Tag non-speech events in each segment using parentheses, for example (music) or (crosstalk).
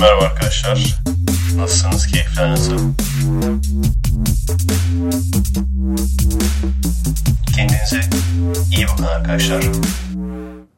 Merhaba arkadaşlar. Nasılsınız? Keyifler nasıl? Kendinize iyi bakın arkadaşlar.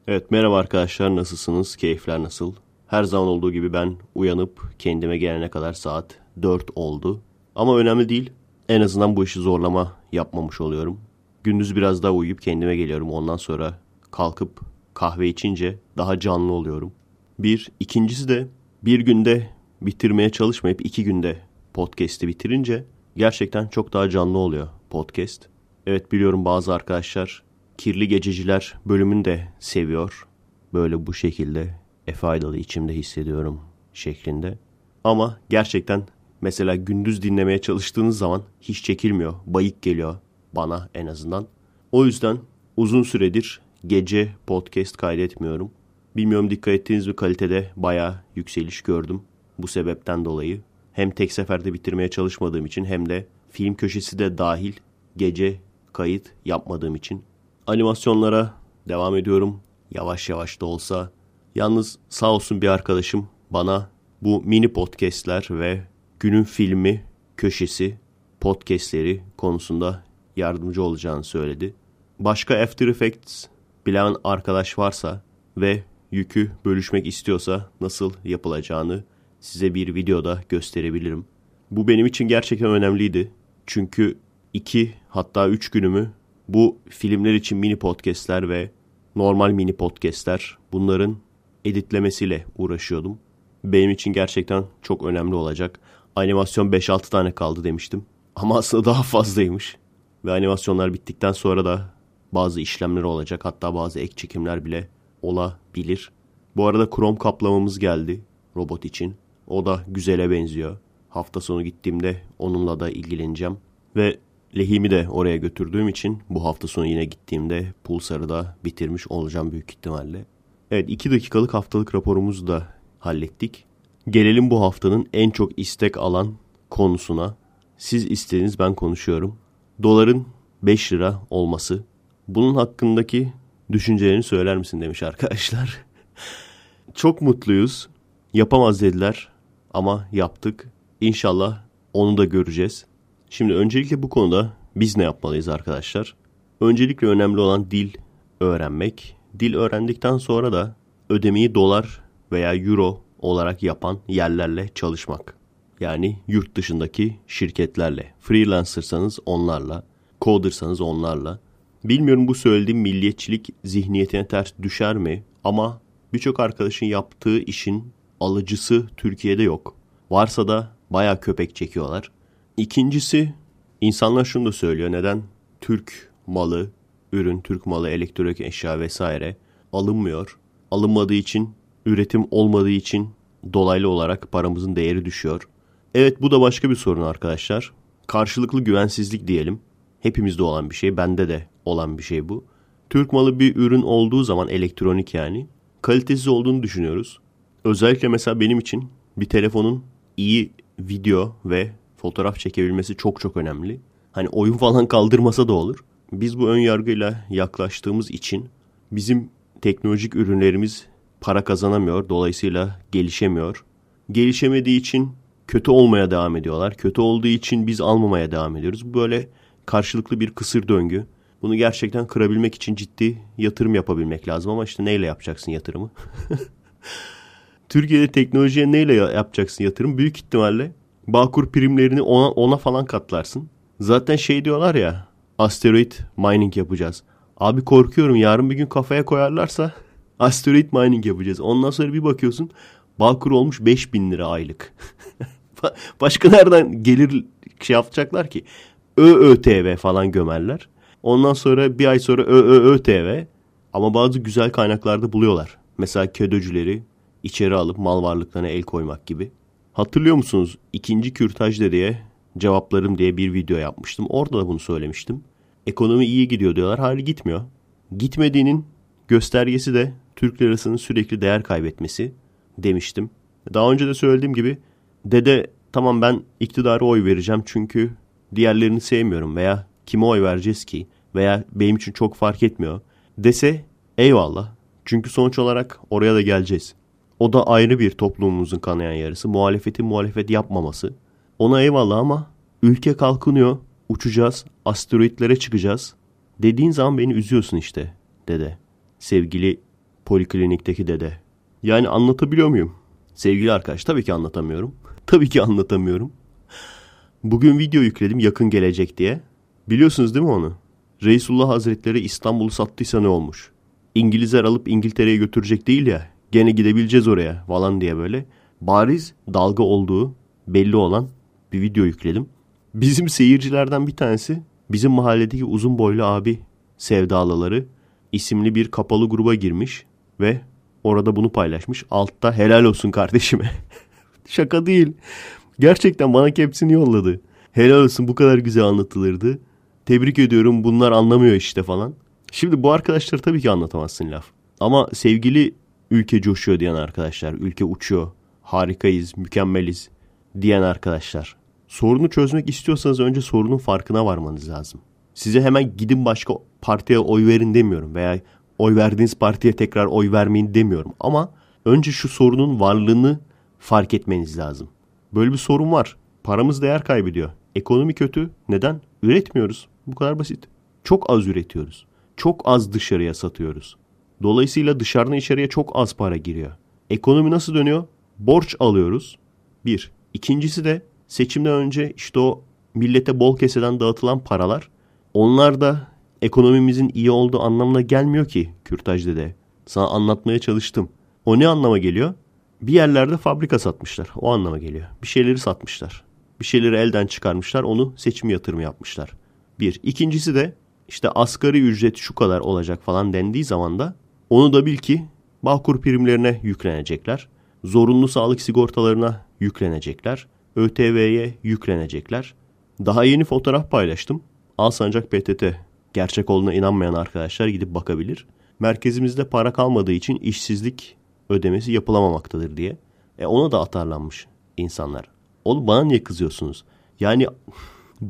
Evet merhaba arkadaşlar nasılsınız? Keyifler nasıl? Her zaman olduğu gibi ben uyanıp kendime gelene kadar saat 4 oldu. Ama önemli değil. En azından bu işi zorlama yapmamış oluyorum. Gündüz biraz daha uyuyup kendime geliyorum. Ondan sonra kalkıp kahve içince daha canlı oluyorum. Bir. ikincisi de bir günde bitirmeye çalışmayıp iki günde podcast'i bitirince gerçekten çok daha canlı oluyor podcast. Evet biliyorum bazı arkadaşlar Kirli Gececiler bölümünü de seviyor. Böyle bu şekilde Efe Aydal'ı içimde hissediyorum şeklinde. Ama gerçekten mesela gündüz dinlemeye çalıştığınız zaman hiç çekilmiyor. Bayık geliyor bana en azından. O yüzden uzun süredir gece podcast kaydetmiyorum. Bilmiyorum dikkat ettiğiniz bir kalitede bayağı yükseliş gördüm bu sebepten dolayı. Hem tek seferde bitirmeye çalışmadığım için hem de film köşesi de dahil gece kayıt yapmadığım için. Animasyonlara devam ediyorum. Yavaş yavaş da olsa. Yalnız sağ olsun bir arkadaşım bana bu mini podcastler ve günün filmi köşesi podcastleri konusunda yardımcı olacağını söyledi. Başka After Effects bilen arkadaş varsa ve yükü bölüşmek istiyorsa nasıl yapılacağını size bir videoda gösterebilirim. Bu benim için gerçekten önemliydi. Çünkü iki hatta üç günümü bu filmler için mini podcastler ve normal mini podcastler bunların editlemesiyle uğraşıyordum. Benim için gerçekten çok önemli olacak. Animasyon 5-6 tane kaldı demiştim. Ama aslında daha fazlaymış. Ve animasyonlar bittikten sonra da bazı işlemler olacak. Hatta bazı ek çekimler bile olabilir. Bu arada krom kaplamamız geldi robot için. O da güzele benziyor. Hafta sonu gittiğimde onunla da ilgileneceğim. Ve lehimi de oraya götürdüğüm için bu hafta sonu yine gittiğimde Pulsar'ı da bitirmiş olacağım büyük ihtimalle. Evet 2 dakikalık haftalık raporumuzu da hallettik. Gelelim bu haftanın en çok istek alan konusuna. Siz istediniz ben konuşuyorum. Doların 5 lira olması. Bunun hakkındaki düşüncelerini söyler misin demiş arkadaşlar. (laughs) Çok mutluyuz. Yapamaz dediler ama yaptık. İnşallah onu da göreceğiz. Şimdi öncelikle bu konuda biz ne yapmalıyız arkadaşlar? Öncelikle önemli olan dil öğrenmek. Dil öğrendikten sonra da ödemeyi dolar veya euro olarak yapan yerlerle çalışmak. Yani yurt dışındaki şirketlerle. Freelancersanız onlarla, codersanız onlarla. Bilmiyorum bu söylediğim milliyetçilik zihniyetine ters düşer mi ama birçok arkadaşın yaptığı işin alıcısı Türkiye'de yok. Varsa da baya köpek çekiyorlar. İkincisi insanlar şunu da söylüyor. Neden Türk malı, ürün, Türk malı, elektronik eşya vesaire alınmıyor? Alınmadığı için, üretim olmadığı için dolaylı olarak paramızın değeri düşüyor. Evet bu da başka bir sorun arkadaşlar. Karşılıklı güvensizlik diyelim. Hepimizde olan bir şey, bende de olan bir şey bu. Türk malı bir ürün olduğu zaman elektronik yani kalitesiz olduğunu düşünüyoruz. Özellikle mesela benim için bir telefonun iyi video ve fotoğraf çekebilmesi çok çok önemli. Hani oyun falan kaldırmasa da olur. Biz bu ön yargıyla yaklaştığımız için bizim teknolojik ürünlerimiz para kazanamıyor. Dolayısıyla gelişemiyor. Gelişemediği için kötü olmaya devam ediyorlar. Kötü olduğu için biz almamaya devam ediyoruz. Böyle karşılıklı bir kısır döngü. Bunu gerçekten kırabilmek için ciddi yatırım yapabilmek lazım ama işte neyle yapacaksın yatırımı? (laughs) Türkiye'de teknolojiye neyle yapacaksın yatırım? Büyük ihtimalle Bağkur primlerini ona, ona falan katlarsın. Zaten şey diyorlar ya asteroid mining yapacağız. Abi korkuyorum yarın bir gün kafaya koyarlarsa (laughs) asteroid mining yapacağız. Ondan sonra bir bakıyorsun Bağkur olmuş 5000 lira aylık. (laughs) Başka nereden gelir şey yapacaklar ki? ÖÖTV falan gömerler. Ondan sonra bir ay sonra ÖÖÖTV ama bazı güzel kaynaklarda buluyorlar. Mesela ködöcüleri içeri alıp mal varlıklarına el koymak gibi. Hatırlıyor musunuz? İkinci kürtaj diye cevaplarım diye bir video yapmıştım. Orada da bunu söylemiştim. Ekonomi iyi gidiyor diyorlar. Hali gitmiyor. Gitmediğinin göstergesi de Türk lirasının sürekli değer kaybetmesi demiştim. Daha önce de söylediğim gibi dede tamam ben iktidara oy vereceğim çünkü diğerlerini sevmiyorum veya kime oy vereceğiz ki veya benim için çok fark etmiyor dese eyvallah. Çünkü sonuç olarak oraya da geleceğiz. O da ayrı bir toplumumuzun kanayan yarısı. Muhalefetin muhalefet yapmaması. Ona eyvallah ama ülke kalkınıyor. Uçacağız. Asteroitlere çıkacağız. Dediğin zaman beni üzüyorsun işte dede. Sevgili poliklinikteki dede. Yani anlatabiliyor muyum? Sevgili arkadaş tabii ki anlatamıyorum. tabii ki anlatamıyorum. Bugün video yükledim yakın gelecek diye. Biliyorsunuz değil mi onu? Resulullah Hazretleri İstanbul'u sattıysa ne olmuş? İngilizler alıp İngiltere'ye götürecek değil ya. Gene gidebileceğiz oraya falan diye böyle. Bariz dalga olduğu belli olan bir video yükledim. Bizim seyircilerden bir tanesi bizim mahalledeki uzun boylu abi sevdalıları isimli bir kapalı gruba girmiş ve orada bunu paylaşmış. Altta helal olsun kardeşime. (laughs) Şaka değil. Gerçekten bana hepsini yolladı. Helal olsun bu kadar güzel anlatılırdı. Tebrik ediyorum bunlar anlamıyor işte falan. Şimdi bu arkadaşları tabii ki anlatamazsın laf. Ama sevgili ülke coşuyor diyen arkadaşlar, ülke uçuyor, harikayız, mükemmeliz diyen arkadaşlar. Sorunu çözmek istiyorsanız önce sorunun farkına varmanız lazım. Size hemen gidin başka partiye oy verin demiyorum veya oy verdiğiniz partiye tekrar oy vermeyin demiyorum. Ama önce şu sorunun varlığını fark etmeniz lazım. Böyle bir sorun var. Paramız değer kaybediyor. Ekonomi kötü. Neden? Üretmiyoruz. Bu kadar basit. Çok az üretiyoruz. Çok az dışarıya satıyoruz. Dolayısıyla dışarıdan içeriye çok az para giriyor. Ekonomi nasıl dönüyor? Borç alıyoruz. Bir. İkincisi de seçimden önce işte o millete bol keseden dağıtılan paralar onlar da ekonomimizin iyi olduğu anlamına gelmiyor ki Kürtaj dede. Sana anlatmaya çalıştım. O ne anlama geliyor? Bir yerlerde fabrika satmışlar. O anlama geliyor. Bir şeyleri satmışlar. Bir şeyleri elden çıkarmışlar. Onu seçim yatırımı yapmışlar. Bir. İkincisi de işte asgari ücret şu kadar olacak falan dendiği zaman da onu da bil ki Bağkur primlerine yüklenecekler. Zorunlu sağlık sigortalarına yüklenecekler. ÖTV'ye yüklenecekler. Daha yeni fotoğraf paylaştım. Alsancak PTT. Gerçek olduğuna inanmayan arkadaşlar gidip bakabilir. Merkezimizde para kalmadığı için işsizlik ödemesi yapılamamaktadır diye. E ona da atarlanmış insanlar. Oğlum bana niye kızıyorsunuz? Yani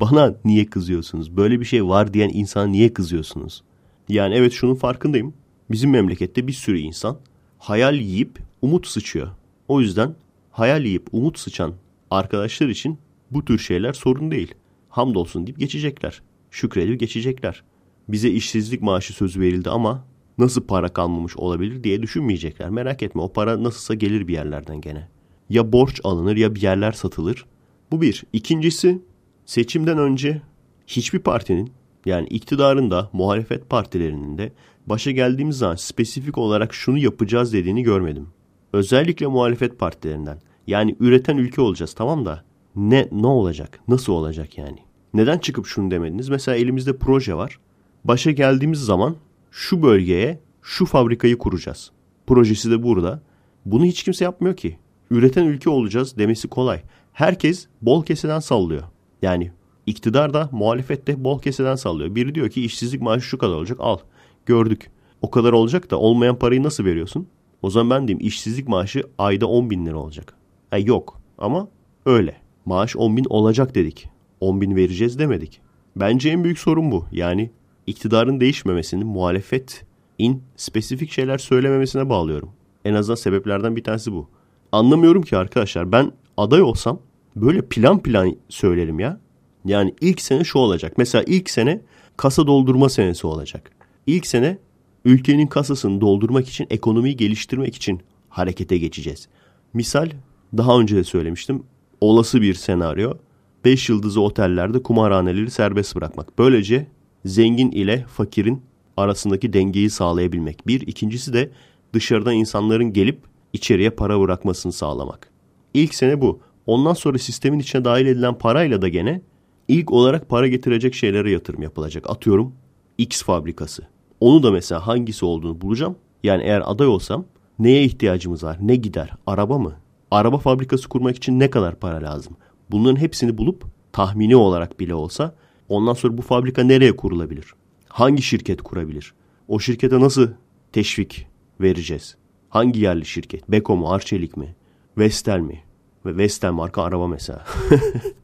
bana niye kızıyorsunuz? Böyle bir şey var diyen insana niye kızıyorsunuz? Yani evet şunun farkındayım. Bizim memlekette bir sürü insan hayal yiyip umut sıçıyor. O yüzden hayal yiyip umut sıçan arkadaşlar için bu tür şeyler sorun değil. Hamdolsun deyip geçecekler. Şükredip geçecekler. Bize işsizlik maaşı sözü verildi ama nasıl para kalmamış olabilir diye düşünmeyecekler. Merak etme o para nasılsa gelir bir yerlerden gene. Ya borç alınır ya bir yerler satılır. Bu bir. İkincisi seçimden önce hiçbir partinin yani iktidarın da muhalefet partilerinin de başa geldiğimiz zaman spesifik olarak şunu yapacağız dediğini görmedim. Özellikle muhalefet partilerinden. Yani üreten ülke olacağız tamam da ne ne olacak? Nasıl olacak yani? Neden çıkıp şunu demediniz? Mesela elimizde proje var. Başa geldiğimiz zaman şu bölgeye şu fabrikayı kuracağız. Projesi de burada. Bunu hiç kimse yapmıyor ki. Üreten ülke olacağız demesi kolay. Herkes bol keseden sallıyor. Yani iktidar da muhalefet de bol keseden sallıyor. Biri diyor ki işsizlik maaşı şu kadar olacak al. Gördük. O kadar olacak da olmayan parayı nasıl veriyorsun? O zaman ben diyeyim işsizlik maaşı ayda 10 bin lira olacak. E yok ama öyle. Maaş 10 bin olacak dedik. 10 bin vereceğiz demedik. Bence en büyük sorun bu. Yani iktidarın değişmemesini muhalefet in spesifik şeyler söylememesine bağlıyorum. En azından sebeplerden bir tanesi bu. Anlamıyorum ki arkadaşlar ben aday olsam böyle plan plan söylerim ya. Yani ilk sene şu olacak. Mesela ilk sene kasa doldurma senesi olacak. İlk sene ülkenin kasasını doldurmak için, ekonomiyi geliştirmek için harekete geçeceğiz. Misal daha önce de söylemiştim. Olası bir senaryo 5 yıldızlı otellerde kumarhaneleri serbest bırakmak. Böylece zengin ile fakirin arasındaki dengeyi sağlayabilmek. Bir, ikincisi de dışarıdan insanların gelip içeriye para bırakmasını sağlamak. İlk sene bu. Ondan sonra sistemin içine dahil edilen parayla da gene ilk olarak para getirecek şeylere yatırım yapılacak. Atıyorum X fabrikası. Onu da mesela hangisi olduğunu bulacağım. Yani eğer aday olsam neye ihtiyacımız var? Ne gider? Araba mı? Araba fabrikası kurmak için ne kadar para lazım? Bunların hepsini bulup tahmini olarak bile olsa ondan sonra bu fabrika nereye kurulabilir? Hangi şirket kurabilir? O şirkete nasıl teşvik vereceğiz? Hangi yerli şirket? Beko mu? Arçelik mi? Vestel mi? Ve Vestel marka araba mesela.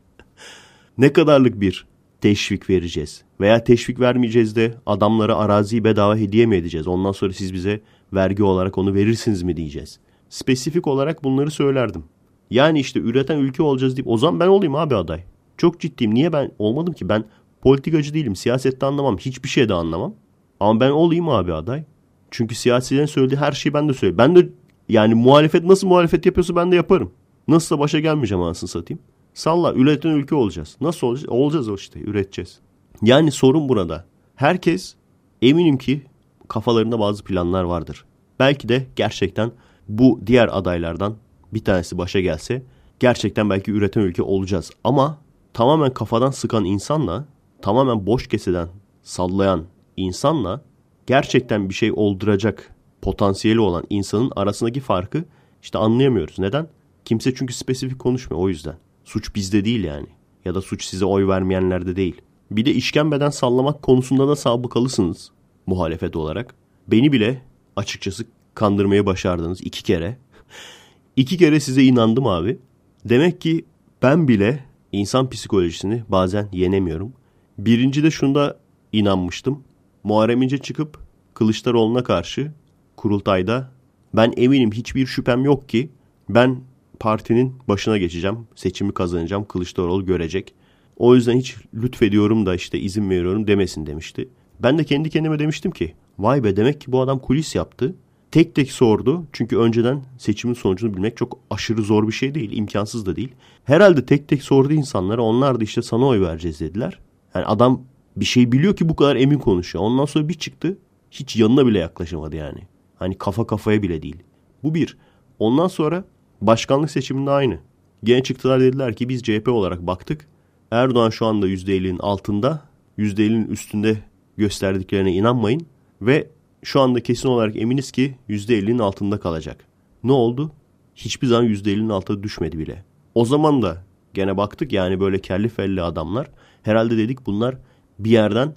(laughs) ne kadarlık bir teşvik vereceğiz? Veya teşvik vermeyeceğiz de adamlara araziyi bedava hediye mi edeceğiz? Ondan sonra siz bize vergi olarak onu verirsiniz mi diyeceğiz? spesifik olarak bunları söylerdim. Yani işte üreten ülke olacağız deyip o zaman ben olayım abi aday. Çok ciddiyim. Niye ben olmadım ki? Ben politikacı değilim. Siyasette anlamam. Hiçbir şeyde anlamam. Ama ben olayım abi aday. Çünkü siyasilerin söylediği her şeyi ben de söyleyeyim. Ben de yani muhalefet nasıl muhalefet yapıyorsa ben de yaparım. Nasılsa başa gelmeyeceğim anasını satayım. Salla üreten ülke olacağız. Nasıl olacağız? Olacağız o işte üreteceğiz. Yani sorun burada. Herkes eminim ki kafalarında bazı planlar vardır. Belki de gerçekten bu diğer adaylardan bir tanesi başa gelse gerçekten belki üreten ülke olacağız. Ama tamamen kafadan sıkan insanla tamamen boş keseden sallayan insanla gerçekten bir şey olduracak potansiyeli olan insanın arasındaki farkı işte anlayamıyoruz. Neden? Kimse çünkü spesifik konuşmuyor o yüzden. Suç bizde değil yani. Ya da suç size oy vermeyenlerde değil. Bir de işkembeden sallamak konusunda da sabıkalısınız muhalefet olarak. Beni bile açıkçası kandırmayı başardınız iki kere. (laughs) iki kere size inandım abi. Demek ki ben bile insan psikolojisini bazen yenemiyorum. Birinci de şunda inanmıştım. Muharrem İnce çıkıp Kılıçdaroğlu'na karşı kurultayda ben eminim hiçbir şüphem yok ki ben partinin başına geçeceğim. Seçimi kazanacağım. Kılıçdaroğlu görecek. O yüzden hiç lütfediyorum da işte izin veriyorum demesin demişti. Ben de kendi kendime demiştim ki vay be demek ki bu adam kulis yaptı. Tek tek sordu. Çünkü önceden seçimin sonucunu bilmek çok aşırı zor bir şey değil. imkansız da değil. Herhalde tek tek sordu insanlara. Onlar da işte sana oy vereceğiz dediler. Yani adam bir şey biliyor ki bu kadar emin konuşuyor. Ondan sonra bir çıktı. Hiç yanına bile yaklaşamadı yani. Hani kafa kafaya bile değil. Bu bir. Ondan sonra başkanlık seçiminde aynı. Gene çıktılar dediler ki biz CHP olarak baktık. Erdoğan şu anda %50'nin altında. %50'nin üstünde gösterdiklerine inanmayın. Ve şu anda kesin olarak eminiz ki %50'nin altında kalacak. Ne oldu? Hiçbir zaman %50'nin altına düşmedi bile. O zaman da gene baktık yani böyle kelli felli adamlar. Herhalde dedik bunlar bir yerden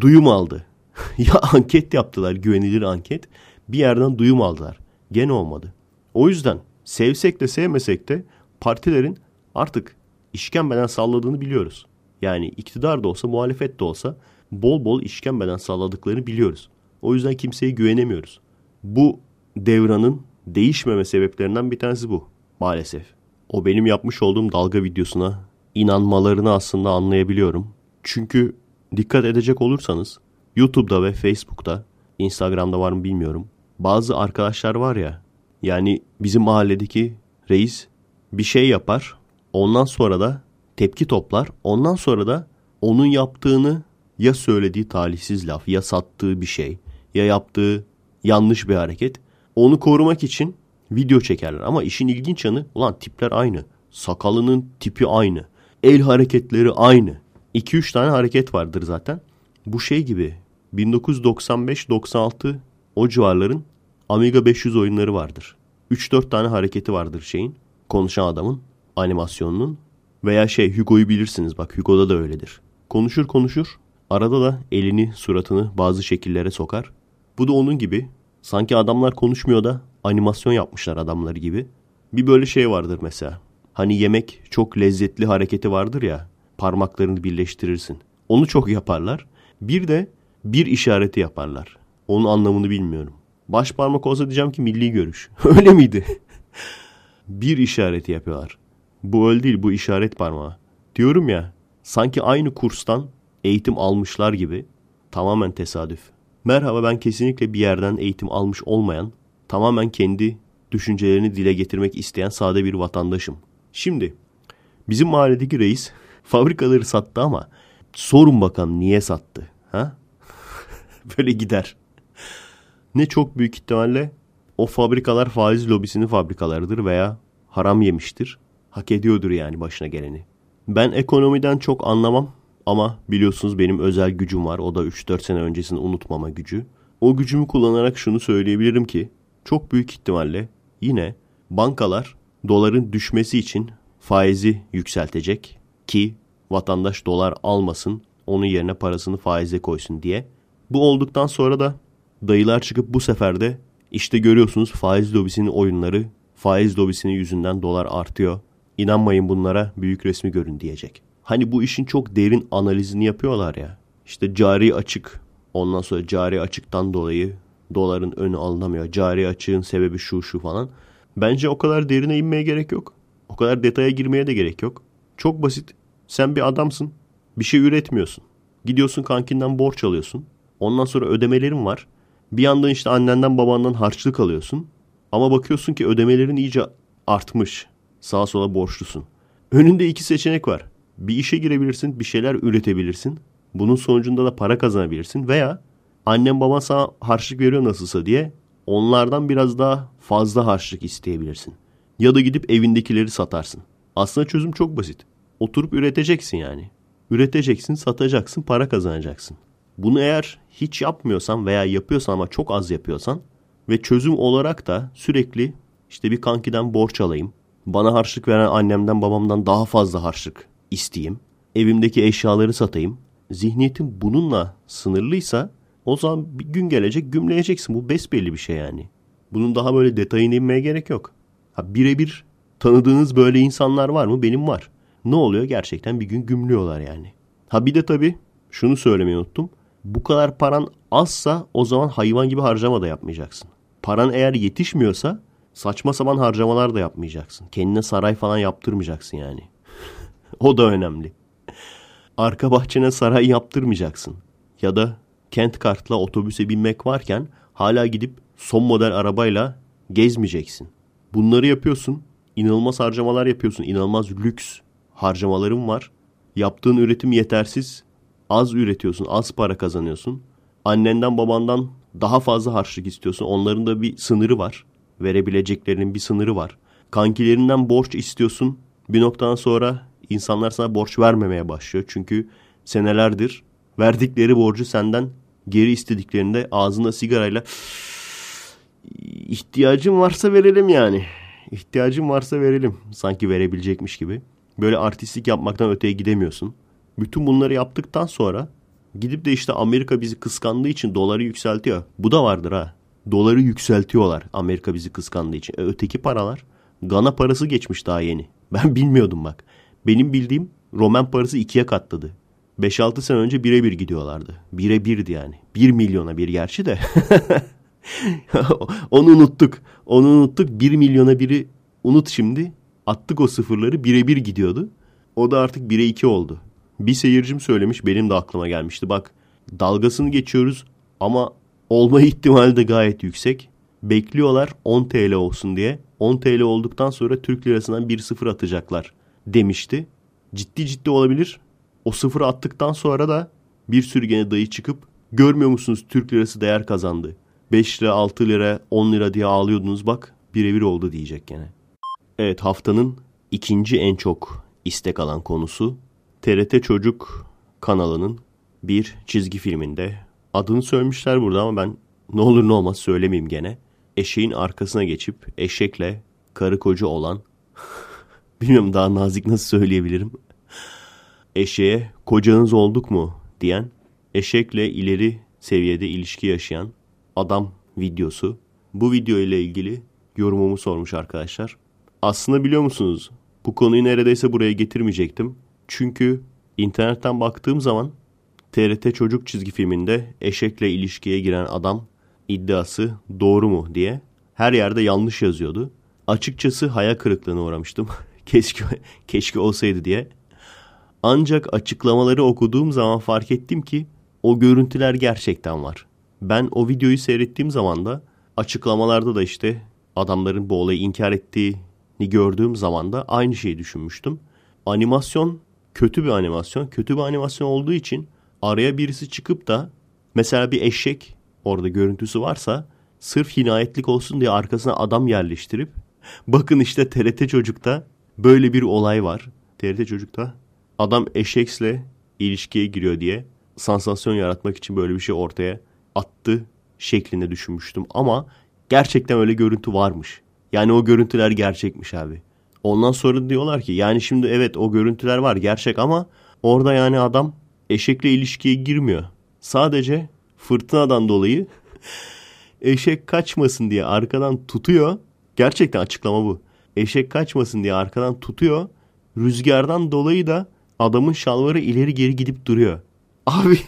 duyum aldı. (laughs) ya anket yaptılar güvenilir anket. Bir yerden duyum aldılar. Gene olmadı. O yüzden sevsek de sevmesek de partilerin artık işkembeden salladığını biliyoruz. Yani iktidar da olsa muhalefet de olsa bol bol işkembeden salladıklarını biliyoruz. O yüzden kimseye güvenemiyoruz. Bu devranın değişmeme sebeplerinden bir tanesi bu maalesef. O benim yapmış olduğum dalga videosuna inanmalarını aslında anlayabiliyorum. Çünkü dikkat edecek olursanız YouTube'da ve Facebook'ta, Instagram'da var mı bilmiyorum. Bazı arkadaşlar var ya, yani bizim mahalledeki reis bir şey yapar, ondan sonra da tepki toplar, ondan sonra da onun yaptığını ya söylediği talihsiz laf, ya sattığı bir şey, ya yaptığı yanlış bir hareket, onu korumak için video çekerler. Ama işin ilginç yanı, ulan tipler aynı, sakalının tipi aynı, el hareketleri aynı. 2-3 tane hareket vardır zaten. Bu şey gibi 1995-96 o civarların Amiga 500 oyunları vardır. 3-4 tane hareketi vardır şeyin. Konuşan adamın animasyonunun. Veya şey Hugo'yu bilirsiniz bak Hugo'da da öyledir. Konuşur konuşur. Arada da elini suratını bazı şekillere sokar. Bu da onun gibi. Sanki adamlar konuşmuyor da animasyon yapmışlar adamları gibi. Bir böyle şey vardır mesela. Hani yemek çok lezzetli hareketi vardır ya. Parmaklarını birleştirirsin. Onu çok yaparlar. Bir de bir işareti yaparlar. Onun anlamını bilmiyorum. Baş parmak olsa diyeceğim ki milli görüş. (laughs) Öyle miydi? (laughs) bir işareti yapıyorlar. Bu öyle değil bu işaret parmağı. Diyorum ya sanki aynı kurstan eğitim almışlar gibi tamamen tesadüf. Merhaba ben kesinlikle bir yerden eğitim almış olmayan, tamamen kendi düşüncelerini dile getirmek isteyen sade bir vatandaşım. Şimdi bizim mahalledeki reis (laughs) fabrikaları sattı ama sorun bakalım niye sattı? Ha? Böyle gider. Ne çok büyük ihtimalle o fabrikalar faiz lobisinin fabrikalarıdır veya haram yemiştir. Hak ediyordur yani başına geleni. Ben ekonomiden çok anlamam ama biliyorsunuz benim özel gücüm var. O da 3-4 sene öncesini unutmama gücü. O gücümü kullanarak şunu söyleyebilirim ki çok büyük ihtimalle yine bankalar doların düşmesi için faizi yükseltecek ki vatandaş dolar almasın, onun yerine parasını faize koysun diye. Bu olduktan sonra da dayılar çıkıp bu sefer de işte görüyorsunuz faiz lobisinin oyunları, faiz lobisinin yüzünden dolar artıyor. İnanmayın bunlara büyük resmi görün diyecek. Hani bu işin çok derin analizini yapıyorlar ya. İşte cari açık, ondan sonra cari açıktan dolayı doların önü alınamıyor. Cari açığın sebebi şu şu falan. Bence o kadar derine inmeye gerek yok. O kadar detaya girmeye de gerek yok. Çok basit. Sen bir adamsın. Bir şey üretmiyorsun. Gidiyorsun kankinden borç alıyorsun. Ondan sonra ödemelerin var. Bir yandan işte annenden babandan harçlık alıyorsun. Ama bakıyorsun ki ödemelerin iyice artmış. Sağa sola borçlusun. Önünde iki seçenek var. Bir işe girebilirsin, bir şeyler üretebilirsin. Bunun sonucunda da para kazanabilirsin. Veya annen baban sana harçlık veriyor nasılsa diye onlardan biraz daha fazla harçlık isteyebilirsin. Ya da gidip evindekileri satarsın. Aslında çözüm çok basit. Oturup üreteceksin yani. Üreteceksin, satacaksın, para kazanacaksın. Bunu eğer hiç yapmıyorsan veya yapıyorsan ama çok az yapıyorsan ve çözüm olarak da sürekli işte bir kankiden borç alayım. Bana harçlık veren annemden babamdan daha fazla harçlık isteyeyim. Evimdeki eşyaları satayım. Zihniyetin bununla sınırlıysa o zaman bir gün gelecek gümleyeceksin. Bu besbelli bir şey yani. Bunun daha böyle detayına inmeye gerek yok. Ha birebir tanıdığınız böyle insanlar var mı? Benim var. Ne oluyor? Gerçekten bir gün gümlüyorlar yani. Ha bir de tabii şunu söylemeyi unuttum. Bu kadar paran azsa o zaman hayvan gibi harcama da yapmayacaksın. Paran eğer yetişmiyorsa saçma sapan harcamalar da yapmayacaksın. Kendine saray falan yaptırmayacaksın yani. (laughs) o da önemli. Arka bahçene saray yaptırmayacaksın. Ya da kent kartla otobüse binmek varken hala gidip son model arabayla gezmeyeceksin. Bunları yapıyorsun. İnanılmaz harcamalar yapıyorsun. İnanılmaz lüks harcamaların var. Yaptığın üretim yetersiz. Az üretiyorsun, az para kazanıyorsun. Annenden babandan daha fazla harçlık istiyorsun. Onların da bir sınırı var. Verebileceklerinin bir sınırı var. Kankilerinden borç istiyorsun. Bir noktadan sonra insanlar sana borç vermemeye başlıyor. Çünkü senelerdir verdikleri borcu senden geri istediklerinde ağzında sigarayla ihtiyacım varsa verelim yani. İhtiyacım varsa verelim. Sanki verebilecekmiş gibi. Böyle artistlik yapmaktan öteye gidemiyorsun. Bütün bunları yaptıktan sonra gidip de işte Amerika bizi kıskandığı için doları yükseltiyor. Bu da vardır ha. Doları yükseltiyorlar Amerika bizi kıskandığı için. E, öteki paralar Gana parası geçmiş daha yeni. (laughs) Ben bilmiyordum bak. Benim bildiğim Roman parası ikiye katladı. 5-6 sene önce birebir gidiyorlardı. Bire birdi yani. 1 milyona bir gerçi de. (laughs) Onu unuttuk. Onu unuttuk. 1 milyona biri unut şimdi. Attık o sıfırları birebir gidiyordu. O da artık 1'e 2 oldu. Bir seyircim söylemiş benim de aklıma gelmişti. Bak dalgasını geçiyoruz ama olma ihtimali de gayet yüksek. Bekliyorlar 10 TL olsun diye. 10 TL olduktan sonra Türk lirasından 1-0 atacaklar demişti. Ciddi ciddi olabilir. O sıfırı attıktan sonra da bir sürü gene dayı çıkıp görmüyor musunuz Türk lirası değer kazandı. 5 lira 6 lira 10 lira diye ağlıyordunuz bak birebir oldu diyecek gene. Evet haftanın ikinci en çok istek alan konusu TRT Çocuk kanalının bir çizgi filminde adını söylemişler burada ama ben ne olur ne olmaz söylemeyeyim gene. Eşeğin arkasına geçip eşekle karı koca olan (laughs) bilmiyorum daha nazik nasıl söyleyebilirim. Eşeğe kocanız olduk mu diyen eşekle ileri seviyede ilişki yaşayan adam videosu. Bu video ile ilgili yorumumu sormuş arkadaşlar. Aslında biliyor musunuz bu konuyu neredeyse buraya getirmeyecektim. Çünkü internetten baktığım zaman TRT çocuk çizgi filminde eşekle ilişkiye giren adam iddiası doğru mu diye her yerde yanlış yazıyordu. Açıkçası hayal kırıklığına uğramıştım. (laughs) keşke keşke olsaydı diye. Ancak açıklamaları okuduğum zaman fark ettim ki o görüntüler gerçekten var. Ben o videoyu seyrettiğim zaman da açıklamalarda da işte adamların bu olayı inkar ettiğini gördüğüm zaman da aynı şeyi düşünmüştüm. Animasyon kötü bir animasyon. Kötü bir animasyon olduğu için araya birisi çıkıp da mesela bir eşek orada görüntüsü varsa sırf hinayetlik olsun diye arkasına adam yerleştirip bakın işte TRT Çocuk'ta böyle bir olay var. TRT Çocuk'ta adam eşekle ilişkiye giriyor diye sansasyon yaratmak için böyle bir şey ortaya attı şeklinde düşünmüştüm. Ama gerçekten öyle görüntü varmış. Yani o görüntüler gerçekmiş abi. Ondan sonra diyorlar ki yani şimdi evet o görüntüler var gerçek ama orada yani adam eşekle ilişkiye girmiyor. Sadece fırtınadan dolayı (laughs) eşek kaçmasın diye arkadan tutuyor. Gerçekten açıklama bu. Eşek kaçmasın diye arkadan tutuyor. Rüzgardan dolayı da adamın şalvarı ileri geri gidip duruyor. Abi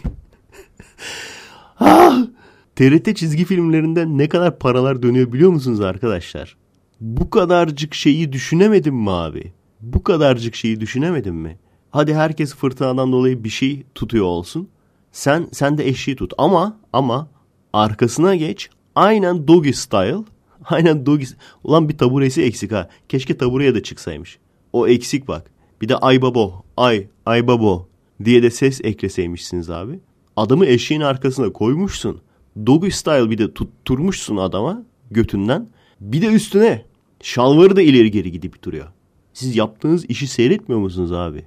TRT (laughs) ah! çizgi filmlerinde ne kadar paralar dönüyor biliyor musunuz arkadaşlar? Bu kadarcık şeyi düşünemedin mi abi? Bu kadarcık şeyi düşünemedin mi? Hadi herkes fırtınadan dolayı bir şey tutuyor olsun. Sen sen de eşiği tut ama ama arkasına geç. Aynen doggy style. (laughs) Aynen doggy. Ulan bir taburesi eksik ha. Keşke tabureye de çıksaymış. O eksik bak. Bir de ay babo, ay, ay babo diye de ses ekleseymişsiniz abi. Adamı eşeğin arkasına koymuşsun. Doggy style bir de tutturmuşsun adama götünden. Bir de üstüne şalvarı da ileri geri gidip duruyor. Siz yaptığınız işi seyretmiyor musunuz abi?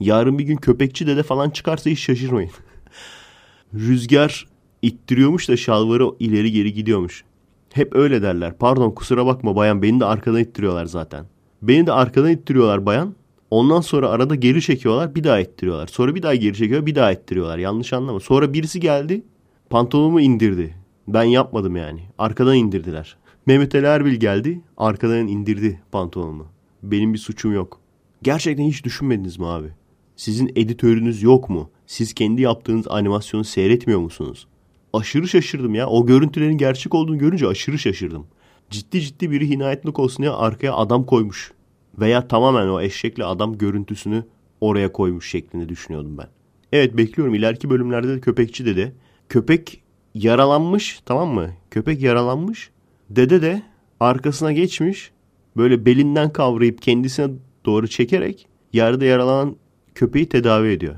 Yarın bir gün köpekçi dede falan çıkarsa hiç şaşırmayın. (laughs) Rüzgar ittiriyormuş da şalvarı ileri geri gidiyormuş. Hep öyle derler. Pardon kusura bakma bayan beni de arkadan ittiriyorlar zaten. Beni de arkadan ittiriyorlar bayan. Ondan sonra arada geri çekiyorlar bir daha ittiriyorlar. Sonra bir daha geri çekiyor bir daha ittiriyorlar. Yanlış anlama. Sonra birisi geldi pantolonumu indirdi. Ben yapmadım yani. Arkadan indirdiler. Mehmet Ali Erbil geldi arkadan indirdi pantolonumu. Benim bir suçum yok. Gerçekten hiç düşünmediniz mi abi? Sizin editörünüz yok mu? Siz kendi yaptığınız animasyonu seyretmiyor musunuz? Aşırı şaşırdım ya. O görüntülerin gerçek olduğunu görünce aşırı şaşırdım. Ciddi ciddi biri hinayetlik olsun diye arkaya adam koymuş. Veya tamamen o eşekli adam görüntüsünü oraya koymuş şeklinde düşünüyordum ben. Evet bekliyorum ileriki bölümlerde de köpekçi dede. Köpek yaralanmış tamam mı? Köpek yaralanmış. Dede de arkasına geçmiş. Böyle belinden kavrayıp kendisine doğru çekerek yerde yaralanan köpeği tedavi ediyor.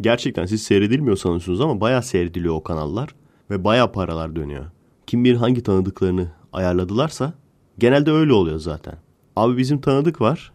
Gerçekten siz seyredilmiyor sanıyorsunuz ama bayağı seyrediliyor o kanallar ve bayağı paralar dönüyor. Kim bilir hangi tanıdıklarını ayarladılarsa genelde öyle oluyor zaten. Abi bizim tanıdık var.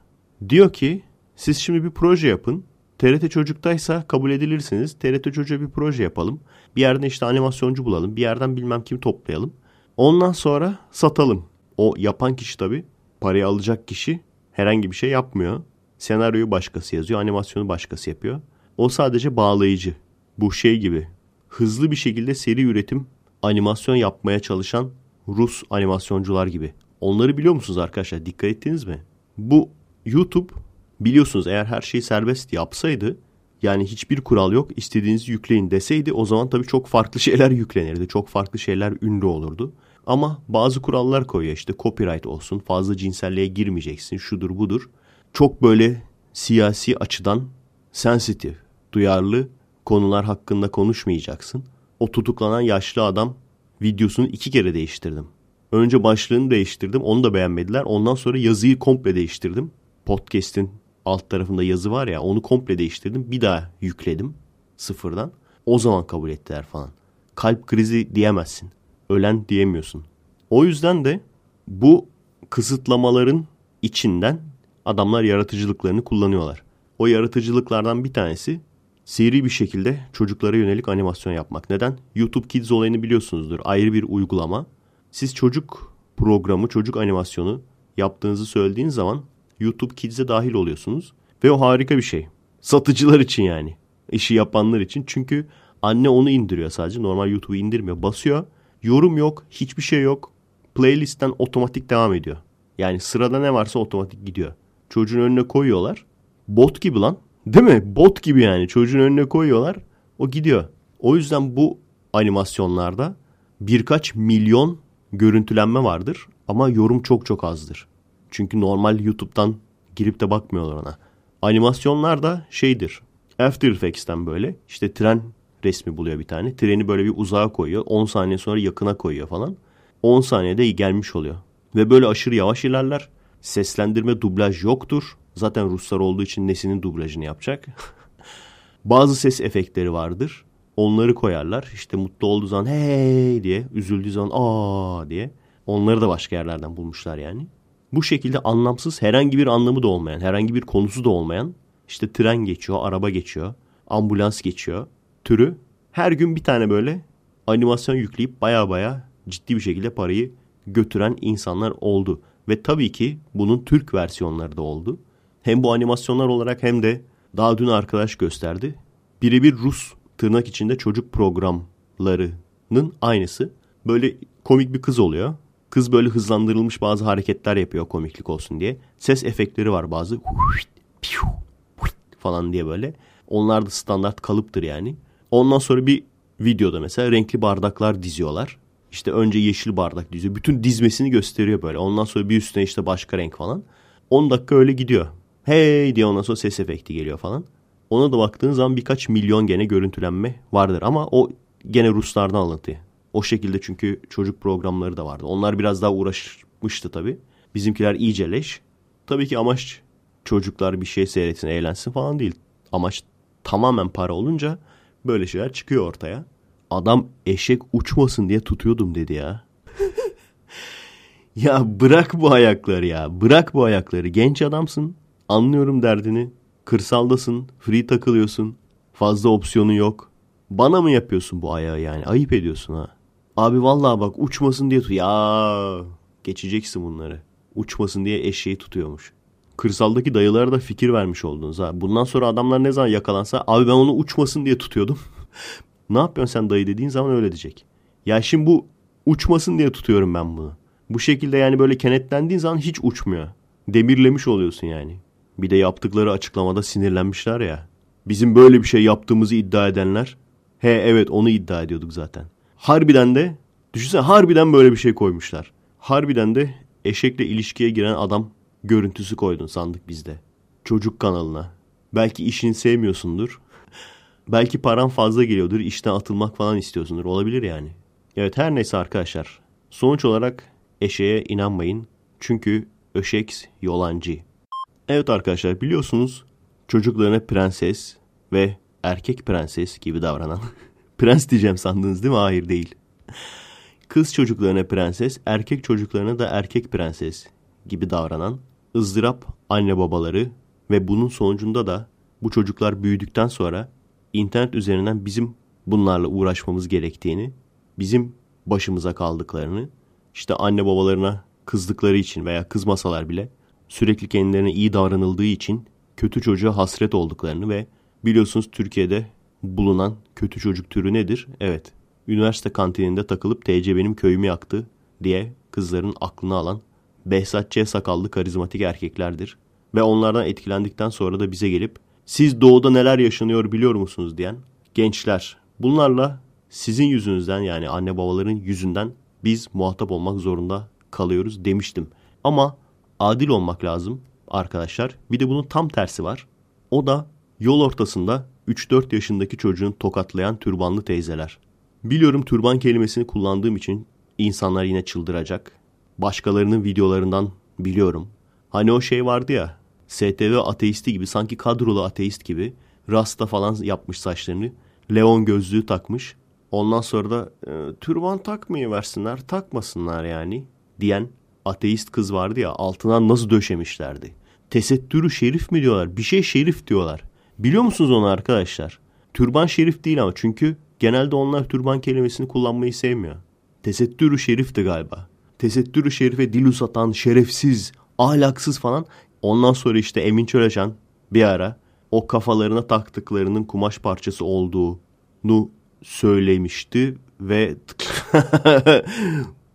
Diyor ki siz şimdi bir proje yapın. TRT Çocuk'taysa kabul edilirsiniz. TRT Çocuk'a bir proje yapalım. Bir yerden işte animasyoncu bulalım. Bir yerden bilmem kim toplayalım. Ondan sonra satalım. O yapan kişi tabii parayı alacak kişi herhangi bir şey yapmıyor. Senaryoyu başkası yazıyor, animasyonu başkası yapıyor. O sadece bağlayıcı. Bu şey gibi. Hızlı bir şekilde seri üretim animasyon yapmaya çalışan Rus animasyoncular gibi. Onları biliyor musunuz arkadaşlar? Dikkat ettiniz mi? Bu YouTube biliyorsunuz eğer her şeyi serbest yapsaydı yani hiçbir kural yok istediğinizi yükleyin deseydi o zaman tabii çok farklı (laughs) şeyler yüklenirdi. Çok farklı şeyler ünlü olurdu. Ama bazı kurallar koyuyor işte copyright olsun fazla cinselliğe girmeyeceksin şudur budur. Çok böyle siyasi açıdan sensitif, duyarlı konular hakkında konuşmayacaksın. O tutuklanan yaşlı adam videosunu iki kere değiştirdim. Önce başlığını değiştirdim onu da beğenmediler. Ondan sonra yazıyı komple değiştirdim. Podcast'in alt tarafında yazı var ya onu komple değiştirdim. Bir daha yükledim sıfırdan. O zaman kabul ettiler falan. Kalp krizi diyemezsin. Ölen diyemiyorsun. O yüzden de bu kısıtlamaların içinden adamlar yaratıcılıklarını kullanıyorlar. O yaratıcılıklardan bir tanesi seri bir şekilde çocuklara yönelik animasyon yapmak. Neden? YouTube Kids olayını biliyorsunuzdur. Ayrı bir uygulama. Siz çocuk programı, çocuk animasyonu yaptığınızı söylediğiniz zaman YouTube Kids'e dahil oluyorsunuz. Ve o harika bir şey. Satıcılar için yani. İşi yapanlar için. Çünkü anne onu indiriyor sadece. Normal YouTube'u indirmiyor. Basıyor. Yorum yok. Hiçbir şey yok. Playlist'ten otomatik devam ediyor. Yani sırada ne varsa otomatik gidiyor. Çocuğun önüne koyuyorlar. Bot gibi lan. Değil mi? Bot gibi yani. Çocuğun önüne koyuyorlar. O gidiyor. O yüzden bu animasyonlarda birkaç milyon görüntülenme vardır. Ama yorum çok çok azdır. Çünkü normal YouTube'dan girip de bakmıyorlar ona. Animasyonlar da şeydir. After Effects'ten böyle işte tren resmi buluyor bir tane. Treni böyle bir uzağa koyuyor. 10 saniye sonra yakına koyuyor falan. 10 saniyede gelmiş oluyor. Ve böyle aşırı yavaş ilerler. Seslendirme dublaj yoktur. Zaten Ruslar olduğu için nesinin dublajını yapacak. (laughs) Bazı ses efektleri vardır. Onları koyarlar. İşte mutlu olduğu zaman hey diye, üzüldüğü zaman aa diye. Onları da başka yerlerden bulmuşlar yani. Bu şekilde anlamsız herhangi bir anlamı da olmayan, herhangi bir konusu da olmayan işte tren geçiyor, araba geçiyor, ambulans geçiyor türü her gün bir tane böyle animasyon yükleyip baya baya ciddi bir şekilde parayı götüren insanlar oldu. Ve tabii ki bunun Türk versiyonları da oldu. Hem bu animasyonlar olarak hem de daha dün arkadaş gösterdi. Birebir Rus tırnak içinde çocuk programlarının aynısı. Böyle komik bir kız oluyor. Kız böyle hızlandırılmış bazı hareketler yapıyor komiklik olsun diye. Ses efektleri var bazı. falan diye böyle. Onlar da standart kalıptır yani. Ondan sonra bir videoda mesela renkli bardaklar diziyorlar. İşte önce yeşil bardak diziyor. Bütün dizmesini gösteriyor böyle. Ondan sonra bir üstüne işte başka renk falan. 10 dakika öyle gidiyor. Hey diye ondan sonra ses efekti geliyor falan. Ona da baktığın zaman birkaç milyon gene görüntülenme vardır. Ama o gene Ruslardan alıntı. O şekilde çünkü çocuk programları da vardı. Onlar biraz daha uğraşmıştı tabii. Bizimkiler iyice leş. Tabii ki amaç çocuklar bir şey seyretsin, eğlensin falan değil. Amaç tamamen para olunca böyle şeyler çıkıyor ortaya. Adam eşek uçmasın diye tutuyordum dedi ya. (laughs) ya bırak bu ayakları ya. Bırak bu ayakları. Genç adamsın. Anlıyorum derdini. Kırsaldasın. Free takılıyorsun. Fazla opsiyonu yok. Bana mı yapıyorsun bu ayağı yani? Ayıp ediyorsun ha. Abi vallahi bak uçmasın diye tut. Ya geçeceksin bunları. Uçmasın diye eşeği tutuyormuş. Kırsaldaki dayılara da fikir vermiş oldunuz ha. Bundan sonra adamlar ne zaman yakalansa abi ben onu uçmasın diye tutuyordum. (laughs) ne yapıyorsun sen dayı dediğin zaman öyle diyecek. Ya şimdi bu uçmasın diye tutuyorum ben bunu. Bu şekilde yani böyle kenetlendiğin zaman hiç uçmuyor. Demirlemiş oluyorsun yani. Bir de yaptıkları açıklamada sinirlenmişler ya. Bizim böyle bir şey yaptığımızı iddia edenler. He evet onu iddia ediyorduk zaten. Harbiden de düşünsene harbiden böyle bir şey koymuşlar. Harbiden de eşekle ilişkiye giren adam görüntüsü koydun sandık bizde. Çocuk kanalına. Belki işini sevmiyorsundur. Belki paran fazla geliyordur. işten atılmak falan istiyorsundur. Olabilir yani. Evet her neyse arkadaşlar. Sonuç olarak eşeğe inanmayın. Çünkü öşeks yolancı. Evet arkadaşlar biliyorsunuz çocuklarına prenses ve erkek prenses gibi davranan. (laughs) Prens diyeceğim sandınız değil mi? Hayır değil. Kız çocuklarına prenses, erkek çocuklarına da erkek prenses gibi davranan ızdırap anne babaları ve bunun sonucunda da bu çocuklar büyüdükten sonra internet üzerinden bizim bunlarla uğraşmamız gerektiğini, bizim başımıza kaldıklarını, işte anne babalarına kızdıkları için veya kızmasalar bile sürekli kendilerine iyi davranıldığı için kötü çocuğa hasret olduklarını ve biliyorsunuz Türkiye'de bulunan kötü çocuk türü nedir? Evet, üniversite kantininde takılıp TC benim köyümü yaktı diye kızların aklını alan Behzat Ç. sakallı karizmatik erkeklerdir. Ve onlardan etkilendikten sonra da bize gelip siz doğuda neler yaşanıyor biliyor musunuz diyen gençler. Bunlarla sizin yüzünüzden yani anne babaların yüzünden biz muhatap olmak zorunda kalıyoruz demiştim. Ama adil olmak lazım arkadaşlar. Bir de bunun tam tersi var. O da yol ortasında 3-4 yaşındaki çocuğun tokatlayan türbanlı teyzeler. Biliyorum türban kelimesini kullandığım için insanlar yine çıldıracak. Başkalarının videolarından biliyorum. Hani o şey vardı ya STV ateisti gibi sanki kadrolu ateist gibi rasta falan yapmış saçlarını. Leon gözlüğü takmış. Ondan sonra da e, türban takmayı versinler takmasınlar yani diyen ateist kız vardı ya altından nasıl döşemişlerdi. Tesettürü şerif mi diyorlar bir şey şerif diyorlar. Biliyor musunuz onu arkadaşlar? Türban şerif değil ama çünkü genelde onlar türban kelimesini kullanmayı sevmiyor. Tesettürü şerifti galiba. Tesettürü şerife dil uzatan, şerefsiz, ahlaksız falan. Ondan sonra işte Emin Çöleşen bir ara o kafalarına taktıklarının kumaş parçası olduğunu söylemişti ve (laughs)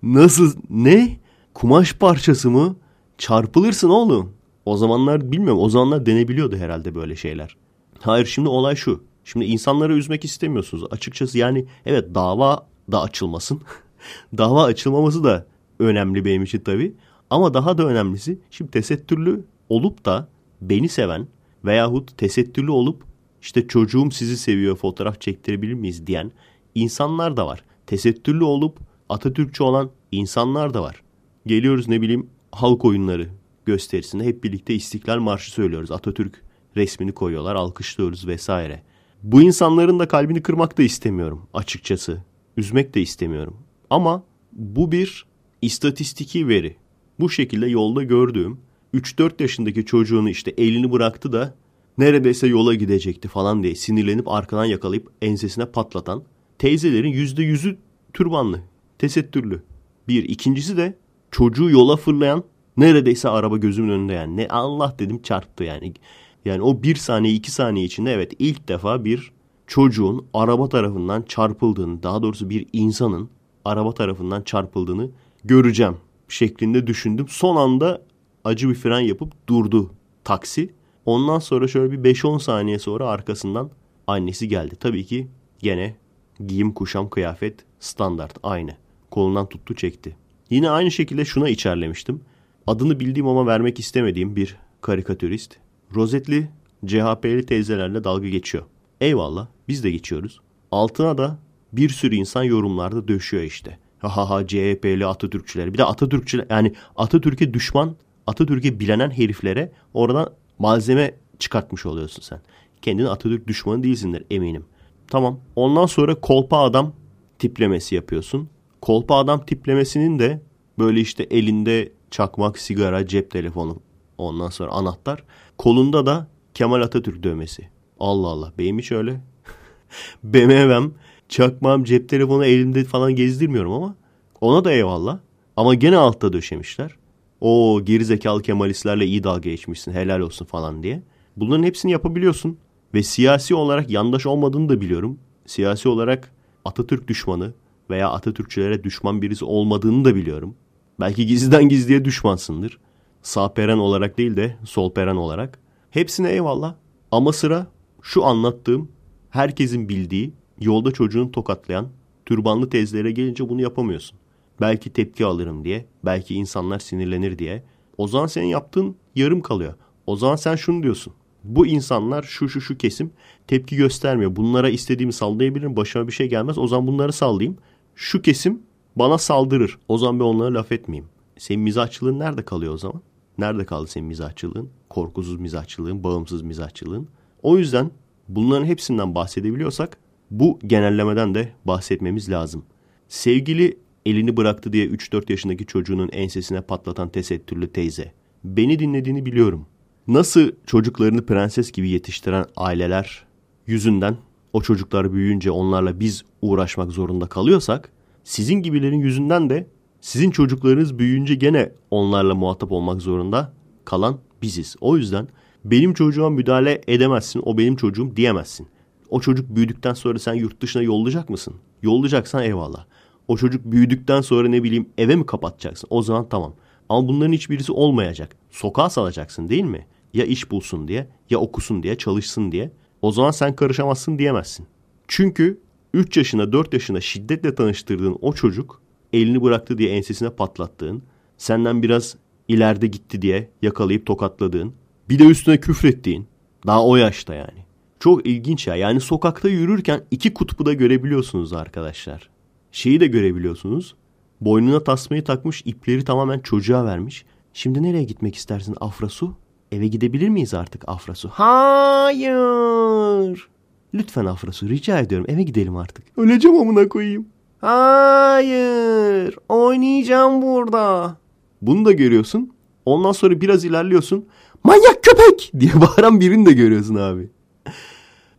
nasıl ne? Kumaş parçası mı? Çarpılırsın oğlum. O zamanlar bilmiyorum o zamanlar denebiliyordu herhalde böyle şeyler. Hayır şimdi olay şu. Şimdi insanları üzmek istemiyorsunuz. Açıkçası yani evet dava da açılmasın. (laughs) Dava açılmaması da önemli benim için tabii ama daha da önemlisi şimdi tesettürlü olup da beni seven veyahut tesettürlü olup işte çocuğum sizi seviyor fotoğraf çektirebilir miyiz diyen insanlar da var. Tesettürlü olup Atatürkçü olan insanlar da var. Geliyoruz ne bileyim halk oyunları gösterisinde hep birlikte İstiklal Marşı söylüyoruz. Atatürk resmini koyuyorlar, alkışlıyoruz vesaire. Bu insanların da kalbini kırmak da istemiyorum açıkçası. Üzmek de istemiyorum. Ama bu bir istatistiki veri. Bu şekilde yolda gördüğüm 3-4 yaşındaki çocuğunu işte elini bıraktı da neredeyse yola gidecekti falan diye sinirlenip arkadan yakalayıp ensesine patlatan teyzelerin %100'ü türbanlı, tesettürlü. Bir. ikincisi de çocuğu yola fırlayan neredeyse araba gözümün önünde yani. Ne Allah dedim çarptı yani. Yani o bir saniye iki saniye içinde evet ilk defa bir çocuğun araba tarafından çarpıldığını daha doğrusu bir insanın araba tarafından çarpıldığını göreceğim şeklinde düşündüm. Son anda acı bir fren yapıp durdu taksi. Ondan sonra şöyle bir 5-10 saniye sonra arkasından annesi geldi. Tabii ki gene giyim kuşam kıyafet standart aynı. Kolundan tuttu çekti. Yine aynı şekilde şuna içerlemiştim. Adını bildiğim ama vermek istemediğim bir karikatürist. Rozetli CHP'li teyzelerle dalga geçiyor. Eyvallah biz de geçiyoruz. Altına da bir sürü insan yorumlarda döşüyor işte. Ha ha CHP'li Atatürkçüler. Bir de Atatürkçüler yani Atatürk'e düşman, Atatürk'e bilenen heriflere oradan malzeme çıkartmış oluyorsun sen. Kendini Atatürk düşmanı değilsindir eminim. Tamam. Ondan sonra kolpa adam tiplemesi yapıyorsun. Kolpa adam tiplemesinin de böyle işte elinde çakmak, sigara, cep telefonu ondan sonra anahtar. Kolunda da Kemal Atatürk dövmesi. Allah Allah benim hiç öyle. (laughs) BMW'm, çakmağım, cep telefonu elimde falan gezdirmiyorum ama ona da eyvallah. Ama gene altta döşemişler. O gerizekalı Kemalistlerle iyi dalga geçmişsin helal olsun falan diye. Bunların hepsini yapabiliyorsun. Ve siyasi olarak yandaş olmadığını da biliyorum. Siyasi olarak Atatürk düşmanı veya Atatürkçülere düşman birisi olmadığını da biliyorum. Belki gizliden gizliye düşmansındır. Sağ peren olarak değil de sol peren olarak. Hepsine eyvallah. Ama sıra şu anlattığım herkesin bildiği yolda çocuğunu tokatlayan türbanlı teyzelere gelince bunu yapamıyorsun. Belki tepki alırım diye, belki insanlar sinirlenir diye. O zaman senin yaptığın yarım kalıyor. O zaman sen şunu diyorsun. Bu insanlar şu şu şu kesim tepki göstermiyor. Bunlara istediğimi sallayabilirim. Başıma bir şey gelmez. O zaman bunları sallayayım. Şu kesim bana saldırır. O zaman ben onlara laf etmeyeyim. Senin mizahçılığın nerede kalıyor o zaman? Nerede kaldı senin mizahçılığın? Korkusuz mizahçılığın, bağımsız mizahçılığın. O yüzden bunların hepsinden bahsedebiliyorsak bu genellemeden de bahsetmemiz lazım. Sevgili elini bıraktı diye 3-4 yaşındaki çocuğunun ensesine patlatan tesettürlü teyze. Beni dinlediğini biliyorum. Nasıl çocuklarını prenses gibi yetiştiren aileler yüzünden o çocuklar büyüyünce onlarla biz uğraşmak zorunda kalıyorsak sizin gibilerin yüzünden de sizin çocuklarınız büyüyünce gene onlarla muhatap olmak zorunda kalan biziz. O yüzden benim çocuğuma müdahale edemezsin, o benim çocuğum diyemezsin. O çocuk büyüdükten sonra sen yurt dışına yollayacak mısın? Yollayacaksan eyvallah. O çocuk büyüdükten sonra ne bileyim eve mi kapatacaksın? O zaman tamam. Ama bunların hiçbirisi olmayacak. Sokağa salacaksın değil mi? Ya iş bulsun diye, ya okusun diye, çalışsın diye. O zaman sen karışamazsın diyemezsin. Çünkü 3 yaşına 4 yaşına şiddetle tanıştırdığın o çocuk elini bıraktı diye ensesine patlattığın, senden biraz ileride gitti diye yakalayıp tokatladığın, bir de üstüne küfrettiğin, daha o yaşta yani. Çok ilginç ya. Yani sokakta yürürken iki kutbu da görebiliyorsunuz arkadaşlar. Şeyi de görebiliyorsunuz. Boynuna tasmayı takmış, ipleri tamamen çocuğa vermiş. Şimdi nereye gitmek istersin Afrasu? Eve gidebilir miyiz artık Afrasu? Hayır. Lütfen Afrasu rica ediyorum eve gidelim artık. Öleceğim amına koyayım. Hayır. Oynayacağım burada. Bunu da görüyorsun. Ondan sonra biraz ilerliyorsun. Manyak köpek (laughs) diye bağıran birini de görüyorsun abi.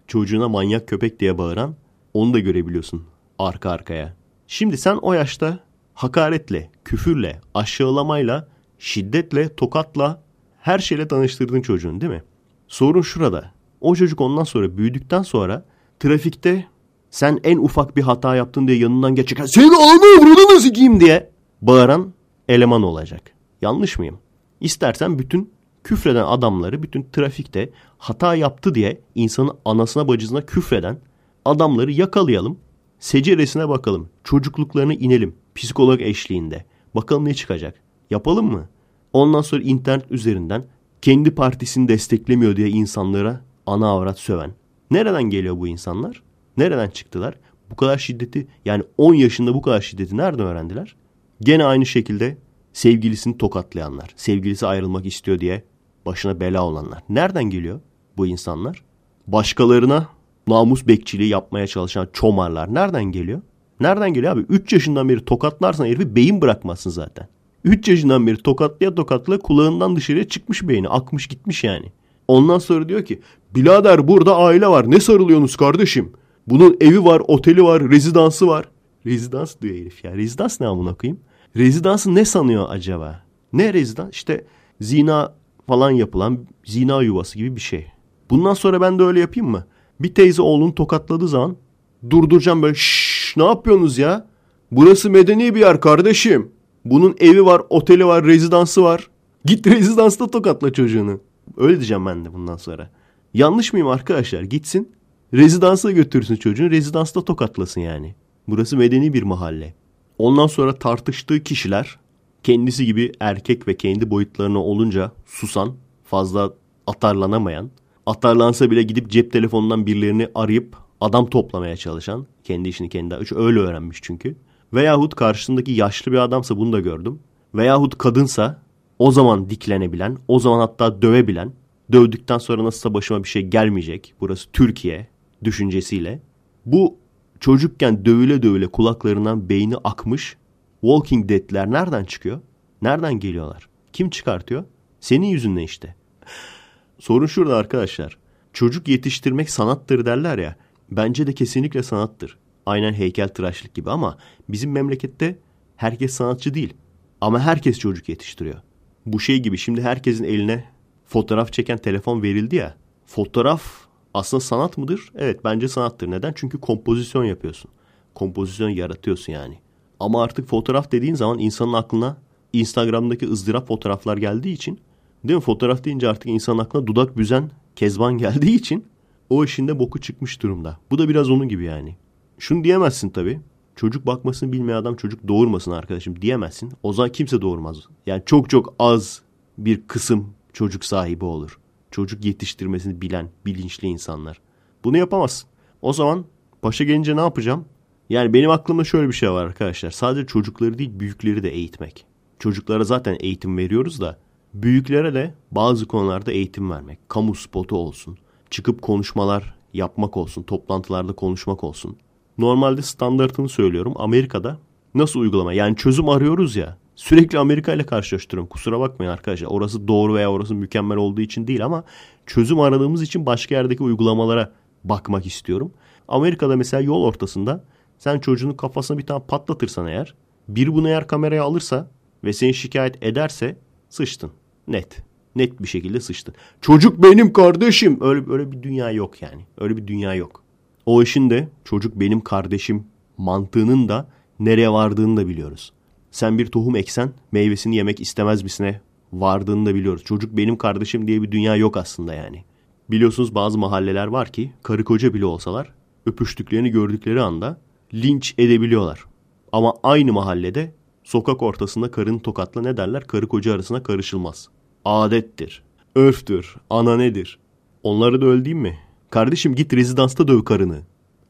Çocuğuna manyak köpek diye bağıran onu da görebiliyorsun arka arkaya. Şimdi sen o yaşta hakaretle, küfürle, aşağılamayla, şiddetle, tokatla her şeyle tanıştırdın çocuğun değil mi? Sorun şurada. O çocuk ondan sonra büyüdükten sonra trafikte sen en ufak bir hata yaptın diye yanından geçerken senin ananı avradını sikeyim diye bağıran eleman olacak. Yanlış mıyım? İstersen bütün küfreden adamları bütün trafikte hata yaptı diye insanın anasına bacısına küfreden adamları yakalayalım. Seceresine bakalım. Çocukluklarına inelim. Psikolog eşliğinde. Bakalım ne çıkacak. Yapalım mı? Ondan sonra internet üzerinden kendi partisini desteklemiyor diye insanlara ana avrat söven. Nereden geliyor bu insanlar? Nereden çıktılar? Bu kadar şiddeti yani 10 yaşında bu kadar şiddeti nereden öğrendiler? Gene aynı şekilde sevgilisini tokatlayanlar, sevgilisi ayrılmak istiyor diye başına bela olanlar. Nereden geliyor bu insanlar? Başkalarına namus bekçiliği yapmaya çalışan çomarlar nereden geliyor? Nereden geliyor abi? 3 yaşından beri tokatlarsan herifi beyin bırakmazsın zaten. 3 yaşından beri tokatlaya tokatlaya kulağından dışarıya çıkmış beyni. Akmış gitmiş yani. Ondan sonra diyor ki birader burada aile var ne sarılıyorsunuz kardeşim? Bunun evi var, oteli var, rezidansı var. Rezidans diyor herif ya. Rezidans ne amına koyayım? Rezidansı ne sanıyor acaba? Ne rezidans? İşte zina falan yapılan zina yuvası gibi bir şey. Bundan sonra ben de öyle yapayım mı? Bir teyze oğlunu tokatladığı zaman durduracağım böyle şşş ne yapıyorsunuz ya? Burası medeni bir yer kardeşim. Bunun evi var, oteli var, rezidansı var. Git (laughs) rezidansta tokatla çocuğunu. Öyle diyeceğim ben de bundan sonra. Yanlış mıyım arkadaşlar? Gitsin rezidansa götürsün çocuğunu. Rezidansta tokatlasın yani. Burası medeni bir mahalle. Ondan sonra tartıştığı kişiler kendisi gibi erkek ve kendi boyutlarına olunca susan, fazla atarlanamayan, atarlansa bile gidip cep telefonundan birilerini arayıp adam toplamaya çalışan, kendi işini kendi öyle öğrenmiş çünkü. Veyahut karşısındaki yaşlı bir adamsa bunu da gördüm. Veyahut kadınsa o zaman diklenebilen, o zaman hatta dövebilen, dövdükten sonra nasılsa başıma bir şey gelmeyecek. Burası Türkiye düşüncesiyle. Bu çocukken dövüle dövüle kulaklarından beyni akmış Walking Dead'ler nereden çıkıyor? Nereden geliyorlar? Kim çıkartıyor? Senin yüzünden işte. Sorun şurada arkadaşlar. Çocuk yetiştirmek sanattır derler ya. Bence de kesinlikle sanattır. Aynen heykel tıraşlık gibi ama bizim memlekette herkes sanatçı değil. Ama herkes çocuk yetiştiriyor. Bu şey gibi şimdi herkesin eline fotoğraf çeken telefon verildi ya. Fotoğraf aslında sanat mıdır? Evet bence sanattır. Neden? Çünkü kompozisyon yapıyorsun. Kompozisyon yaratıyorsun yani. Ama artık fotoğraf dediğin zaman insanın aklına Instagram'daki ızdırap fotoğraflar geldiği için değil mi? Fotoğraf deyince artık insanın aklına dudak büzen kezban (laughs) geldiği için o işin de boku çıkmış durumda. Bu da biraz onun gibi yani. Şunu diyemezsin tabii. Çocuk bakmasını bilmeyen adam çocuk doğurmasın arkadaşım diyemezsin. O zaman kimse doğurmaz. Yani çok çok az bir kısım çocuk sahibi olur. Çocuk yetiştirmesini bilen, bilinçli insanlar. Bunu yapamazsın. O zaman başa gelince ne yapacağım? Yani benim aklımda şöyle bir şey var arkadaşlar. Sadece çocukları değil büyükleri de eğitmek. Çocuklara zaten eğitim veriyoruz da büyüklere de bazı konularda eğitim vermek. Kamu spotu olsun. Çıkıp konuşmalar yapmak olsun. Toplantılarda konuşmak olsun. Normalde standartını söylüyorum. Amerika'da nasıl uygulama? Yani çözüm arıyoruz ya. Sürekli Amerika ile karşılaştırıyorum. Kusura bakmayın arkadaşlar. Orası doğru veya orası mükemmel olduğu için değil ama çözüm aradığımız için başka yerdeki uygulamalara bakmak istiyorum. Amerika'da mesela yol ortasında sen çocuğun kafasına bir tane patlatırsan eğer bir bunu eğer kameraya alırsa ve seni şikayet ederse sıçtın. Net. Net bir şekilde sıçtın. Çocuk benim kardeşim. Öyle, öyle bir dünya yok yani. Öyle bir dünya yok. O işin de çocuk benim kardeşim mantığının da nereye vardığını da biliyoruz. Sen bir tohum eksen meyvesini yemek istemez misine vardığını da biliyoruz. Çocuk benim kardeşim diye bir dünya yok aslında yani. Biliyorsunuz bazı mahalleler var ki karı koca bile olsalar öpüştüklerini gördükleri anda linç edebiliyorlar. Ama aynı mahallede sokak ortasında karın tokatla ne derler? Karı koca arasına karışılmaz. Adettir, örftür, ana nedir? Onları da öldüğüm mi? Kardeşim git rezidansta döv karını.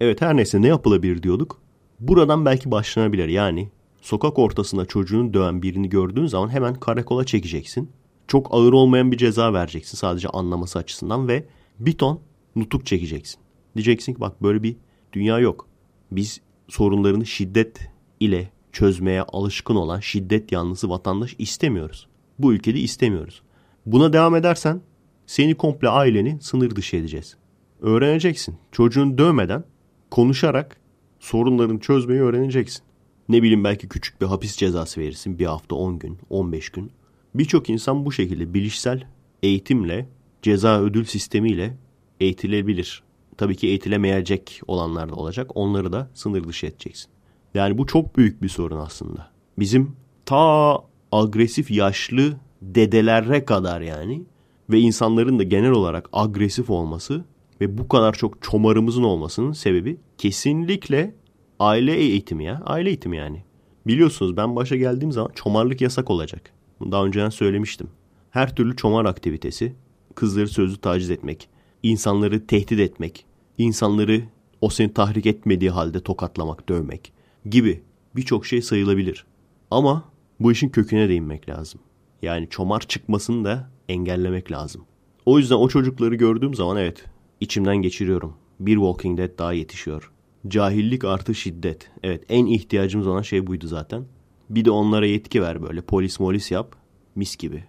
Evet her neyse ne yapılabilir diyorduk. Buradan belki başlanabilir yani. Sokak ortasında çocuğunu döven birini gördüğün zaman hemen karakola çekeceksin. Çok ağır olmayan bir ceza vereceksin sadece anlaması açısından ve bir ton nutuk çekeceksin. Diyeceksin ki bak böyle bir dünya yok. Biz sorunlarını şiddet ile çözmeye alışkın olan şiddet yanlısı vatandaş istemiyoruz. Bu ülkede istemiyoruz. Buna devam edersen seni komple aileni sınır dışı edeceğiz. Öğreneceksin. Çocuğunu dövmeden konuşarak sorunlarını çözmeyi öğreneceksin. Ne bileyim belki küçük bir hapis cezası verirsin. Bir hafta 10 gün, 15 gün. Birçok insan bu şekilde bilişsel eğitimle, ceza ödül sistemiyle eğitilebilir tabii ki eğitilemeyecek olanlar da olacak. Onları da sınır dışı edeceksin. Yani bu çok büyük bir sorun aslında. Bizim ta agresif yaşlı dedelere kadar yani ve insanların da genel olarak agresif olması ve bu kadar çok çomarımızın olmasının sebebi kesinlikle aile eğitimi ya. Aile eğitimi yani. Biliyorsunuz ben başa geldiğim zaman çomarlık yasak olacak. Bunu daha önceden söylemiştim. Her türlü çomar aktivitesi, kızları sözlü taciz etmek, insanları tehdit etmek, insanları o seni tahrik etmediği halde tokatlamak, dövmek gibi birçok şey sayılabilir. Ama bu işin köküne değinmek lazım. Yani çomar çıkmasını da engellemek lazım. O yüzden o çocukları gördüğüm zaman evet içimden geçiriyorum. Bir Walking Dead daha yetişiyor. Cahillik artı şiddet. Evet en ihtiyacımız olan şey buydu zaten. Bir de onlara yetki ver böyle polis molis yap. Mis gibi.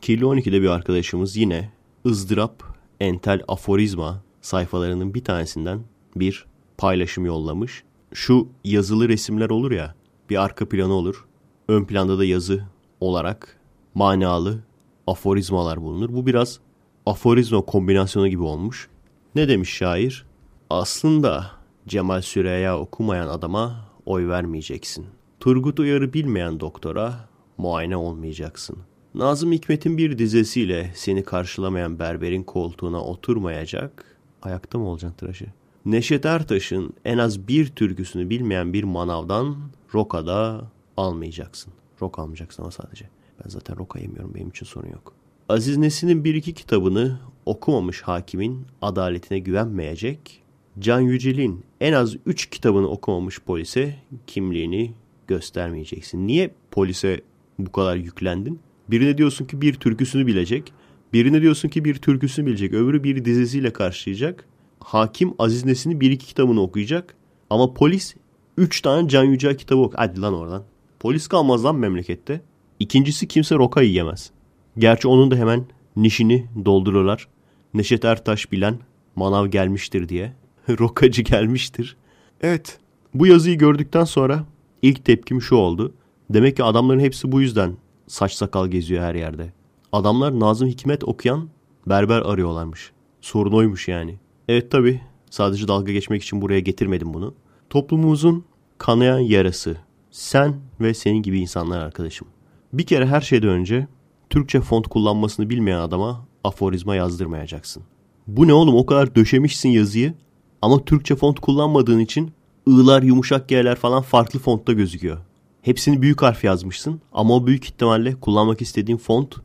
Kirli 12'de bir arkadaşımız yine ızdırap, entel aforizma sayfalarının bir tanesinden bir paylaşım yollamış. Şu yazılı resimler olur ya, bir arka planı olur. Ön planda da yazı olarak manalı aforizmalar bulunur. Bu biraz aforizma kombinasyonu gibi olmuş. Ne demiş şair? Aslında Cemal Süreya okumayan adama oy vermeyeceksin. Turgut Uyar'ı bilmeyen doktora muayene olmayacaksın. Nazım Hikmet'in bir dizesiyle seni karşılamayan berberin koltuğuna oturmayacak, Ayakta mı olacaksın tıraşı? Neşet Ertaş'ın en az bir türküsünü bilmeyen bir manavdan rokada almayacaksın. Roka almayacaksın ama sadece. Ben zaten roka yemiyorum benim için sorun yok. Aziz Nesin'in bir iki kitabını okumamış hakimin adaletine güvenmeyecek. Can Yücel'in en az üç kitabını okumamış polise kimliğini göstermeyeceksin. Niye polise bu kadar yüklendin? Birine diyorsun ki bir türküsünü bilecek. Birine diyorsun ki bir türküsünü bilecek. Öbürü bir dizisiyle karşılayacak. Hakim Aziz Nesin'in bir iki kitabını okuyacak. Ama polis üç tane Can Yücel kitabı ok. Hadi lan oradan. Polis kalmaz lan memlekette. İkincisi kimse roka yiyemez. Gerçi onun da hemen nişini doldururlar. Neşet Ertaş bilen manav gelmiştir diye. (laughs) Rokacı gelmiştir. Evet bu yazıyı gördükten sonra ilk tepkim şu oldu. Demek ki adamların hepsi bu yüzden saç sakal geziyor her yerde. Adamlar Nazım Hikmet okuyan berber arıyorlarmış. Sorun oymuş yani. Evet tabi sadece dalga geçmek için buraya getirmedim bunu. Toplumumuzun kanayan yarası. Sen ve senin gibi insanlar arkadaşım. Bir kere her şeyden önce Türkçe font kullanmasını bilmeyen adama aforizma yazdırmayacaksın. Bu ne oğlum o kadar döşemişsin yazıyı ama Türkçe font kullanmadığın için ı'lar yumuşak G'ler falan farklı fontta gözüküyor. Hepsini büyük harf yazmışsın ama o büyük ihtimalle kullanmak istediğin font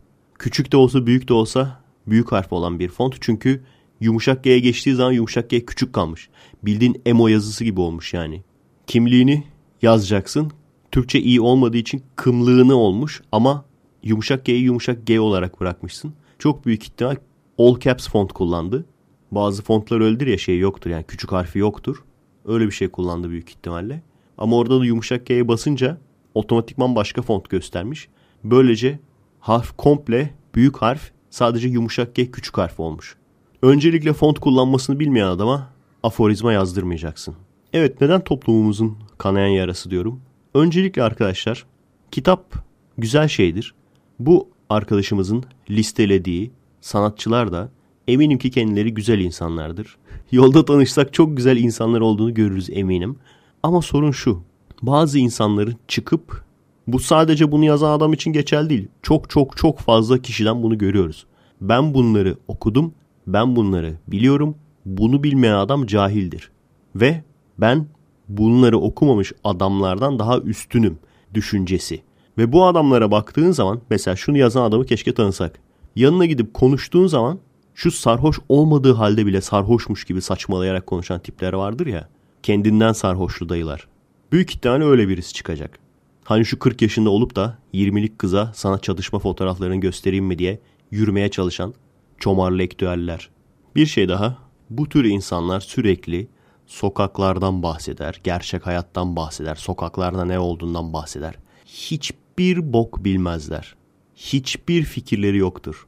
küçük de olsa büyük de olsa büyük harf olan bir font. Çünkü yumuşak G'ye geçtiği zaman yumuşak G küçük kalmış. Bildiğin emo yazısı gibi olmuş yani. Kimliğini yazacaksın. Türkçe iyi olmadığı için kımlığını olmuş ama yumuşak G'yi yumuşak G olarak bırakmışsın. Çok büyük ihtimal all caps font kullandı. Bazı fontlar öldür ya şey yoktur yani küçük harfi yoktur. Öyle bir şey kullandı büyük ihtimalle. Ama orada da yumuşak G'ye basınca otomatikman başka font göstermiş. Böylece harf komple büyük harf sadece yumuşak G küçük harf olmuş. Öncelikle font kullanmasını bilmeyen adama aforizma yazdırmayacaksın. Evet neden toplumumuzun kanayan yarası diyorum. Öncelikle arkadaşlar kitap güzel şeydir. Bu arkadaşımızın listelediği sanatçılar da eminim ki kendileri güzel insanlardır. (laughs) Yolda tanışsak çok güzel insanlar olduğunu görürüz eminim. Ama sorun şu. Bazı insanların çıkıp bu sadece bunu yazan adam için geçerli değil. Çok çok çok fazla kişiden bunu görüyoruz. Ben bunları okudum. Ben bunları biliyorum. Bunu bilmeyen adam cahildir. Ve ben bunları okumamış adamlardan daha üstünüm düşüncesi. Ve bu adamlara baktığın zaman mesela şunu yazan adamı keşke tanısak. Yanına gidip konuştuğun zaman şu sarhoş olmadığı halde bile sarhoşmuş gibi saçmalayarak konuşan tipler vardır ya. Kendinden sarhoşlu dayılar. Büyük ihtimalle öyle birisi çıkacak. Hani şu 40 yaşında olup da 20'lik kıza sana çatışma fotoğraflarını göstereyim mi diye yürümeye çalışan çomarlı ektüeller. Bir şey daha. Bu tür insanlar sürekli sokaklardan bahseder, gerçek hayattan bahseder, sokaklarda ne olduğundan bahseder. Hiçbir bok bilmezler. Hiçbir fikirleri yoktur.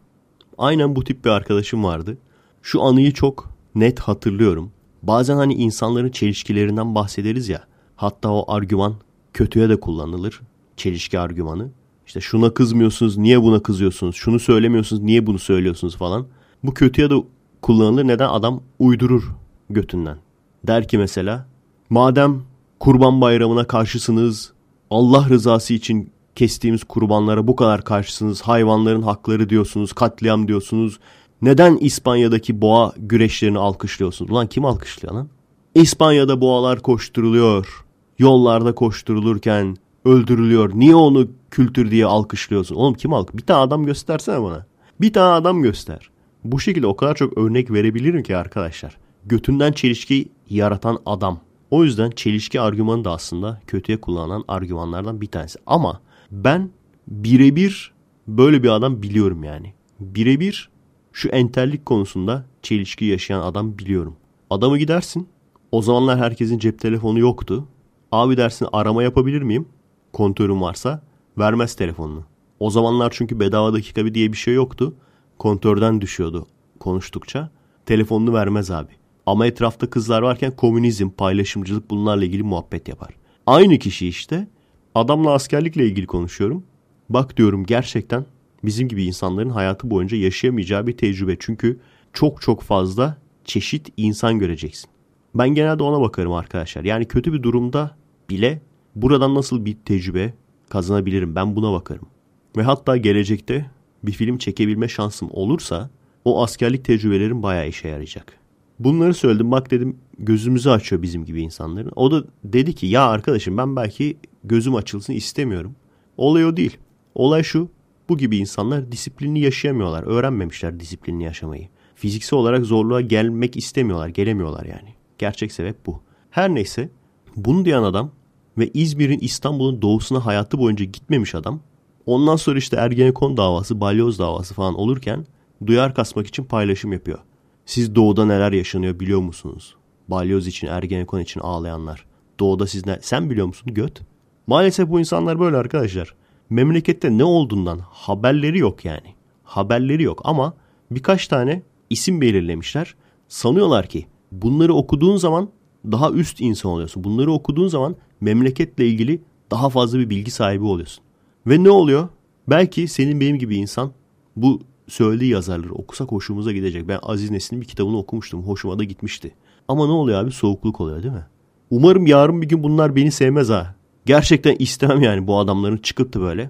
Aynen bu tip bir arkadaşım vardı. Şu anıyı çok net hatırlıyorum. Bazen hani insanların çelişkilerinden bahsederiz ya. Hatta o argüman kötüye de kullanılır. Çelişki argümanı. İşte şuna kızmıyorsunuz, niye buna kızıyorsunuz? Şunu söylemiyorsunuz, niye bunu söylüyorsunuz falan. Bu kötüye de kullanılır. Neden? Adam uydurur götünden. Der ki mesela, madem kurban bayramına karşısınız, Allah rızası için kestiğimiz kurbanlara bu kadar karşısınız, hayvanların hakları diyorsunuz, katliam diyorsunuz. Neden İspanya'daki boğa güreşlerini alkışlıyorsunuz? Ulan kim alkışlıyor lan? İspanya'da boğalar koşturuluyor. Yollarda koşturulurken öldürülüyor. Niye onu kültür diye alkışlıyorsun? Oğlum kim alk? Bir tane adam göstersene bana. Bir tane adam göster. Bu şekilde o kadar çok örnek verebilirim ki arkadaşlar. Götünden çelişki yaratan adam. O yüzden çelişki argümanı da aslında kötüye kullanılan argümanlardan bir tanesi. Ama ben birebir böyle bir adam biliyorum yani. Birebir şu entellik konusunda çelişki yaşayan adam biliyorum. Adamı gidersin. O zamanlar herkesin cep telefonu yoktu. Abi dersin arama yapabilir miyim? Kontörüm varsa vermez telefonunu. O zamanlar çünkü bedava dakika bir diye bir şey yoktu. Kontörden düşüyordu konuştukça. Telefonunu vermez abi. Ama etrafta kızlar varken komünizm, paylaşımcılık bunlarla ilgili muhabbet yapar. Aynı kişi işte adamla askerlikle ilgili konuşuyorum. Bak diyorum gerçekten bizim gibi insanların hayatı boyunca yaşayamayacağı bir tecrübe. Çünkü çok çok fazla çeşit insan göreceksin. Ben genelde ona bakarım arkadaşlar. Yani kötü bir durumda bile buradan nasıl bir tecrübe kazanabilirim ben buna bakarım. Ve hatta gelecekte bir film çekebilme şansım olursa o askerlik tecrübelerim bayağı işe yarayacak. Bunları söyledim bak dedim gözümüzü açıyor bizim gibi insanların. O da dedi ki ya arkadaşım ben belki gözüm açılsın istemiyorum. Olay o değil. Olay şu bu gibi insanlar disiplinli yaşayamıyorlar. Öğrenmemişler disiplinli yaşamayı. Fiziksel olarak zorluğa gelmek istemiyorlar. Gelemiyorlar yani. Gerçek sebep bu. Her neyse bunu diyen adam ve İzmir'in İstanbul'un doğusuna hayatı boyunca gitmemiş adam. Ondan sonra işte Ergenekon davası, balyoz davası falan olurken duyar kasmak için paylaşım yapıyor. Siz doğuda neler yaşanıyor biliyor musunuz? Balyoz için, Ergenekon için ağlayanlar. Doğuda siz ne? Sen biliyor musun göt? Maalesef bu insanlar böyle arkadaşlar. Memlekette ne olduğundan haberleri yok yani. Haberleri yok ama birkaç tane isim belirlemişler. Sanıyorlar ki bunları okuduğun zaman daha üst insan oluyorsun. Bunları okuduğun zaman memleketle ilgili daha fazla bir bilgi sahibi oluyorsun. Ve ne oluyor? Belki senin benim gibi insan bu söylediği yazarları okusak hoşumuza gidecek. Ben Aziz Nesin'in bir kitabını okumuştum. Hoşuma da gitmişti. Ama ne oluyor abi? Soğukluk oluyor değil mi? Umarım yarın bir gün bunlar beni sevmez ha. Gerçekten istemem yani bu adamların çıkıp da böyle.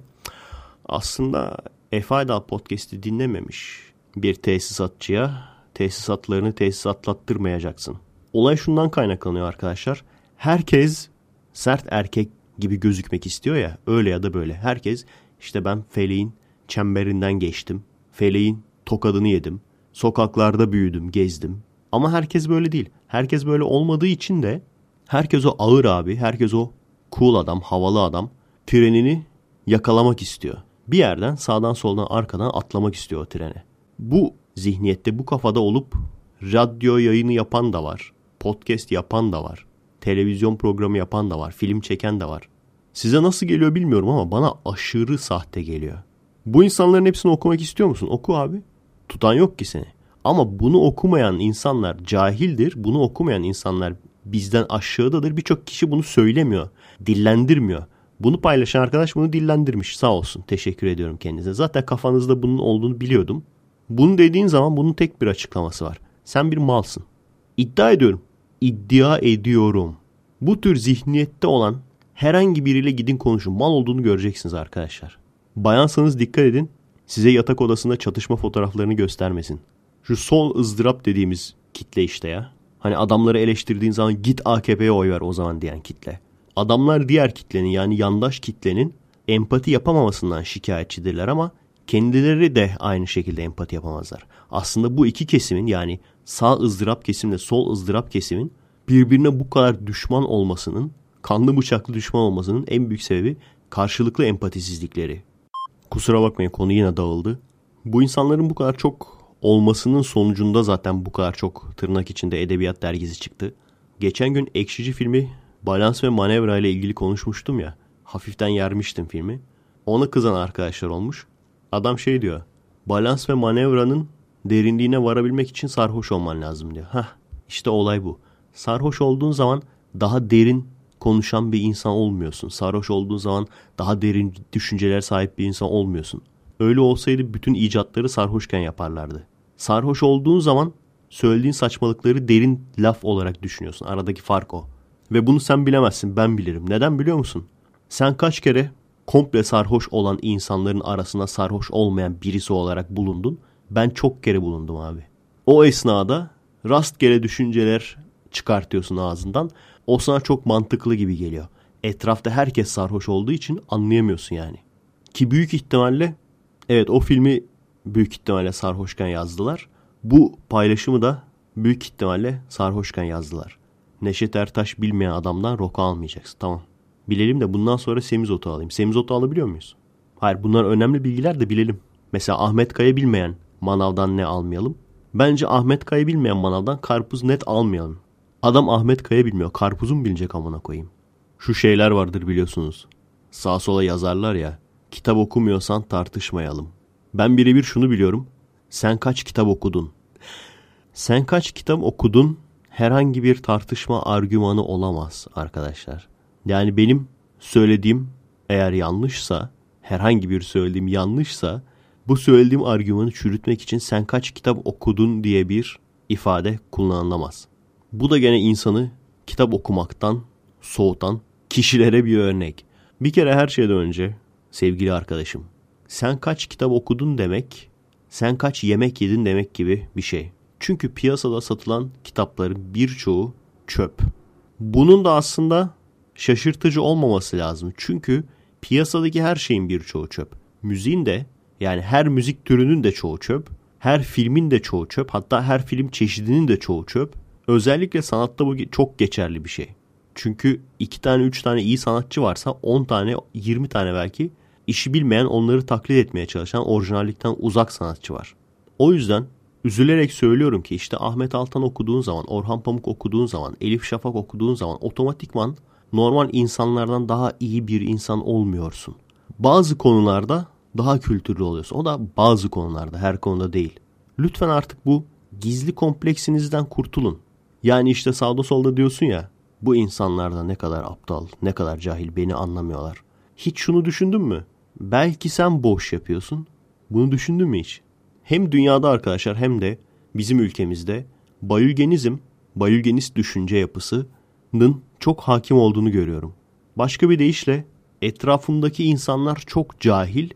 Aslında Efaydal podcast'i dinlememiş bir tesisatçıya tesisatlarını tesisatlattırmayacaksın. Olay şundan kaynaklanıyor arkadaşlar. Herkes sert erkek gibi gözükmek istiyor ya öyle ya da böyle. Herkes işte ben feleğin çemberinden geçtim. Feleğin tokadını yedim. Sokaklarda büyüdüm, gezdim. Ama herkes böyle değil. Herkes böyle olmadığı için de herkes o ağır abi, herkes o cool adam, havalı adam trenini yakalamak istiyor. Bir yerden sağdan soldan arkadan atlamak istiyor o trene. Bu zihniyette bu kafada olup radyo yayını yapan da var. Podcast yapan da var. Televizyon programı yapan da var. Film çeken de var. Size nasıl geliyor bilmiyorum ama bana aşırı sahte geliyor. Bu insanların hepsini okumak istiyor musun? Oku abi. Tutan yok ki seni. Ama bunu okumayan insanlar cahildir. Bunu okumayan insanlar bizden aşağıdadır. Birçok kişi bunu söylemiyor. Dillendirmiyor. Bunu paylaşan arkadaş bunu dillendirmiş. Sağ olsun. Teşekkür ediyorum kendinize. Zaten kafanızda bunun olduğunu biliyordum. Bunu dediğin zaman bunun tek bir açıklaması var. Sen bir malsın. İddia ediyorum. İddia ediyorum. Bu tür zihniyette olan herhangi biriyle gidin konuşun. Mal olduğunu göreceksiniz arkadaşlar. Bayansanız dikkat edin. Size yatak odasında çatışma fotoğraflarını göstermesin. Şu sol ızdırap dediğimiz kitle işte ya. Hani adamları eleştirdiğin zaman git AKP'ye oy ver o zaman diyen kitle. Adamlar diğer kitlenin yani yandaş kitlenin empati yapamamasından şikayetçidirler ama kendileri de aynı şekilde empati yapamazlar. Aslında bu iki kesimin yani sağ ızdırap kesimle sol ızdırap kesimin birbirine bu kadar düşman olmasının, kanlı bıçaklı düşman olmasının en büyük sebebi karşılıklı empatisizlikleri. Kusura bakmayın konu yine dağıldı. Bu insanların bu kadar çok olmasının sonucunda zaten bu kadar çok tırnak içinde edebiyat dergisi çıktı. Geçen gün Ekşici filmi Balans ve Manevra ile ilgili konuşmuştum ya. Hafiften yermiştim filmi. Ona kızan arkadaşlar olmuş. Adam şey diyor. Balans ve manevranın derinliğine varabilmek için sarhoş olman lazım diyor. Hah işte olay bu. Sarhoş olduğun zaman daha derin konuşan bir insan olmuyorsun. Sarhoş olduğun zaman daha derin düşünceler sahip bir insan olmuyorsun. Öyle olsaydı bütün icatları sarhoşken yaparlardı. Sarhoş olduğun zaman söylediğin saçmalıkları derin laf olarak düşünüyorsun. Aradaki fark o. Ve bunu sen bilemezsin ben bilirim. Neden biliyor musun? Sen kaç kere komple sarhoş olan insanların arasında sarhoş olmayan birisi olarak bulundun? Ben çok kere bulundum abi. O esnada rastgele düşünceler çıkartıyorsun ağzından. O sana çok mantıklı gibi geliyor. Etrafta herkes sarhoş olduğu için anlayamıyorsun yani. Ki büyük ihtimalle evet o filmi büyük ihtimalle sarhoşken yazdılar. Bu paylaşımı da büyük ihtimalle sarhoşken yazdılar. Neşet Ertaş bilmeyen adamdan roka almayacaksın. Tamam. Bilelim de bundan sonra semizotu alayım. Semizotu alabiliyor muyuz? Hayır bunlar önemli bilgiler de bilelim. Mesela Ahmet Kaya bilmeyen manavdan ne almayalım? Bence Ahmet Kaya bilmeyen manavdan karpuz net almayalım. Adam Ahmet Kaya bilmiyor. Karpuzu mu bilecek amına koyayım? Şu şeyler vardır biliyorsunuz. Sağ sola yazarlar ya. Kitap okumuyorsan tartışmayalım. Ben birebir şunu biliyorum. Sen kaç kitap okudun? Sen kaç kitap okudun? Herhangi bir tartışma argümanı olamaz arkadaşlar. Yani benim söylediğim eğer yanlışsa, herhangi bir söylediğim yanlışsa bu söylediğim argümanı çürütmek için sen kaç kitap okudun diye bir ifade kullanılamaz. Bu da gene insanı kitap okumaktan soğutan kişilere bir örnek. Bir kere her şeyden önce sevgili arkadaşım sen kaç kitap okudun demek sen kaç yemek yedin demek gibi bir şey. Çünkü piyasada satılan kitapların birçoğu çöp. Bunun da aslında şaşırtıcı olmaması lazım. Çünkü piyasadaki her şeyin birçoğu çöp. Müziğin de yani her müzik türünün de çoğu çöp. Her filmin de çoğu çöp. Hatta her film çeşidinin de çoğu çöp. Özellikle sanatta bu çok geçerli bir şey. Çünkü iki tane üç tane iyi sanatçı varsa 10 tane 20 tane belki işi bilmeyen onları taklit etmeye çalışan orijinallikten uzak sanatçı var. O yüzden üzülerek söylüyorum ki işte Ahmet Altan okuduğun zaman, Orhan Pamuk okuduğun zaman, Elif Şafak okuduğun zaman otomatikman normal insanlardan daha iyi bir insan olmuyorsun. Bazı konularda daha kültürlü oluyorsun. O da bazı konularda, her konuda değil. Lütfen artık bu gizli kompleksinizden kurtulun. Yani işte sağda solda diyorsun ya, bu insanlar da ne kadar aptal, ne kadar cahil beni anlamıyorlar. Hiç şunu düşündün mü? Belki sen boş yapıyorsun. Bunu düşündün mü hiç? Hem dünyada arkadaşlar hem de bizim ülkemizde bayülgenizm, bayülgenist düşünce yapısının çok hakim olduğunu görüyorum. Başka bir deyişle etrafımdaki insanlar çok cahil,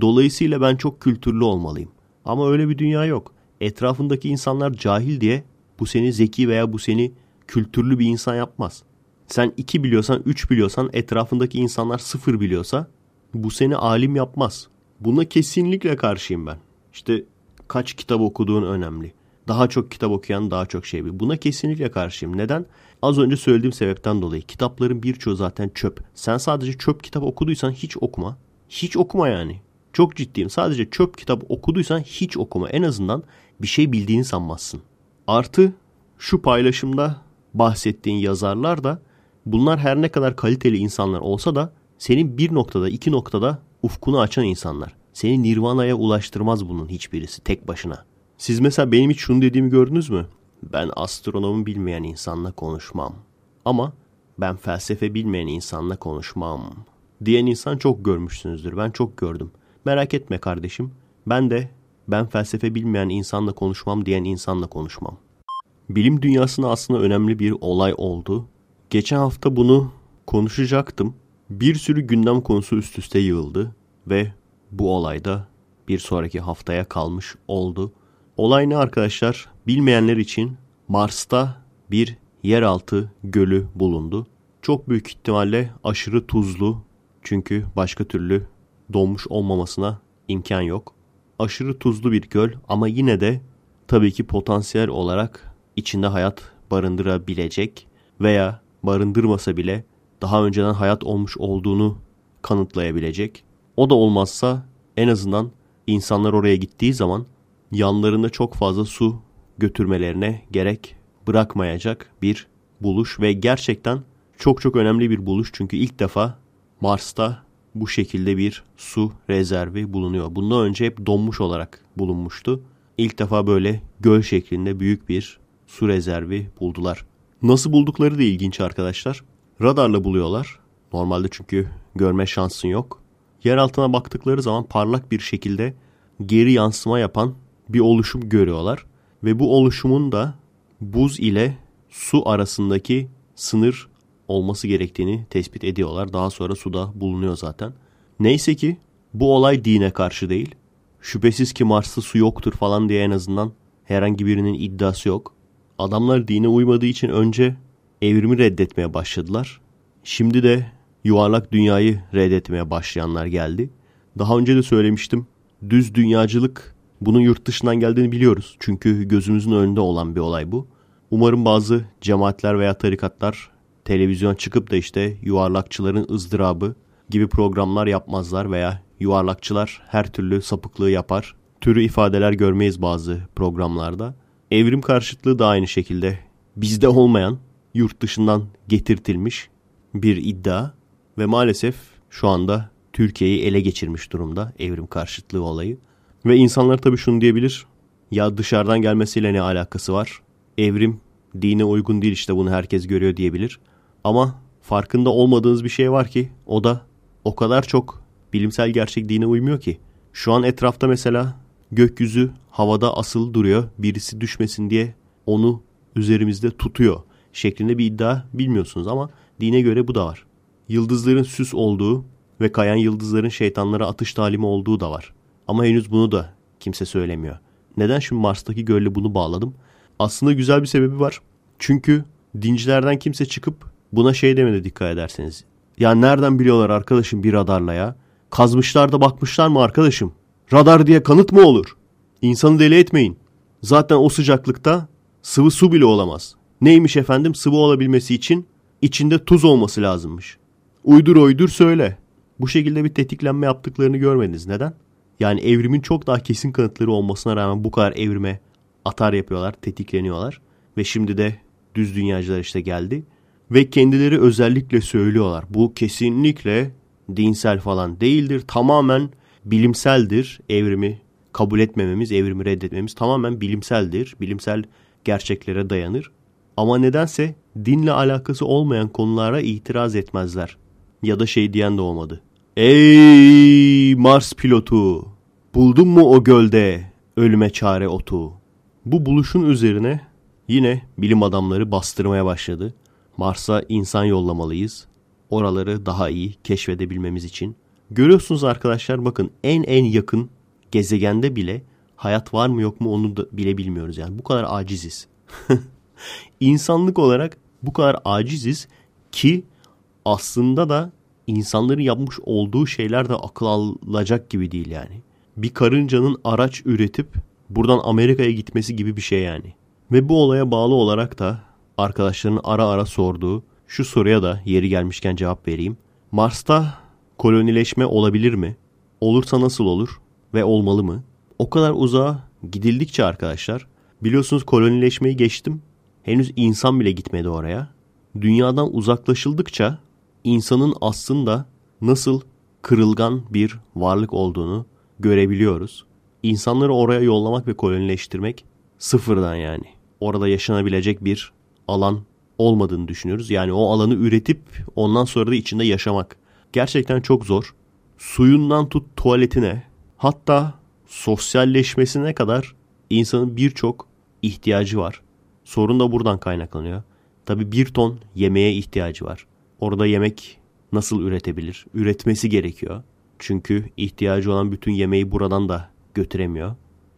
dolayısıyla ben çok kültürlü olmalıyım. Ama öyle bir dünya yok. Etrafındaki insanlar cahil diye bu seni zeki veya bu seni kültürlü bir insan yapmaz. Sen iki biliyorsan, üç biliyorsan, etrafındaki insanlar sıfır biliyorsa bu seni alim yapmaz. Buna kesinlikle karşıyım ben. İşte kaç kitap okuduğun önemli. Daha çok kitap okuyan daha çok şey bilir. Buna kesinlikle karşıyım. Neden? Az önce söylediğim sebepten dolayı. Kitapların birçoğu zaten çöp. Sen sadece çöp kitap okuduysan hiç okuma. Hiç okuma yani. Çok ciddiyim. Sadece çöp kitap okuduysan hiç okuma. En azından bir şey bildiğini sanmazsın. Artı şu paylaşımda bahsettiğin yazarlar da bunlar her ne kadar kaliteli insanlar olsa da senin bir noktada iki noktada ufkunu açan insanlar. Seni nirvana'ya ulaştırmaz bunun hiçbirisi tek başına. Siz mesela benim hiç şunu dediğimi gördünüz mü? Ben astronomu bilmeyen insanla konuşmam. Ama ben felsefe bilmeyen insanla konuşmam. Diyen insan çok görmüşsünüzdür. Ben çok gördüm. Merak etme kardeşim. Ben de ben felsefe bilmeyen insanla konuşmam diyen insanla konuşmam. Bilim dünyasında aslında önemli bir olay oldu. Geçen hafta bunu konuşacaktım. Bir sürü gündem konusu üst üste yığıldı ve bu olayda bir sonraki haftaya kalmış oldu. Olay ne arkadaşlar? Bilmeyenler için Mars'ta bir yeraltı gölü bulundu. Çok büyük ihtimalle aşırı tuzlu çünkü başka türlü donmuş olmamasına imkan yok. Aşırı tuzlu bir göl ama yine de tabii ki potansiyel olarak içinde hayat barındırabilecek veya barındırmasa bile daha önceden hayat olmuş olduğunu kanıtlayabilecek. O da olmazsa en azından insanlar oraya gittiği zaman yanlarında çok fazla su götürmelerine gerek bırakmayacak bir buluş ve gerçekten çok çok önemli bir buluş çünkü ilk defa Mars'ta bu şekilde bir su rezervi bulunuyor. Bundan önce hep donmuş olarak bulunmuştu. İlk defa böyle göl şeklinde büyük bir su rezervi buldular. Nasıl buldukları da ilginç arkadaşlar. Radarla buluyorlar. Normalde çünkü görme şansın yok. Yer altına baktıkları zaman parlak bir şekilde geri yansıma yapan bir oluşum görüyorlar. Ve bu oluşumun da buz ile su arasındaki sınır olması gerektiğini tespit ediyorlar. Daha sonra suda bulunuyor zaten. Neyse ki bu olay dine karşı değil. Şüphesiz ki Mars'ta su yoktur falan diye en azından herhangi birinin iddiası yok. Adamlar dine uymadığı için önce evrimi reddetmeye başladılar. Şimdi de yuvarlak dünyayı reddetmeye başlayanlar geldi. Daha önce de söylemiştim. Düz dünyacılık bunun yurt dışından geldiğini biliyoruz. Çünkü gözümüzün önünde olan bir olay bu. Umarım bazı cemaatler veya tarikatlar televizyon çıkıp da işte yuvarlakçıların ızdırabı gibi programlar yapmazlar veya yuvarlakçılar her türlü sapıklığı yapar. Türü ifadeler görmeyiz bazı programlarda. Evrim karşıtlığı da aynı şekilde bizde olmayan yurt dışından getirtilmiş bir iddia ve maalesef şu anda Türkiye'yi ele geçirmiş durumda evrim karşıtlığı olayı. Ve insanlar tabii şunu diyebilir. Ya dışarıdan gelmesiyle ne alakası var? Evrim dine uygun değil işte bunu herkes görüyor diyebilir. Ama farkında olmadığınız bir şey var ki o da o kadar çok bilimsel gerçek dine uymuyor ki. Şu an etrafta mesela gökyüzü havada asıl duruyor. Birisi düşmesin diye onu üzerimizde tutuyor şeklinde bir iddia bilmiyorsunuz ama dine göre bu da var. Yıldızların süs olduğu ve kayan yıldızların şeytanlara atış talimi olduğu da var. Ama henüz bunu da kimse söylemiyor. Neden şimdi Mars'taki gölle bunu bağladım? Aslında güzel bir sebebi var. Çünkü dincilerden kimse çıkıp buna şey demedi dikkat ederseniz. Ya nereden biliyorlar arkadaşım bir radarla ya? Kazmışlar da bakmışlar mı arkadaşım? Radar diye kanıt mı olur? İnsanı deli etmeyin. Zaten o sıcaklıkta sıvı su bile olamaz. Neymiş efendim sıvı olabilmesi için içinde tuz olması lazımmış. Uydur uydur söyle. Bu şekilde bir tetiklenme yaptıklarını görmediniz. Neden? Yani evrimin çok daha kesin kanıtları olmasına rağmen bu kadar evrime atar yapıyorlar, tetikleniyorlar. Ve şimdi de düz dünyacılar işte geldi. Ve kendileri özellikle söylüyorlar. Bu kesinlikle dinsel falan değildir. Tamamen bilimseldir. Evrimi kabul etmememiz, evrimi reddetmemiz tamamen bilimseldir. Bilimsel gerçeklere dayanır. Ama nedense dinle alakası olmayan konulara itiraz etmezler. Ya da şey diyen de olmadı. Ey Mars pilotu! Buldun mu o gölde ölüme çare otu? Bu buluşun üzerine yine bilim adamları bastırmaya başladı. Mars'a insan yollamalıyız. Oraları daha iyi keşfedebilmemiz için. Görüyorsunuz arkadaşlar bakın en en yakın gezegende bile hayat var mı yok mu onu da bile bilmiyoruz. Yani bu kadar aciziz. (laughs) İnsanlık olarak bu kadar aciziz ki aslında da insanların yapmış olduğu şeyler de akıl alacak gibi değil yani. Bir karıncanın araç üretip buradan Amerika'ya gitmesi gibi bir şey yani. Ve bu olaya bağlı olarak da arkadaşlarının ara ara sorduğu şu soruya da yeri gelmişken cevap vereyim. Mars'ta kolonileşme olabilir mi? Olursa nasıl olur ve olmalı mı? O kadar uzağa gidildikçe arkadaşlar biliyorsunuz kolonileşmeyi geçtim. Henüz insan bile gitmedi oraya. Dünyadan uzaklaşıldıkça insanın aslında nasıl kırılgan bir varlık olduğunu görebiliyoruz. İnsanları oraya yollamak ve kolonileştirmek sıfırdan yani. Orada yaşanabilecek bir alan olmadığını düşünüyoruz. Yani o alanı üretip ondan sonra da içinde yaşamak. Gerçekten çok zor. Suyundan tut tuvaletine hatta sosyalleşmesine kadar insanın birçok ihtiyacı var. Sorun da buradan kaynaklanıyor. Tabi bir ton yemeğe ihtiyacı var. Orada yemek nasıl üretebilir? Üretmesi gerekiyor. Çünkü ihtiyacı olan bütün yemeği buradan da götüremiyor.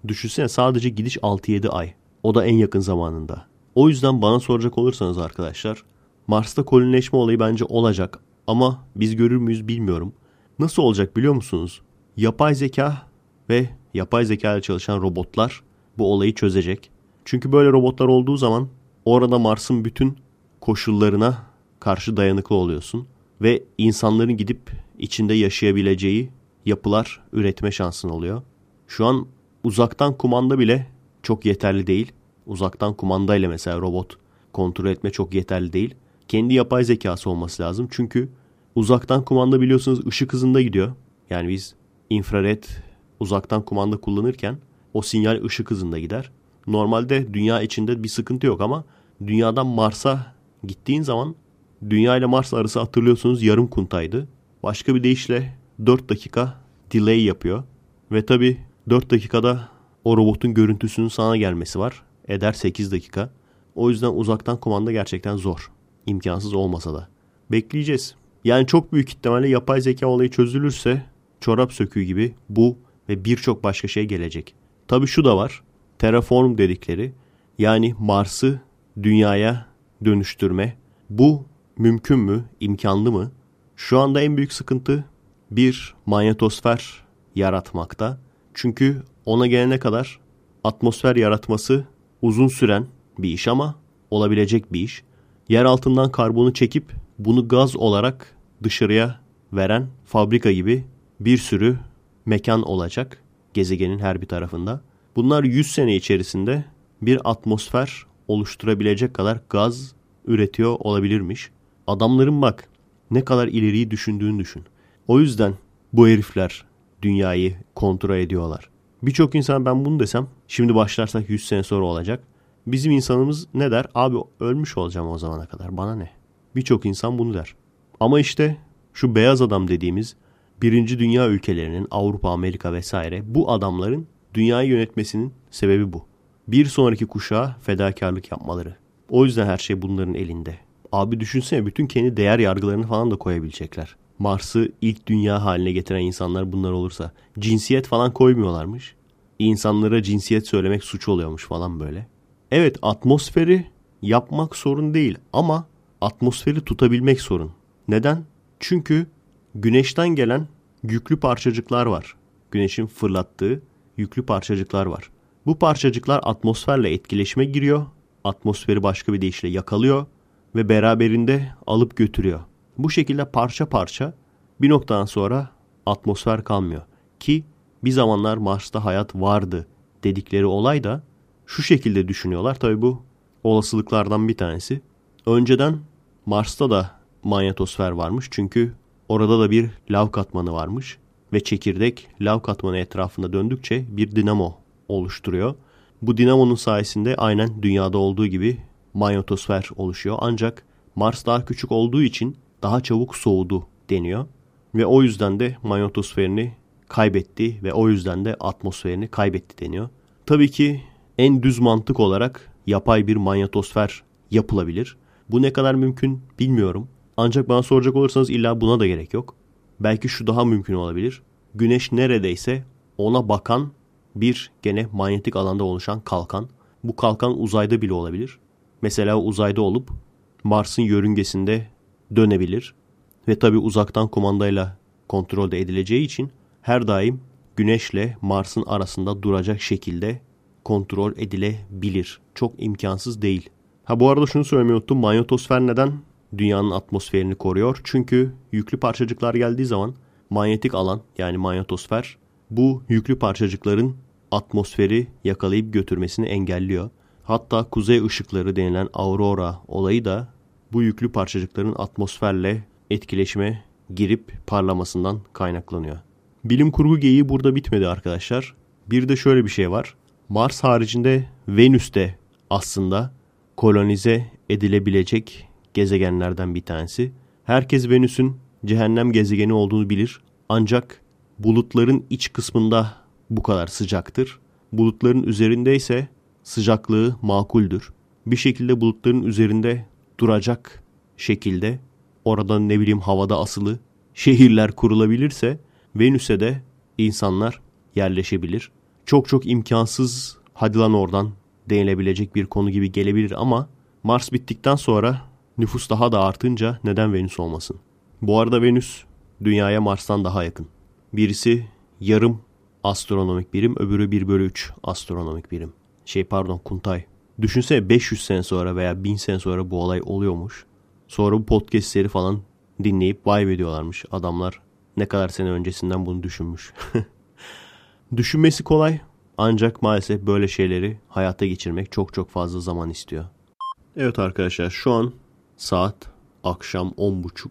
Düşünsene sadece gidiş 6-7 ay. O da en yakın zamanında. O yüzden bana soracak olursanız arkadaşlar Mars'ta kolonileşme olayı bence olacak ama biz görür müyüz bilmiyorum. Nasıl olacak biliyor musunuz? Yapay zeka ve yapay zeka ile çalışan robotlar bu olayı çözecek. Çünkü böyle robotlar olduğu zaman orada Mars'ın bütün koşullarına karşı dayanıklı oluyorsun ve insanların gidip içinde yaşayabileceği yapılar üretme şansın oluyor. Şu an uzaktan kumanda bile çok yeterli değil. Uzaktan kumandayla mesela robot kontrol etme çok yeterli değil. Kendi yapay zekası olması lazım. Çünkü uzaktan kumanda biliyorsunuz ışık hızında gidiyor. Yani biz infrared uzaktan kumanda kullanırken o sinyal ışık hızında gider. Normalde dünya içinde bir sıkıntı yok ama dünyadan Mars'a gittiğin zaman dünya ile Mars arası hatırlıyorsunuz yarım kuntaydı. Başka bir deyişle 4 dakika delay yapıyor. Ve tabi 4 dakikada o robotun görüntüsünün sana gelmesi var. Eder 8 dakika. O yüzden uzaktan kumanda gerçekten zor. İmkansız olmasa da. Bekleyeceğiz. Yani çok büyük ihtimalle yapay zeka olayı çözülürse çorap söküğü gibi bu ve birçok başka şey gelecek. Tabi şu da var. Terraform dedikleri yani Mars'ı dünyaya dönüştürme. Bu mümkün mü? İmkanlı mı? Şu anda en büyük sıkıntı bir manyetosfer yaratmakta. Çünkü ona gelene kadar atmosfer yaratması uzun süren bir iş ama olabilecek bir iş. Yer altından karbonu çekip bunu gaz olarak dışarıya veren fabrika gibi bir sürü mekan olacak gezegenin her bir tarafında. Bunlar 100 sene içerisinde bir atmosfer oluşturabilecek kadar gaz üretiyor olabilirmiş. Adamların bak ne kadar ileriyi düşündüğünü düşün. O yüzden bu herifler dünyayı kontrol ediyorlar. Birçok insan ben bunu desem şimdi başlarsak 100 sene sonra olacak. Bizim insanımız ne der? Abi ölmüş olacağım o zamana kadar bana ne? Birçok insan bunu der. Ama işte şu beyaz adam dediğimiz birinci dünya ülkelerinin Avrupa, Amerika vesaire bu adamların dünyayı yönetmesinin sebebi bu. Bir sonraki kuşağa fedakarlık yapmaları. O yüzden her şey bunların elinde. Abi düşünsene bütün kendi değer yargılarını falan da koyabilecekler. Mars'ı ilk dünya haline getiren insanlar bunlar olursa cinsiyet falan koymuyorlarmış. İnsanlara cinsiyet söylemek suç oluyormuş falan böyle. Evet atmosferi yapmak sorun değil ama atmosferi tutabilmek sorun. Neden? Çünkü güneşten gelen yüklü parçacıklar var. Güneşin fırlattığı yüklü parçacıklar var. Bu parçacıklar atmosferle etkileşime giriyor. Atmosferi başka bir deyişle yakalıyor ve beraberinde alıp götürüyor. Bu şekilde parça parça bir noktadan sonra atmosfer kalmıyor. Ki bir zamanlar Mars'ta hayat vardı dedikleri olay da şu şekilde düşünüyorlar. Tabi bu olasılıklardan bir tanesi. Önceden Mars'ta da manyetosfer varmış. Çünkü orada da bir lav katmanı varmış. Ve çekirdek lav katmanı etrafında döndükçe bir dinamo oluşturuyor. Bu dinamonun sayesinde aynen dünyada olduğu gibi manyetosfer oluşuyor. Ancak Mars daha küçük olduğu için daha çabuk soğudu deniyor. Ve o yüzden de manyetosferini kaybetti ve o yüzden de atmosferini kaybetti deniyor. Tabii ki en düz mantık olarak yapay bir manyetosfer yapılabilir. Bu ne kadar mümkün bilmiyorum. Ancak bana soracak olursanız illa buna da gerek yok. Belki şu daha mümkün olabilir. Güneş neredeyse ona bakan bir gene manyetik alanda oluşan kalkan. Bu kalkan uzayda bile olabilir. Mesela uzayda olup Mars'ın yörüngesinde dönebilir. Ve tabi uzaktan kumandayla kontrol edileceği için her daim Güneşle Mars'ın arasında duracak şekilde kontrol edilebilir. Çok imkansız değil. Ha bu arada şunu söylemeyi unuttum. Manyetosfer neden dünyanın atmosferini koruyor? Çünkü yüklü parçacıklar geldiği zaman manyetik alan yani manyetosfer bu yüklü parçacıkların atmosferi yakalayıp götürmesini engelliyor. Hatta kuzey ışıkları denilen aurora olayı da bu yüklü parçacıkların atmosferle etkileşime girip parlamasından kaynaklanıyor. Bilim kurgu geyiği burada bitmedi arkadaşlar. Bir de şöyle bir şey var. Mars haricinde Venüs'te aslında kolonize edilebilecek gezegenlerden bir tanesi. Herkes Venüs'ün cehennem gezegeni olduğunu bilir. Ancak bulutların iç kısmında bu kadar sıcaktır. Bulutların üzerinde ise sıcaklığı makuldür. Bir şekilde bulutların üzerinde duracak şekilde oradan ne bileyim havada asılı şehirler kurulabilirse Venüs'e de insanlar yerleşebilir. Çok çok imkansız hadi lan oradan denilebilecek bir konu gibi gelebilir ama Mars bittikten sonra nüfus daha da artınca neden Venüs olmasın? Bu arada Venüs dünyaya Mars'tan daha yakın. Birisi yarım astronomik birim öbürü 1 bölü 3 astronomik birim. Şey pardon Kuntay. Düşünsene 500 sene sonra veya 1000 sene sonra bu olay oluyormuş. Sonra bu podcastleri falan dinleyip vay ediyorlarmış adamlar ne kadar sene öncesinden bunu düşünmüş. (laughs) Düşünmesi kolay ancak maalesef böyle şeyleri hayata geçirmek çok çok fazla zaman istiyor. Evet arkadaşlar şu an saat akşam 10.30.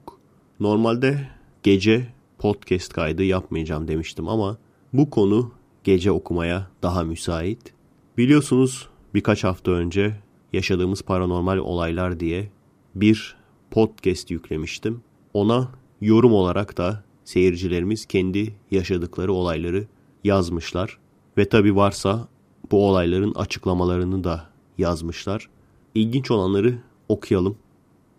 Normalde gece podcast kaydı yapmayacağım demiştim ama bu konu gece okumaya daha müsait. Biliyorsunuz birkaç hafta önce yaşadığımız paranormal olaylar diye bir podcast yüklemiştim. Ona yorum olarak da seyircilerimiz kendi yaşadıkları olayları yazmışlar. Ve tabi varsa bu olayların açıklamalarını da yazmışlar. İlginç olanları okuyalım.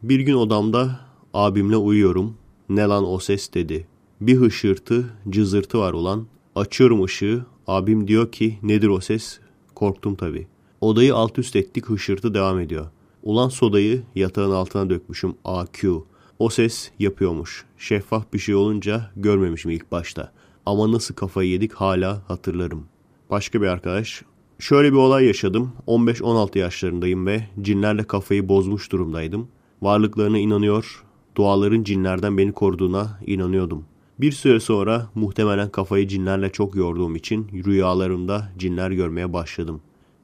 Bir gün odamda abimle uyuyorum. Ne lan o ses dedi. Bir hışırtı, cızırtı var ulan. Açıyorum ışığı. Abim diyor ki nedir o ses? Korktum tabi. Odayı alt üst ettik hışırtı devam ediyor. Ulan sodayı yatağın altına dökmüşüm AQ. O ses yapıyormuş. Şeffaf bir şey olunca görmemişim ilk başta. Ama nasıl kafayı yedik hala hatırlarım. Başka bir arkadaş. Şöyle bir olay yaşadım. 15-16 yaşlarındayım ve cinlerle kafayı bozmuş durumdaydım. Varlıklarına inanıyor, duaların cinlerden beni koruduğuna inanıyordum. Bir süre sonra muhtemelen kafayı cinlerle çok yorduğum için rüyalarımda cinler görmeye başladım.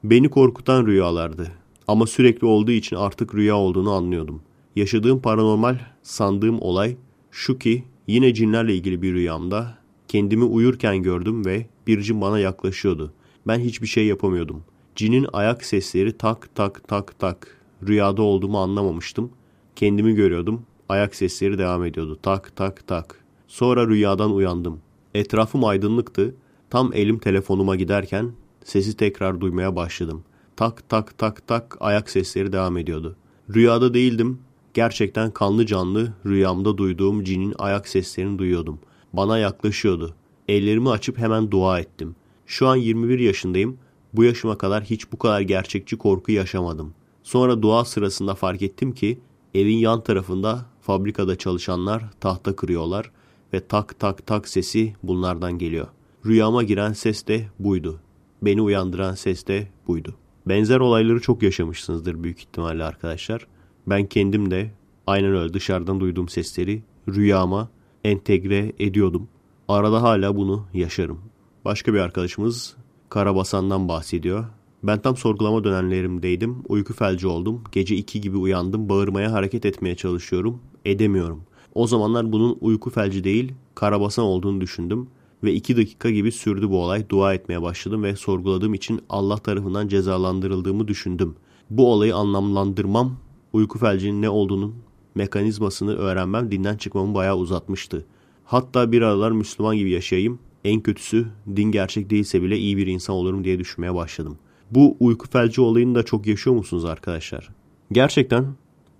Beni korkutan rüyalardı. Ama sürekli olduğu için artık rüya olduğunu anlıyordum. Yaşadığım paranormal sandığım olay şu ki yine cinlerle ilgili bir rüyamda kendimi uyurken gördüm ve bir cin bana yaklaşıyordu. Ben hiçbir şey yapamıyordum. Cinin ayak sesleri tak tak tak tak. Rüyada olduğumu anlamamıştım. Kendimi görüyordum. Ayak sesleri devam ediyordu. Tak tak tak. Sonra rüyadan uyandım. Etrafım aydınlıktı. Tam elim telefonuma giderken sesi tekrar duymaya başladım. Tak tak tak tak ayak sesleri devam ediyordu. Rüyada değildim Gerçekten kanlı canlı rüyamda duyduğum cinin ayak seslerini duyuyordum. Bana yaklaşıyordu. Ellerimi açıp hemen dua ettim. Şu an 21 yaşındayım. Bu yaşıma kadar hiç bu kadar gerçekçi korku yaşamadım. Sonra dua sırasında fark ettim ki evin yan tarafında fabrikada çalışanlar tahta kırıyorlar ve tak tak tak sesi bunlardan geliyor. Rüyama giren ses de buydu. Beni uyandıran ses de buydu. Benzer olayları çok yaşamışsınızdır büyük ihtimalle arkadaşlar. Ben kendim de aynen öyle dışarıdan duyduğum sesleri rüyama entegre ediyordum. Arada hala bunu yaşarım. Başka bir arkadaşımız Karabasan'dan bahsediyor. Ben tam sorgulama dönemlerimdeydim. Uyku felci oldum. Gece 2 gibi uyandım. Bağırmaya hareket etmeye çalışıyorum. Edemiyorum. O zamanlar bunun uyku felci değil, karabasan olduğunu düşündüm. Ve 2 dakika gibi sürdü bu olay. Dua etmeye başladım ve sorguladığım için Allah tarafından cezalandırıldığımı düşündüm. Bu olayı anlamlandırmam, uyku felcinin ne olduğunun mekanizmasını öğrenmem dinden çıkmamı bayağı uzatmıştı. Hatta bir aralar Müslüman gibi yaşayayım, en kötüsü din gerçek değilse bile iyi bir insan olurum diye düşünmeye başladım. Bu uyku felci olayını da çok yaşıyor musunuz arkadaşlar? Gerçekten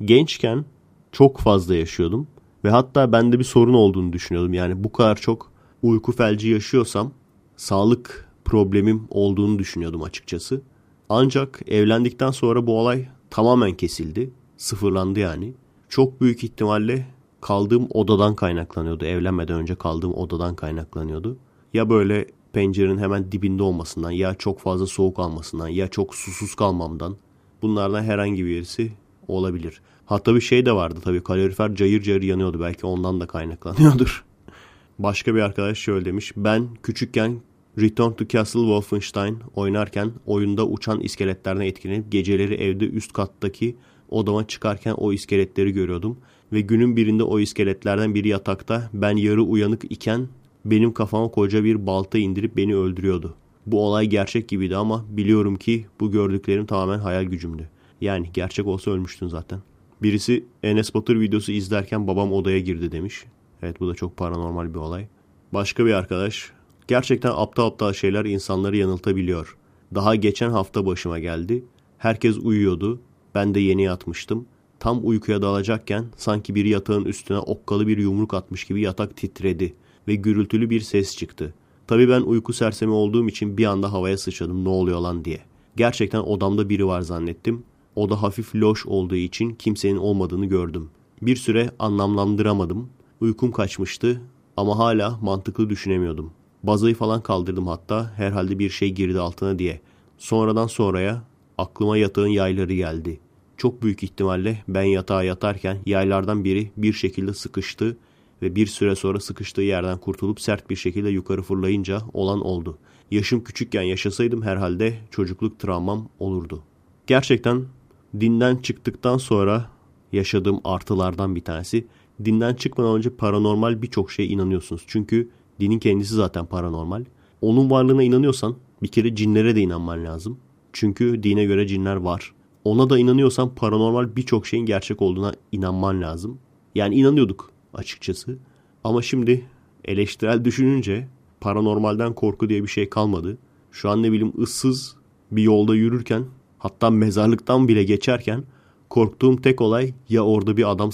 gençken çok fazla yaşıyordum. Ve hatta bende bir sorun olduğunu düşünüyordum. Yani bu kadar çok uyku felci yaşıyorsam sağlık problemim olduğunu düşünüyordum açıkçası. Ancak evlendikten sonra bu olay tamamen kesildi. Sıfırlandı yani. Çok büyük ihtimalle kaldığım odadan kaynaklanıyordu. Evlenmeden önce kaldığım odadan kaynaklanıyordu. Ya böyle pencerenin hemen dibinde olmasından ya çok fazla soğuk almasından ya çok susuz kalmamdan bunlardan herhangi birisi olabilir. Hatta bir şey de vardı tabii kalorifer cayır cayır yanıyordu belki ondan da kaynaklanıyordur. Başka bir arkadaş şöyle demiş. Ben küçükken Return to Castle Wolfenstein oynarken oyunda uçan iskeletlerden etkilenip geceleri evde üst kattaki odama çıkarken o iskeletleri görüyordum. Ve günün birinde o iskeletlerden biri yatakta ben yarı uyanık iken benim kafama koca bir balta indirip beni öldürüyordu. Bu olay gerçek gibiydi ama biliyorum ki bu gördüklerim tamamen hayal gücümdü. Yani gerçek olsa ölmüştün zaten. Birisi Enes Batur videosu izlerken babam odaya girdi demiş. Evet bu da çok paranormal bir olay. Başka bir arkadaş. Gerçekten aptal aptal şeyler insanları yanıltabiliyor. Daha geçen hafta başıma geldi. Herkes uyuyordu. Ben de yeni yatmıştım. Tam uykuya dalacakken sanki bir yatağın üstüne okkalı bir yumruk atmış gibi yatak titredi ve gürültülü bir ses çıktı. Tabii ben uyku sersemi olduğum için bir anda havaya sıçradım ne oluyor lan diye. Gerçekten odamda biri var zannettim. Oda hafif loş olduğu için kimsenin olmadığını gördüm. Bir süre anlamlandıramadım. Uykum kaçmıştı ama hala mantıklı düşünemiyordum. Bazayı falan kaldırdım hatta herhalde bir şey girdi altına diye. Sonradan sonraya aklıma yatağın yayları geldi. Çok büyük ihtimalle ben yatağa yatarken yaylardan biri bir şekilde sıkıştı ve bir süre sonra sıkıştığı yerden kurtulup sert bir şekilde yukarı fırlayınca olan oldu. Yaşım küçükken yaşasaydım herhalde çocukluk travmam olurdu. Gerçekten dinden çıktıktan sonra yaşadığım artılardan bir tanesi. Dinden çıkmadan önce paranormal birçok şeye inanıyorsunuz. Çünkü dinin kendisi zaten paranormal. Onun varlığına inanıyorsan bir kere cinlere de inanman lazım. Çünkü dine göre cinler var. Ona da inanıyorsan paranormal birçok şeyin gerçek olduğuna inanman lazım. Yani inanıyorduk açıkçası. Ama şimdi eleştirel düşününce paranormalden korku diye bir şey kalmadı. Şu an ne bileyim ıssız bir yolda yürürken hatta mezarlıktan bile geçerken korktuğum tek olay ya orada bir adam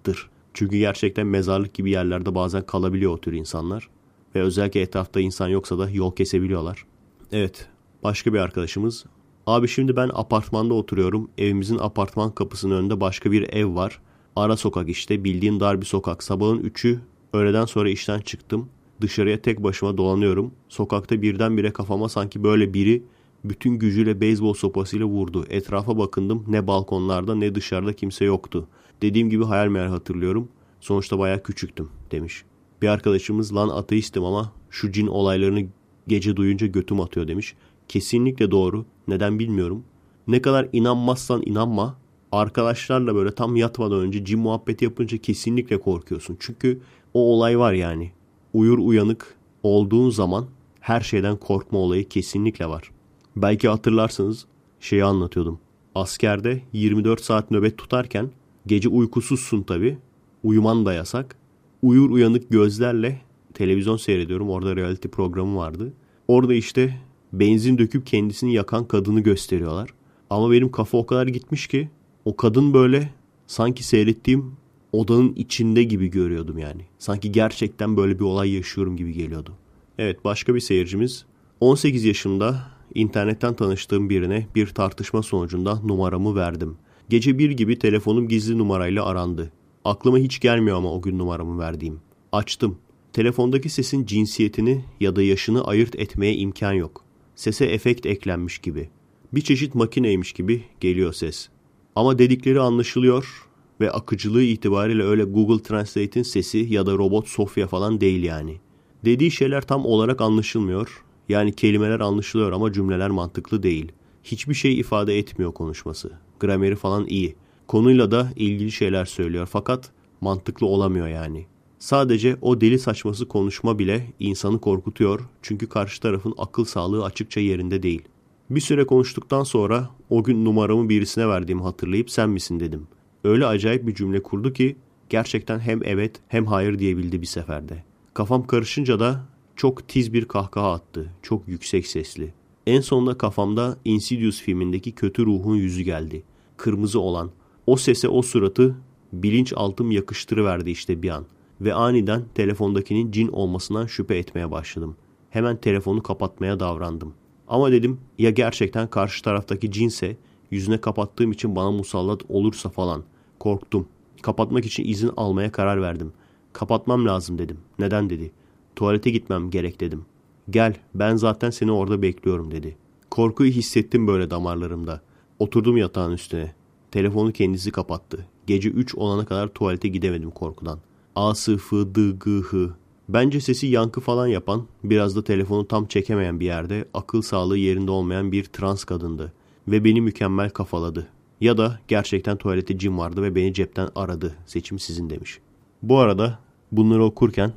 saklanıyorsadır. Çünkü gerçekten mezarlık gibi yerlerde bazen kalabiliyor o tür insanlar. Ve özellikle etrafta insan yoksa da yol kesebiliyorlar. Evet başka bir arkadaşımız. Abi şimdi ben apartmanda oturuyorum. Evimizin apartman kapısının önünde başka bir ev var. Ara sokak işte bildiğin dar bir sokak. Sabahın üçü öğleden sonra işten çıktım. Dışarıya tek başıma dolanıyorum. Sokakta birdenbire kafama sanki böyle biri bütün gücüyle beyzbol sopasıyla vurdu. Etrafa bakındım ne balkonlarda ne dışarıda kimse yoktu. Dediğim gibi hayal meyal hatırlıyorum. Sonuçta baya küçüktüm demiş. Bir arkadaşımız lan ateistim ama şu cin olaylarını gece duyunca götüm atıyor demiş. Kesinlikle doğru. Neden bilmiyorum. Ne kadar inanmazsan inanma arkadaşlarla böyle tam yatmadan önce cin muhabbeti yapınca kesinlikle korkuyorsun. Çünkü o olay var yani. Uyur uyanık olduğun zaman her şeyden korkma olayı kesinlikle var. Belki hatırlarsınız şeyi anlatıyordum. Askerde 24 saat nöbet tutarken gece uykusuzsun tabi. Uyuman da yasak. Uyur uyanık gözlerle televizyon seyrediyorum. Orada reality programı vardı. Orada işte benzin döküp kendisini yakan kadını gösteriyorlar. Ama benim kafa o kadar gitmiş ki o kadın böyle sanki seyrettiğim odanın içinde gibi görüyordum yani. Sanki gerçekten böyle bir olay yaşıyorum gibi geliyordu. Evet başka bir seyircimiz 18 yaşında internetten tanıştığım birine bir tartışma sonucunda numaramı verdim. Gece bir gibi telefonum gizli numarayla arandı. Aklıma hiç gelmiyor ama o gün numaramı verdiğim. Açtım. Telefondaki sesin cinsiyetini ya da yaşını ayırt etmeye imkan yok. Sese efekt eklenmiş gibi. Bir çeşit makineymiş gibi geliyor ses. Ama dedikleri anlaşılıyor ve akıcılığı itibariyle öyle Google Translate'in sesi ya da robot Sofia falan değil yani. Dediği şeyler tam olarak anlaşılmıyor. Yani kelimeler anlaşılıyor ama cümleler mantıklı değil. Hiçbir şey ifade etmiyor konuşması. Grameri falan iyi. Konuyla da ilgili şeyler söylüyor fakat mantıklı olamıyor yani. Sadece o deli saçması konuşma bile insanı korkutuyor çünkü karşı tarafın akıl sağlığı açıkça yerinde değil. Bir süre konuştuktan sonra o gün numaramı birisine verdiğimi hatırlayıp sen misin dedim. Öyle acayip bir cümle kurdu ki gerçekten hem evet hem hayır diyebildi bir seferde. Kafam karışınca da çok tiz bir kahkaha attı. Çok yüksek sesli. En sonunda kafamda Insidious filmindeki kötü ruhun yüzü geldi. Kırmızı olan. O sese o suratı bilinçaltım yakıştırıverdi işte bir an. Ve aniden telefondakinin cin olmasından şüphe etmeye başladım. Hemen telefonu kapatmaya davrandım. Ama dedim ya gerçekten karşı taraftaki cinse yüzüne kapattığım için bana musallat olursa falan. Korktum. Kapatmak için izin almaya karar verdim. Kapatmam lazım dedim. Neden dedi. Tuvalete gitmem gerek dedim. Gel ben zaten seni orada bekliyorum dedi. Korkuyu hissettim böyle damarlarımda. Oturdum yatağın üstüne. Telefonu kendisi kapattı. Gece 3 olana kadar tuvalete gidemedim korkudan. A sıfı dı gı hı. Bence sesi yankı falan yapan, biraz da telefonu tam çekemeyen bir yerde akıl sağlığı yerinde olmayan bir trans kadındı. Ve beni mükemmel kafaladı. Ya da gerçekten tuvalette cim vardı ve beni cepten aradı. Seçim sizin demiş. Bu arada bunları okurken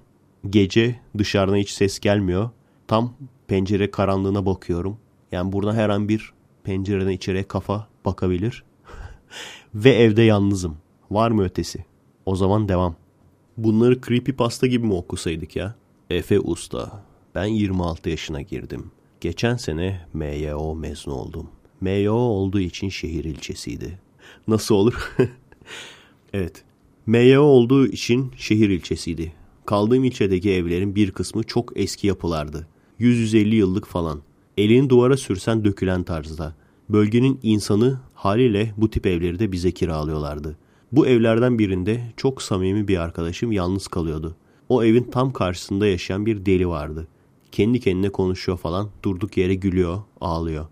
gece dışarıdan hiç ses gelmiyor. Tam pencere karanlığına bakıyorum. Yani burada her an bir pencereden içeriye kafa bakabilir. (laughs) ve evde yalnızım. Var mı ötesi? O zaman devam. Bunları creepypasta gibi mi okusaydık ya? Efe Usta. Ben 26 yaşına girdim. Geçen sene MYO mezun oldum. MYO olduğu için şehir ilçesiydi. Nasıl olur? (laughs) evet. MYO olduğu için şehir ilçesiydi. Kaldığım ilçedeki evlerin bir kısmı çok eski yapılardı. 100-150 yıllık falan. Elini duvara sürsen dökülen tarzda. Bölgenin insanı haliyle bu tip evleri de bize kiralıyorlardı. Bu evlerden birinde çok samimi bir arkadaşım yalnız kalıyordu. O evin tam karşısında yaşayan bir deli vardı. Kendi kendine konuşuyor falan, durduk yere gülüyor, ağlıyor.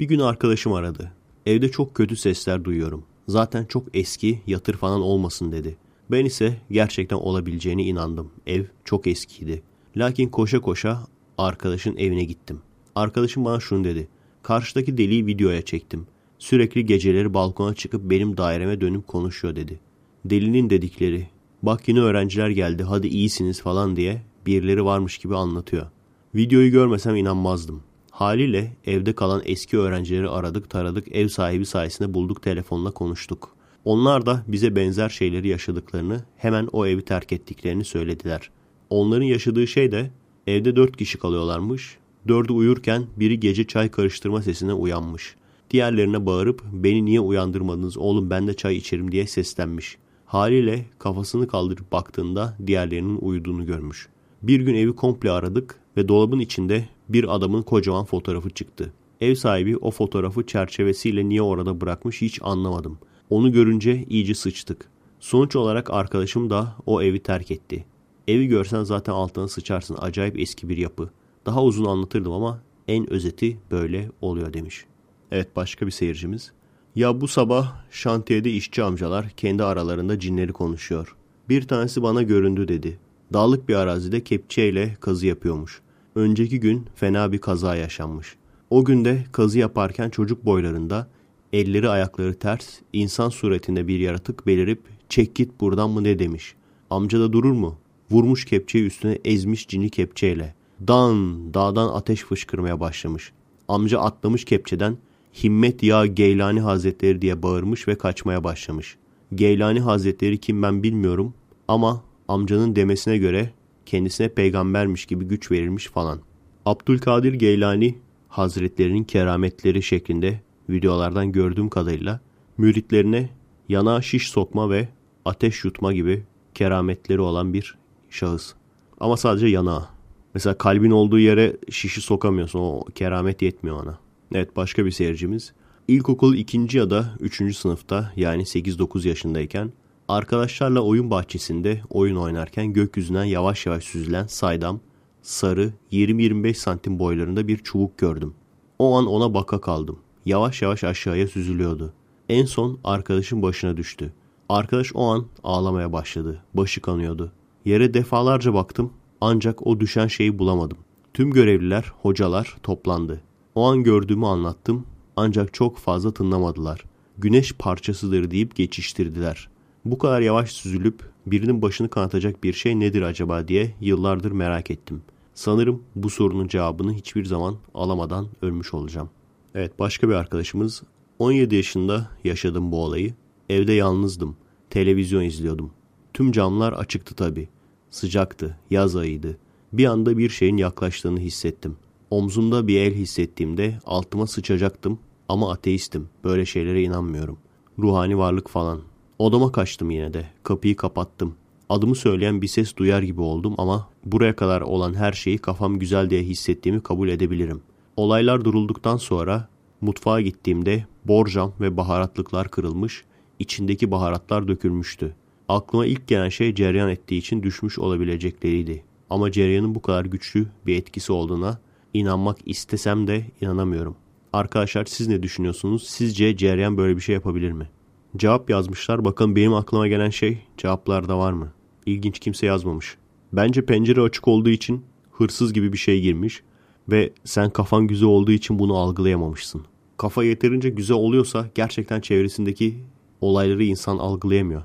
Bir gün arkadaşım aradı. Evde çok kötü sesler duyuyorum. Zaten çok eski, yatır falan olmasın dedi. Ben ise gerçekten olabileceğine inandım. Ev çok eskiydi. Lakin koşa koşa arkadaşın evine gittim. Arkadaşım bana şunu dedi. Karşıdaki deliği videoya çektim. Sürekli geceleri balkona çıkıp benim daireme dönüp konuşuyor dedi. Delinin dedikleri. Bak yine öğrenciler geldi hadi iyisiniz falan diye birileri varmış gibi anlatıyor. Videoyu görmesem inanmazdım. Haliyle evde kalan eski öğrencileri aradık taradık ev sahibi sayesinde bulduk telefonla konuştuk. Onlar da bize benzer şeyleri yaşadıklarını hemen o evi terk ettiklerini söylediler. Onların yaşadığı şey de evde dört kişi kalıyorlarmış. Dördü uyurken biri gece çay karıştırma sesine uyanmış. Diğerlerine bağırıp beni niye uyandırmadınız oğlum ben de çay içerim diye seslenmiş. Haliyle kafasını kaldırıp baktığında diğerlerinin uyuduğunu görmüş. Bir gün evi komple aradık ve dolabın içinde bir adamın kocaman fotoğrafı çıktı. Ev sahibi o fotoğrafı çerçevesiyle niye orada bırakmış hiç anlamadım. Onu görünce iyice sıçtık. Sonuç olarak arkadaşım da o evi terk etti. Evi görsen zaten altına sıçarsın acayip eski bir yapı. Daha uzun anlatırdım ama en özeti böyle oluyor demiş. Evet başka bir seyircimiz. Ya bu sabah şantiyede işçi amcalar kendi aralarında cinleri konuşuyor. Bir tanesi bana göründü dedi. Dağlık bir arazide kepçeyle kazı yapıyormuş. Önceki gün fena bir kaza yaşanmış. O günde kazı yaparken çocuk boylarında elleri ayakları ters insan suretinde bir yaratık belirip çek git buradan mı ne demiş. Amca da durur mu? Vurmuş kepçeyi üstüne ezmiş cini kepçeyle. Dan dağdan ateş fışkırmaya başlamış. Amca atlamış kepçeden Himmet ya Geylani Hazretleri diye bağırmış ve kaçmaya başlamış. Geylani Hazretleri kim ben bilmiyorum ama amcanın demesine göre kendisine peygambermiş gibi güç verilmiş falan. Abdülkadir Geylani Hazretlerinin kerametleri şeklinde videolardan gördüğüm kadarıyla müritlerine yana şiş sokma ve ateş yutma gibi kerametleri olan bir şahıs. Ama sadece yana. Mesela kalbin olduğu yere şişi sokamıyorsun. O keramet yetmiyor ona. Evet başka bir seyircimiz. İlkokul 2. ya da 3. sınıfta yani 8-9 yaşındayken arkadaşlarla oyun bahçesinde oyun oynarken gökyüzünden yavaş yavaş süzülen saydam, sarı 20-25 santim boylarında bir çubuk gördüm. O an ona baka kaldım. Yavaş yavaş aşağıya süzülüyordu. En son arkadaşın başına düştü. Arkadaş o an ağlamaya başladı. Başı kanıyordu. Yere defalarca baktım ancak o düşen şeyi bulamadım. Tüm görevliler, hocalar toplandı. O an gördüğümü anlattım ancak çok fazla tınlamadılar. Güneş parçasıdır deyip geçiştirdiler. Bu kadar yavaş süzülüp birinin başını kanatacak bir şey nedir acaba diye yıllardır merak ettim. Sanırım bu sorunun cevabını hiçbir zaman alamadan ölmüş olacağım. Evet başka bir arkadaşımız 17 yaşında yaşadım bu olayı. Evde yalnızdım. Televizyon izliyordum. Tüm camlar açıktı tabi. Sıcaktı, yaz ayıydı. Bir anda bir şeyin yaklaştığını hissettim. Omzumda bir el hissettiğimde altıma sıçacaktım ama ateistim. Böyle şeylere inanmıyorum. Ruhani varlık falan. Odama kaçtım yine de. Kapıyı kapattım. Adımı söyleyen bir ses duyar gibi oldum ama buraya kadar olan her şeyi kafam güzel diye hissettiğimi kabul edebilirim. Olaylar durulduktan sonra mutfağa gittiğimde borcam ve baharatlıklar kırılmış, içindeki baharatlar dökülmüştü. Aklıma ilk gelen şey cereyan ettiği için düşmüş olabilecekleriydi. Ama cereyanın bu kadar güçlü bir etkisi olduğuna inanmak istesem de inanamıyorum. Arkadaşlar siz ne düşünüyorsunuz? Sizce cereyan böyle bir şey yapabilir mi? Cevap yazmışlar. Bakın benim aklıma gelen şey cevaplarda var mı? İlginç kimse yazmamış. Bence pencere açık olduğu için hırsız gibi bir şey girmiş ve sen kafan güzel olduğu için bunu algılayamamışsın. Kafa yeterince güzel oluyorsa gerçekten çevresindeki olayları insan algılayamıyor.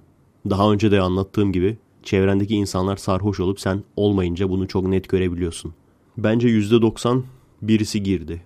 Daha önce de anlattığım gibi çevrendeki insanlar sarhoş olup sen olmayınca bunu çok net görebiliyorsun. Bence %90 birisi girdi.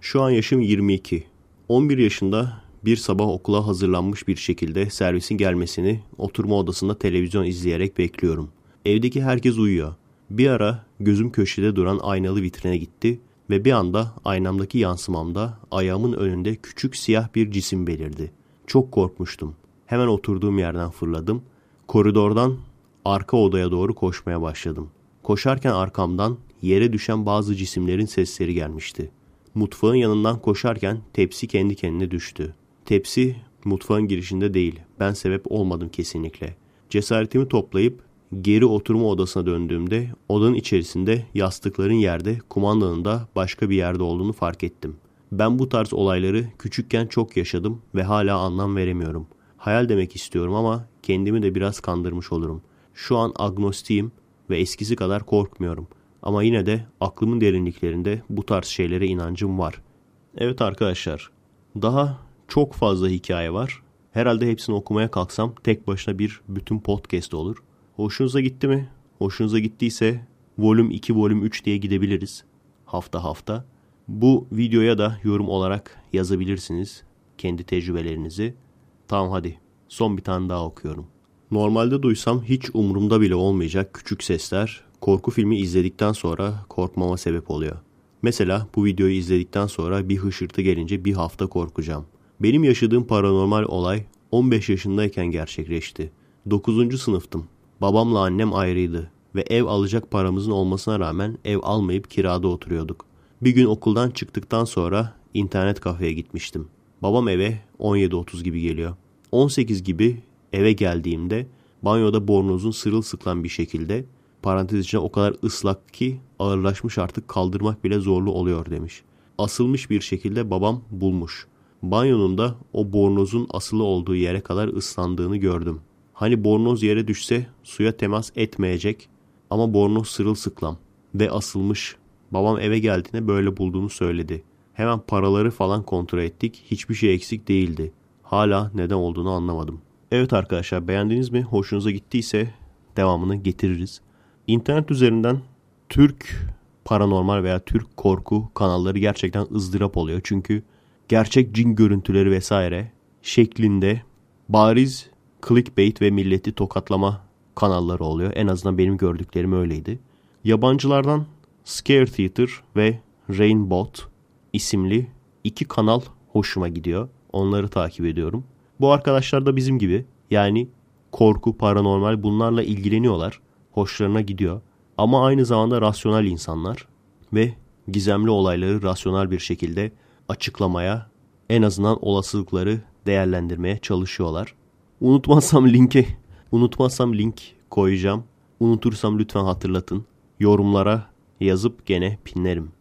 Şu an yaşım 22. 11 yaşında bir sabah okula hazırlanmış bir şekilde servisin gelmesini oturma odasında televizyon izleyerek bekliyorum. Evdeki herkes uyuyor. Bir ara gözüm köşede duran aynalı vitrine gitti ve bir anda aynamdaki yansımamda ayağımın önünde küçük siyah bir cisim belirdi. Çok korkmuştum. Hemen oturduğum yerden fırladım. Koridordan arka odaya doğru koşmaya başladım. Koşarken arkamdan yere düşen bazı cisimlerin sesleri gelmişti. Mutfağın yanından koşarken tepsi kendi kendine düştü. Tepsi mutfağın girişinde değil. Ben sebep olmadım kesinlikle. Cesaretimi toplayıp geri oturma odasına döndüğümde odanın içerisinde yastıkların yerde, kumandanın da başka bir yerde olduğunu fark ettim. Ben bu tarz olayları küçükken çok yaşadım ve hala anlam veremiyorum. Hayal demek istiyorum ama kendimi de biraz kandırmış olurum. Şu an agnostiyim ve eskisi kadar korkmuyorum. Ama yine de aklımın derinliklerinde bu tarz şeylere inancım var. Evet arkadaşlar, daha çok fazla hikaye var. Herhalde hepsini okumaya kalksam tek başına bir bütün podcast olur. Hoşunuza gitti mi? Hoşunuza gittiyse volüm 2, volüm 3 diye gidebiliriz. Hafta hafta. Bu videoya da yorum olarak yazabilirsiniz. Kendi tecrübelerinizi. Tamam hadi. Son bir tane daha okuyorum. Normalde duysam hiç umurumda bile olmayacak küçük sesler korku filmi izledikten sonra korkmama sebep oluyor. Mesela bu videoyu izledikten sonra bir hışırtı gelince bir hafta korkacağım. Benim yaşadığım paranormal olay 15 yaşındayken gerçekleşti. 9. sınıftım. Babamla annem ayrıydı ve ev alacak paramızın olmasına rağmen ev almayıp kirada oturuyorduk. Bir gün okuldan çıktıktan sonra internet kafeye gitmiştim. Babam eve 17.30 gibi geliyor. 18 gibi eve geldiğimde banyoda bornozun sırılsıklam bir şekilde parantez içinde o kadar ıslak ki ağırlaşmış artık kaldırmak bile zorlu oluyor demiş. Asılmış bir şekilde babam bulmuş. Banyonun da o bornozun asılı olduğu yere kadar ıslandığını gördüm. Hani bornoz yere düşse suya temas etmeyecek ama bornoz sırılsıklam ve asılmış. Babam eve geldiğinde böyle bulduğunu söyledi. Hemen paraları falan kontrol ettik. Hiçbir şey eksik değildi. Hala neden olduğunu anlamadım. Evet arkadaşlar beğendiniz mi? Hoşunuza gittiyse devamını getiririz. İnternet üzerinden Türk paranormal veya Türk korku kanalları gerçekten ızdırap oluyor. Çünkü gerçek cin görüntüleri vesaire şeklinde bariz clickbait ve milleti tokatlama kanalları oluyor. En azından benim gördüklerim öyleydi. Yabancılardan Scare Theater ve Rainbot isimli iki kanal hoşuma gidiyor. Onları takip ediyorum. Bu arkadaşlar da bizim gibi yani korku, paranormal bunlarla ilgileniyorlar. Hoşlarına gidiyor. Ama aynı zamanda rasyonel insanlar ve gizemli olayları rasyonel bir şekilde açıklamaya, en azından olasılıkları değerlendirmeye çalışıyorlar. Unutmazsam linki, unutmazsam link koyacağım. Unutursam lütfen hatırlatın. Yorumlara yazıp gene pinlerim.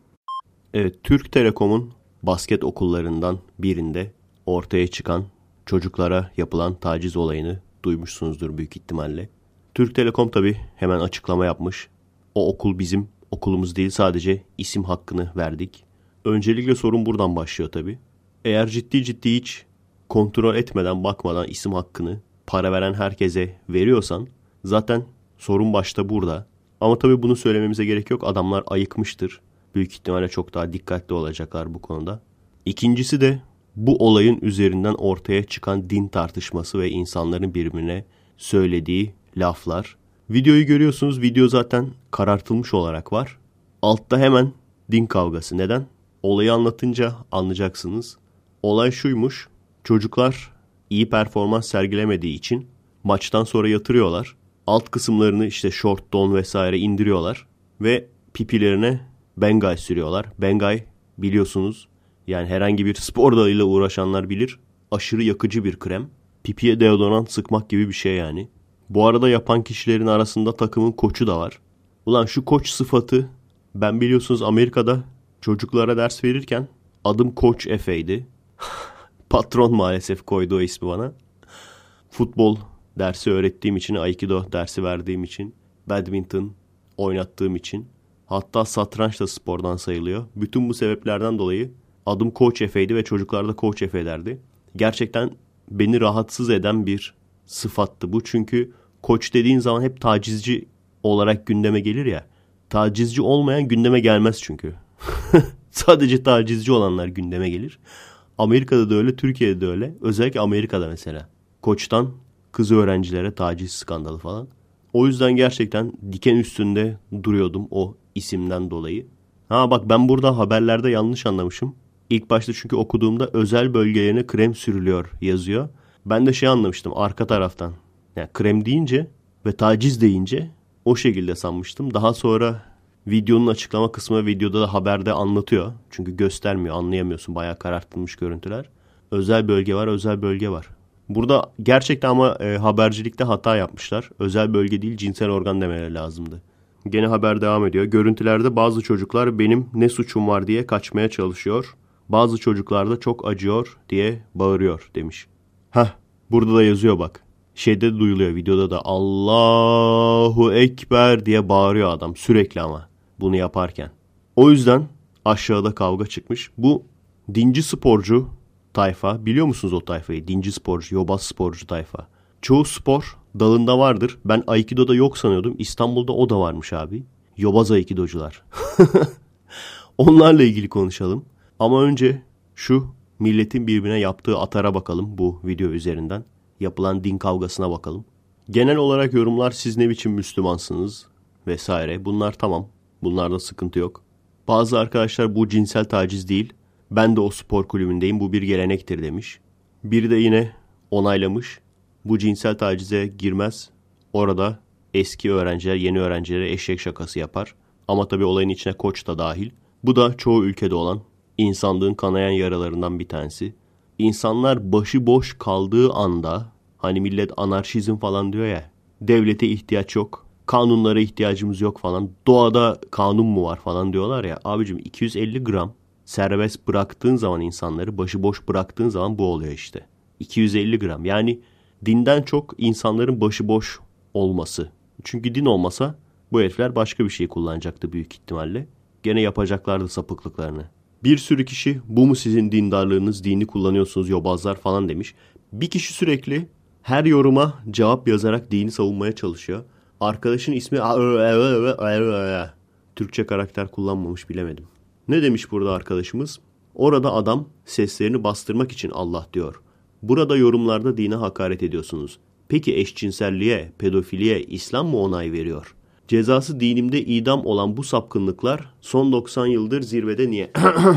Evet, Türk Telekom'un basket okullarından birinde ortaya çıkan çocuklara yapılan taciz olayını duymuşsunuzdur büyük ihtimalle. Türk Telekom tabi hemen açıklama yapmış. O okul bizim okulumuz değil sadece isim hakkını verdik. Öncelikle sorun buradan başlıyor tabi. Eğer ciddi ciddi hiç kontrol etmeden bakmadan isim hakkını para veren herkese veriyorsan zaten sorun başta burada. Ama tabi bunu söylememize gerek yok. Adamlar ayıkmıştır. Büyük ihtimalle çok daha dikkatli olacaklar bu konuda. İkincisi de bu olayın üzerinden ortaya çıkan din tartışması ve insanların birbirine söylediği laflar. Videoyu görüyorsunuz. Video zaten karartılmış olarak var. Altta hemen din kavgası. Neden? Olayı anlatınca anlayacaksınız. Olay şuymuş. Çocuklar iyi performans sergilemediği için maçtan sonra yatırıyorlar. Alt kısımlarını işte short, don vesaire indiriyorlar ve pipilerine Bengay sürüyorlar. Bengay biliyorsunuz yani herhangi bir spor dalıyla uğraşanlar bilir. Aşırı yakıcı bir krem. Pipiye deodorant sıkmak gibi bir şey yani. Bu arada yapan kişilerin arasında takımın koçu da var. Ulan şu koç sıfatı ben biliyorsunuz Amerika'da çocuklara ders verirken adım Koç Efe'ydi. (laughs) Patron maalesef koydu o ismi bana. Futbol dersi öğrettiğim için, Aikido dersi verdiğim için, badminton oynattığım için, hatta satranç da spordan sayılıyor. Bütün bu sebeplerden dolayı adım Koç Efe'ydi ve çocuklar da Koç Efe derdi. Gerçekten beni rahatsız eden bir sıfattı bu. Çünkü koç dediğin zaman hep tacizci olarak gündeme gelir ya. Tacizci olmayan gündeme gelmez çünkü. (laughs) Sadece tacizci olanlar gündeme gelir. Amerika'da da öyle, Türkiye'de de öyle. Özellikle Amerika'da mesela. Koçtan kız öğrencilere taciz skandalı falan. O yüzden gerçekten diken üstünde duruyordum o isimden dolayı. Ha bak ben burada haberlerde yanlış anlamışım. İlk başta çünkü okuduğumda özel bölgelerine krem sürülüyor yazıyor. Ben de şey anlamıştım arka taraftan. Yani krem deyince ve taciz deyince o şekilde sanmıştım. Daha sonra videonun açıklama kısmı videoda da haberde anlatıyor. Çünkü göstermiyor anlayamıyorsun bayağı karartılmış görüntüler. Özel bölge var özel bölge var. Burada gerçekten ama e, habercilikte hata yapmışlar. Özel bölge değil cinsel organ demeleri lazımdı. Gene haber devam ediyor. Görüntülerde bazı çocuklar benim ne suçum var diye kaçmaya çalışıyor. Bazı çocuklar da çok acıyor diye bağırıyor demiş. Heh burada da yazıyor bak. Şeyde de duyuluyor videoda da Allahu Ekber diye bağırıyor adam sürekli ama bunu yaparken. O yüzden aşağıda kavga çıkmış. Bu dinci sporcu tayfa biliyor musunuz o tayfayı? Dinci sporcu, yobaz sporcu tayfa. Çoğu spor dalında vardır. Ben Aikido'da yok sanıyordum. İstanbul'da o da varmış abi. Yobaz Aikidocular. (laughs) Onlarla ilgili konuşalım. Ama önce şu milletin birbirine yaptığı atara bakalım bu video üzerinden. Yapılan din kavgasına bakalım. Genel olarak yorumlar siz ne biçim Müslümansınız vesaire. Bunlar tamam. Bunlarda sıkıntı yok. Bazı arkadaşlar bu cinsel taciz değil. Ben de o spor kulübündeyim. Bu bir gelenektir demiş. Biri de yine onaylamış. Bu cinsel tacize girmez. Orada eski öğrenciler yeni öğrencilere eşek şakası yapar. Ama tabii olayın içine koç da dahil. Bu da çoğu ülkede olan insanlığın kanayan yaralarından bir tanesi. İnsanlar başıboş kaldığı anda hani millet anarşizm falan diyor ya devlete ihtiyaç yok kanunlara ihtiyacımız yok falan doğada kanun mu var falan diyorlar ya abicim 250 gram serbest bıraktığın zaman insanları başıboş bıraktığın zaman bu oluyor işte 250 gram yani dinden çok insanların başıboş olması çünkü din olmasa bu herifler başka bir şey kullanacaktı büyük ihtimalle gene yapacaklardı sapıklıklarını bir sürü kişi bu mu sizin dindarlığınız, dini kullanıyorsunuz yobazlar falan demiş. Bir kişi sürekli her yoruma cevap yazarak dini savunmaya çalışıyor. Arkadaşın ismi Türkçe karakter kullanmamış bilemedim. Ne demiş burada arkadaşımız? Orada adam seslerini bastırmak için Allah diyor. Burada yorumlarda dine hakaret ediyorsunuz. Peki eşcinselliğe, pedofiliye İslam mı onay veriyor? Cezası dinimde idam olan bu sapkınlıklar son 90 yıldır zirvede niye?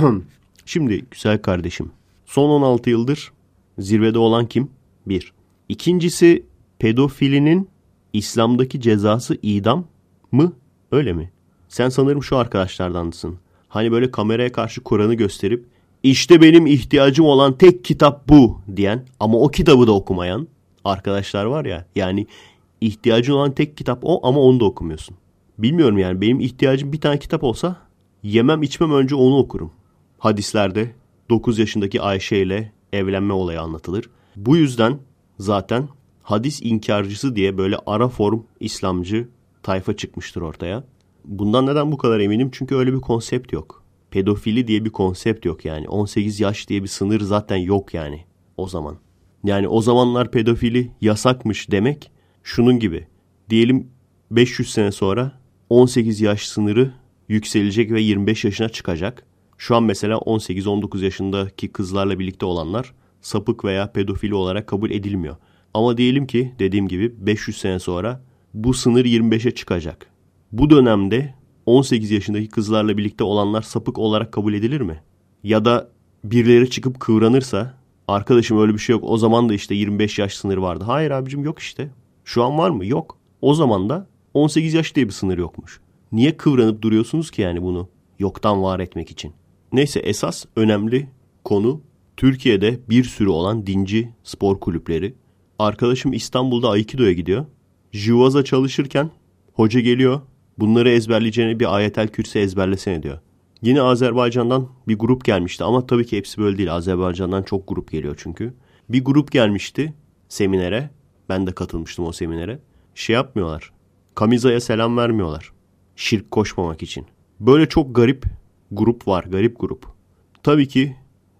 (coughs) Şimdi güzel kardeşim. Son 16 yıldır zirvede olan kim? Bir. İkincisi pedofilinin İslam'daki cezası idam mı? Öyle mi? Sen sanırım şu arkadaşlardansın. Hani böyle kameraya karşı Kur'an'ı gösterip işte benim ihtiyacım olan tek kitap bu diyen ama o kitabı da okumayan arkadaşlar var ya. Yani ihtiyacın olan tek kitap o ama onu da okumuyorsun. Bilmiyorum yani benim ihtiyacım bir tane kitap olsa yemem içmem önce onu okurum. Hadislerde 9 yaşındaki Ayşe ile evlenme olayı anlatılır. Bu yüzden zaten hadis inkarcısı diye böyle ara form İslamcı tayfa çıkmıştır ortaya. Bundan neden bu kadar eminim? Çünkü öyle bir konsept yok. Pedofili diye bir konsept yok yani. 18 yaş diye bir sınır zaten yok yani o zaman. Yani o zamanlar pedofili yasakmış demek şunun gibi. Diyelim 500 sene sonra 18 yaş sınırı yükselecek ve 25 yaşına çıkacak. Şu an mesela 18-19 yaşındaki kızlarla birlikte olanlar sapık veya pedofili olarak kabul edilmiyor. Ama diyelim ki dediğim gibi 500 sene sonra bu sınır 25'e çıkacak. Bu dönemde 18 yaşındaki kızlarla birlikte olanlar sapık olarak kabul edilir mi? Ya da birileri çıkıp kıvranırsa arkadaşım öyle bir şey yok o zaman da işte 25 yaş sınır vardı. Hayır abicim yok işte. Şu an var mı? Yok. O zaman da 18 yaş diye bir sınır yokmuş. Niye kıvranıp duruyorsunuz ki yani bunu yoktan var etmek için? Neyse esas önemli konu Türkiye'de bir sürü olan dinci spor kulüpleri. Arkadaşım İstanbul'da Aikido'ya gidiyor. Jivaz'a çalışırken hoca geliyor. Bunları ezberleyeceğine bir ayetel kürsi ezberlesene diyor. Yine Azerbaycan'dan bir grup gelmişti ama tabii ki hepsi böyle değil. Azerbaycan'dan çok grup geliyor çünkü. Bir grup gelmişti seminere. Ben de katılmıştım o seminere. Şey yapmıyorlar. Kamiza'ya selam vermiyorlar. Şirk koşmamak için. Böyle çok garip grup var. Garip grup. Tabii ki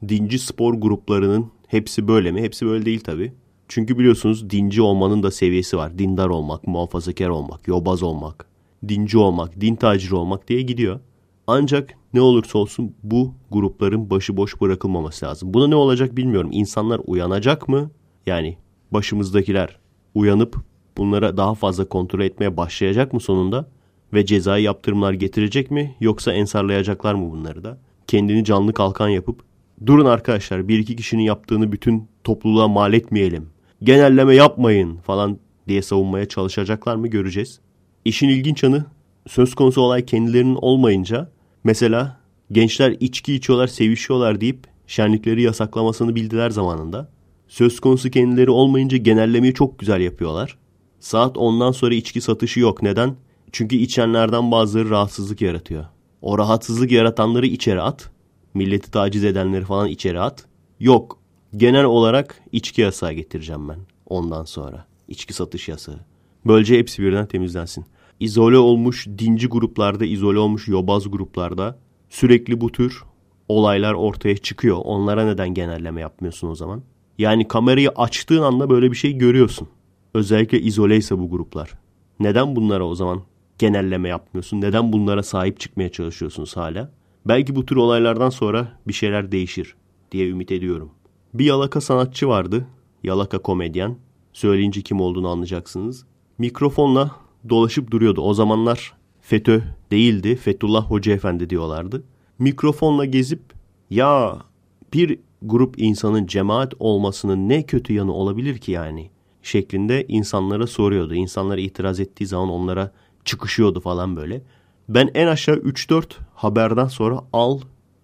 dinci spor gruplarının hepsi böyle mi? Hepsi böyle değil tabii. Çünkü biliyorsunuz dinci olmanın da seviyesi var. Dindar olmak, muhafazakar olmak, yobaz olmak, dinci olmak, din taciri olmak diye gidiyor. Ancak ne olursa olsun bu grupların başıboş bırakılmaması lazım. Buna ne olacak bilmiyorum. İnsanlar uyanacak mı? Yani başımızdakiler uyanıp bunlara daha fazla kontrol etmeye başlayacak mı sonunda? Ve cezai yaptırımlar getirecek mi? Yoksa ensarlayacaklar mı bunları da? Kendini canlı kalkan yapıp durun arkadaşlar bir iki kişinin yaptığını bütün topluluğa mal etmeyelim. Genelleme yapmayın falan diye savunmaya çalışacaklar mı göreceğiz. İşin ilginç yanı söz konusu olay kendilerinin olmayınca mesela gençler içki içiyorlar sevişiyorlar deyip şenlikleri yasaklamasını bildiler zamanında. Söz konusu kendileri olmayınca genellemeyi çok güzel yapıyorlar. Saat ondan sonra içki satışı yok. Neden? Çünkü içenlerden bazıları rahatsızlık yaratıyor. O rahatsızlık yaratanları içeri at. Milleti taciz edenleri falan içeri at. Yok. Genel olarak içki yasağı getireceğim ben ondan sonra. İçki satış yasağı. Böylece hepsi birden temizlensin. İzole olmuş dinci gruplarda, izole olmuş yobaz gruplarda sürekli bu tür olaylar ortaya çıkıyor. Onlara neden genelleme yapmıyorsun o zaman? Yani kamerayı açtığın anda böyle bir şey görüyorsun. Özellikle izoleyse bu gruplar. Neden bunlara o zaman genelleme yapmıyorsun? Neden bunlara sahip çıkmaya çalışıyorsunuz hala? Belki bu tür olaylardan sonra bir şeyler değişir diye ümit ediyorum. Bir yalaka sanatçı vardı. Yalaka komedyen. Söyleyince kim olduğunu anlayacaksınız. Mikrofonla dolaşıp duruyordu. O zamanlar FETÖ değildi. Fethullah Hoca Efendi diyorlardı. Mikrofonla gezip ya bir grup insanın cemaat olmasının ne kötü yanı olabilir ki yani? Şeklinde insanlara soruyordu. İnsanlar itiraz ettiği zaman onlara çıkışıyordu falan böyle. Ben en aşağı 3-4 haberden sonra al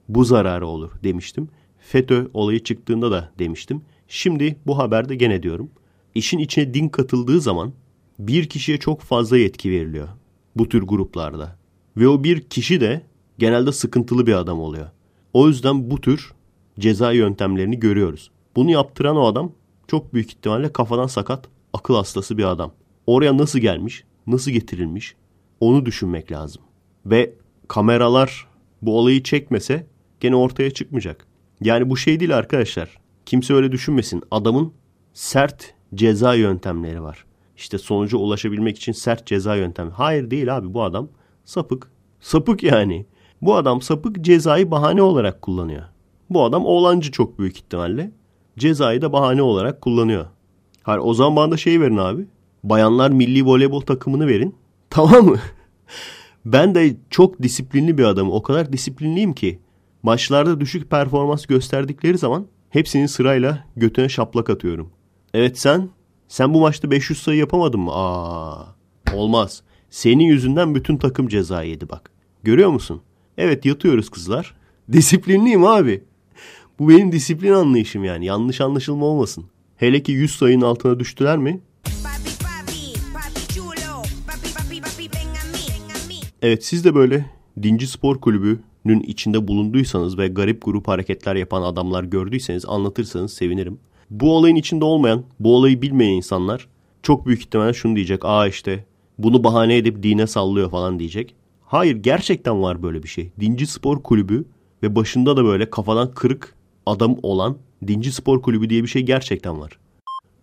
bu zararı olur demiştim. FETÖ olayı çıktığında da demiştim. Şimdi bu haberde gene diyorum. İşin içine din katıldığı zaman bir kişiye çok fazla yetki veriliyor bu tür gruplarda. Ve o bir kişi de genelde sıkıntılı bir adam oluyor. O yüzden bu tür ceza yöntemlerini görüyoruz. Bunu yaptıran o adam çok büyük ihtimalle kafadan sakat, akıl hastası bir adam. Oraya nasıl gelmiş, nasıl getirilmiş onu düşünmek lazım. Ve kameralar bu olayı çekmese gene ortaya çıkmayacak. Yani bu şey değil arkadaşlar. Kimse öyle düşünmesin. Adamın sert ceza yöntemleri var. İşte sonuca ulaşabilmek için sert ceza yöntemi. Hayır değil abi bu adam sapık. Sapık yani. Bu adam sapık cezayı bahane olarak kullanıyor. Bu adam oğlancı çok büyük ihtimalle. Cezayı da bahane olarak kullanıyor. Hayır o zaman bana da şey verin abi. Bayanlar milli voleybol takımını verin. (laughs) Tamam mı? ben de çok disiplinli bir adamım. O kadar disiplinliyim ki maçlarda düşük performans gösterdikleri zaman hepsini sırayla götüne şaplak atıyorum. Evet sen? Sen bu maçta 500 sayı yapamadın mı? Aa, olmaz. Senin yüzünden bütün takım ceza yedi bak. Görüyor musun? Evet yatıyoruz kızlar. (laughs) Disiplinliyim abi. Bu benim disiplin anlayışım yani. Yanlış anlaşılma olmasın. Hele ki 100 sayının altına düştüler mi? Evet siz de böyle dinci spor kulübünün içinde bulunduysanız ve garip grup hareketler yapan adamlar gördüyseniz anlatırsanız sevinirim. Bu olayın içinde olmayan, bu olayı bilmeyen insanlar çok büyük ihtimalle şunu diyecek. Aa işte bunu bahane edip dine sallıyor falan diyecek. Hayır gerçekten var böyle bir şey. Dinci spor kulübü ve başında da böyle kafadan kırık adam olan dinci spor kulübü diye bir şey gerçekten var.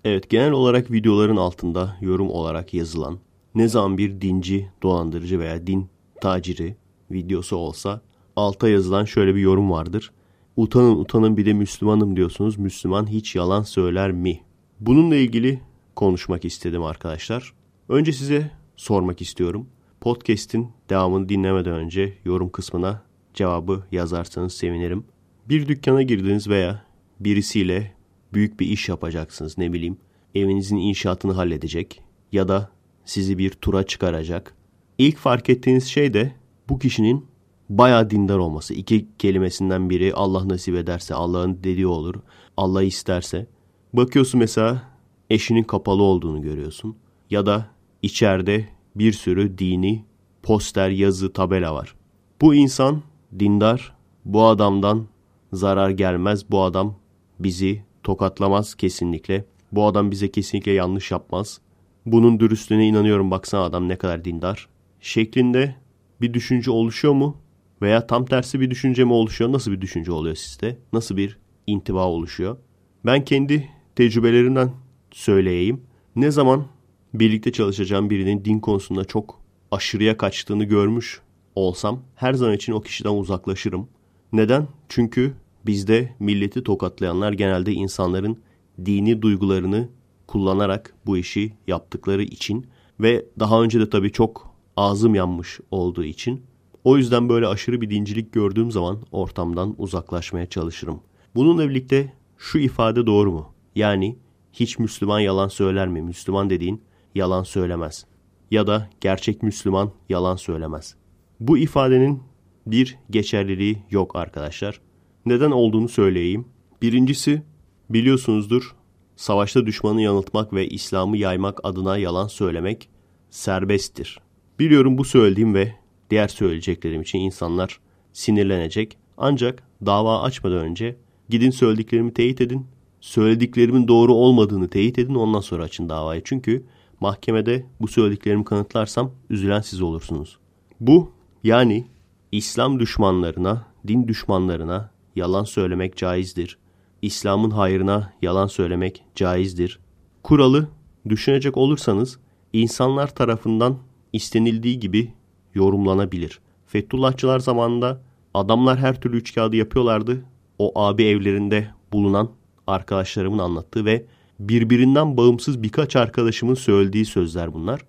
Evet genel olarak videoların altında yorum olarak yazılan ne zaman bir dinci, dolandırıcı veya din taciri videosu olsa alta yazılan şöyle bir yorum vardır. Utanın utanın bir de Müslümanım diyorsunuz. Müslüman hiç yalan söyler mi? Bununla ilgili konuşmak istedim arkadaşlar. Önce size sormak istiyorum. Podcast'in devamını dinlemeden önce yorum kısmına cevabı yazarsanız sevinirim. Bir dükkana girdiniz veya birisiyle büyük bir iş yapacaksınız ne bileyim. Evinizin inşaatını halledecek ya da sizi bir tura çıkaracak. İlk fark ettiğiniz şey de bu kişinin bayağı dindar olması. İki kelimesinden biri Allah nasip ederse, Allah'ın dediği olur. Allah isterse. Bakıyorsun mesela eşinin kapalı olduğunu görüyorsun. Ya da içeride bir sürü dini poster, yazı, tabela var. Bu insan dindar, bu adamdan zarar gelmez, bu adam bizi tokatlamaz kesinlikle. Bu adam bize kesinlikle yanlış yapmaz. Bunun dürüstlüğüne inanıyorum baksana adam ne kadar dindar. Şeklinde bir düşünce oluşuyor mu? Veya tam tersi bir düşünce mi oluşuyor? Nasıl bir düşünce oluyor sizde? Nasıl bir intiba oluşuyor? Ben kendi tecrübelerimden söyleyeyim. Ne zaman birlikte çalışacağım birinin din konusunda çok aşırıya kaçtığını görmüş olsam her zaman için o kişiden uzaklaşırım. Neden? Çünkü bizde milleti tokatlayanlar genelde insanların dini duygularını kullanarak bu işi yaptıkları için ve daha önce de tabii çok ağzım yanmış olduğu için o yüzden böyle aşırı bir dincilik gördüğüm zaman ortamdan uzaklaşmaya çalışırım. Bununla birlikte şu ifade doğru mu? Yani hiç Müslüman yalan söyler mi? Müslüman dediğin yalan söylemez. Ya da gerçek Müslüman yalan söylemez. Bu ifadenin bir geçerliliği yok arkadaşlar. Neden olduğunu söyleyeyim. Birincisi biliyorsunuzdur savaşta düşmanı yanıltmak ve İslam'ı yaymak adına yalan söylemek serbesttir. Biliyorum bu söylediğim ve diğer söyleyeceklerim için insanlar sinirlenecek. Ancak dava açmadan önce gidin söylediklerimi teyit edin. Söylediklerimin doğru olmadığını teyit edin ondan sonra açın davayı. Çünkü mahkemede bu söylediklerimi kanıtlarsam üzülen siz olursunuz. Bu yani İslam düşmanlarına, din düşmanlarına yalan söylemek caizdir. İslam'ın hayrına yalan söylemek caizdir. Kuralı düşünecek olursanız insanlar tarafından istenildiği gibi yorumlanabilir. Fethullahçılar zamanında adamlar her türlü üç kağıdı yapıyorlardı. O abi evlerinde bulunan arkadaşlarımın anlattığı ve birbirinden bağımsız birkaç arkadaşımın söylediği sözler bunlar.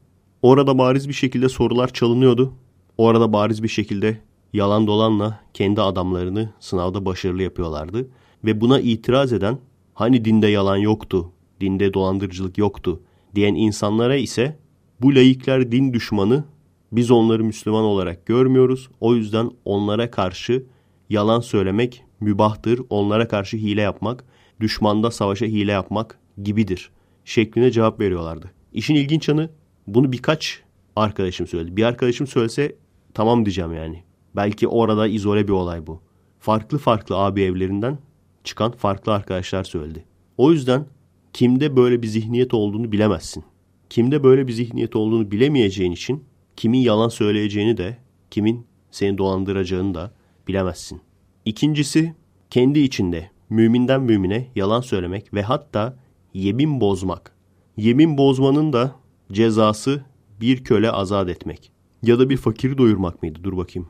Orada bariz bir şekilde sorular çalınıyordu. Orada bariz bir şekilde yalan dolanla kendi adamlarını sınavda başarılı yapıyorlardı. Ve buna itiraz eden hani dinde yalan yoktu, dinde dolandırıcılık yoktu diyen insanlara ise bu laikler din düşmanı biz onları Müslüman olarak görmüyoruz. O yüzden onlara karşı yalan söylemek mübahtır. Onlara karşı hile yapmak, düşmanda savaşa hile yapmak gibidir. Şeklinde cevap veriyorlardı. İşin ilginç yanı bunu birkaç arkadaşım söyledi. Bir arkadaşım söylese tamam diyeceğim yani. Belki orada izole bir olay bu. Farklı farklı abi evlerinden çıkan farklı arkadaşlar söyledi. O yüzden kimde böyle bir zihniyet olduğunu bilemezsin. Kimde böyle bir zihniyet olduğunu bilemeyeceğin için kimin yalan söyleyeceğini de, kimin seni dolandıracağını da bilemezsin. İkincisi kendi içinde müminden mümine yalan söylemek ve hatta yemin bozmak. Yemin bozmanın da cezası bir köle azat etmek. Ya da bir fakiri doyurmak mıydı? Dur bakayım.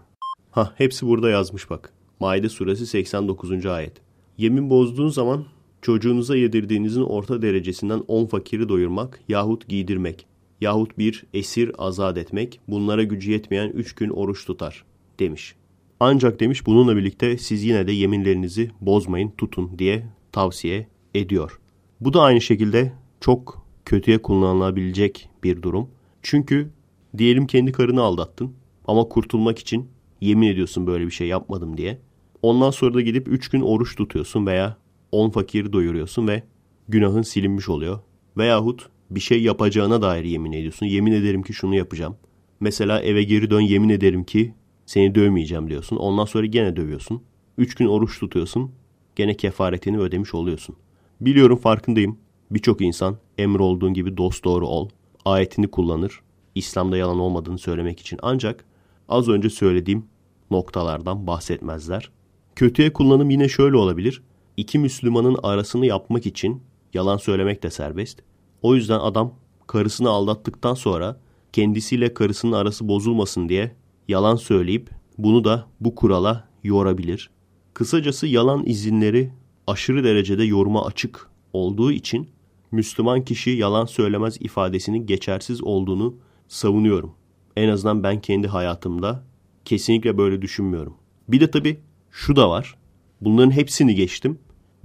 Ha hepsi burada yazmış bak. Maide suresi 89. ayet. Yemin bozduğun zaman çocuğunuza yedirdiğinizin orta derecesinden 10 fakiri doyurmak yahut giydirmek yahut bir esir azat etmek bunlara gücü yetmeyen 3 gün oruç tutar demiş. Ancak demiş bununla birlikte siz yine de yeminlerinizi bozmayın tutun diye tavsiye ediyor. Bu da aynı şekilde çok kötüye kullanılabilecek bir durum. Çünkü diyelim kendi karını aldattın ama kurtulmak için yemin ediyorsun böyle bir şey yapmadım diye. Ondan sonra da gidip 3 gün oruç tutuyorsun veya 10 fakiri doyuruyorsun ve günahın silinmiş oluyor. Veyahut bir şey yapacağına dair yemin ediyorsun. Yemin ederim ki şunu yapacağım. Mesela eve geri dön yemin ederim ki seni dövmeyeceğim diyorsun. Ondan sonra gene dövüyorsun. 3 gün oruç tutuyorsun. Gene kefaretini ödemiş oluyorsun. Biliyorum farkındayım. Birçok insan emir olduğun gibi dost doğru ol. Ayetini kullanır. İslam'da yalan olmadığını söylemek için. Ancak az önce söylediğim noktalardan bahsetmezler. Kötüye kullanım yine şöyle olabilir. İki Müslümanın arasını yapmak için yalan söylemek de serbest. O yüzden adam karısını aldattıktan sonra kendisiyle karısının arası bozulmasın diye yalan söyleyip bunu da bu kurala yorabilir. Kısacası yalan izinleri aşırı derecede yoruma açık olduğu için Müslüman kişi yalan söylemez ifadesinin geçersiz olduğunu savunuyorum. En azından ben kendi hayatımda kesinlikle böyle düşünmüyorum. Bir de tabii şu da var. Bunların hepsini geçtim.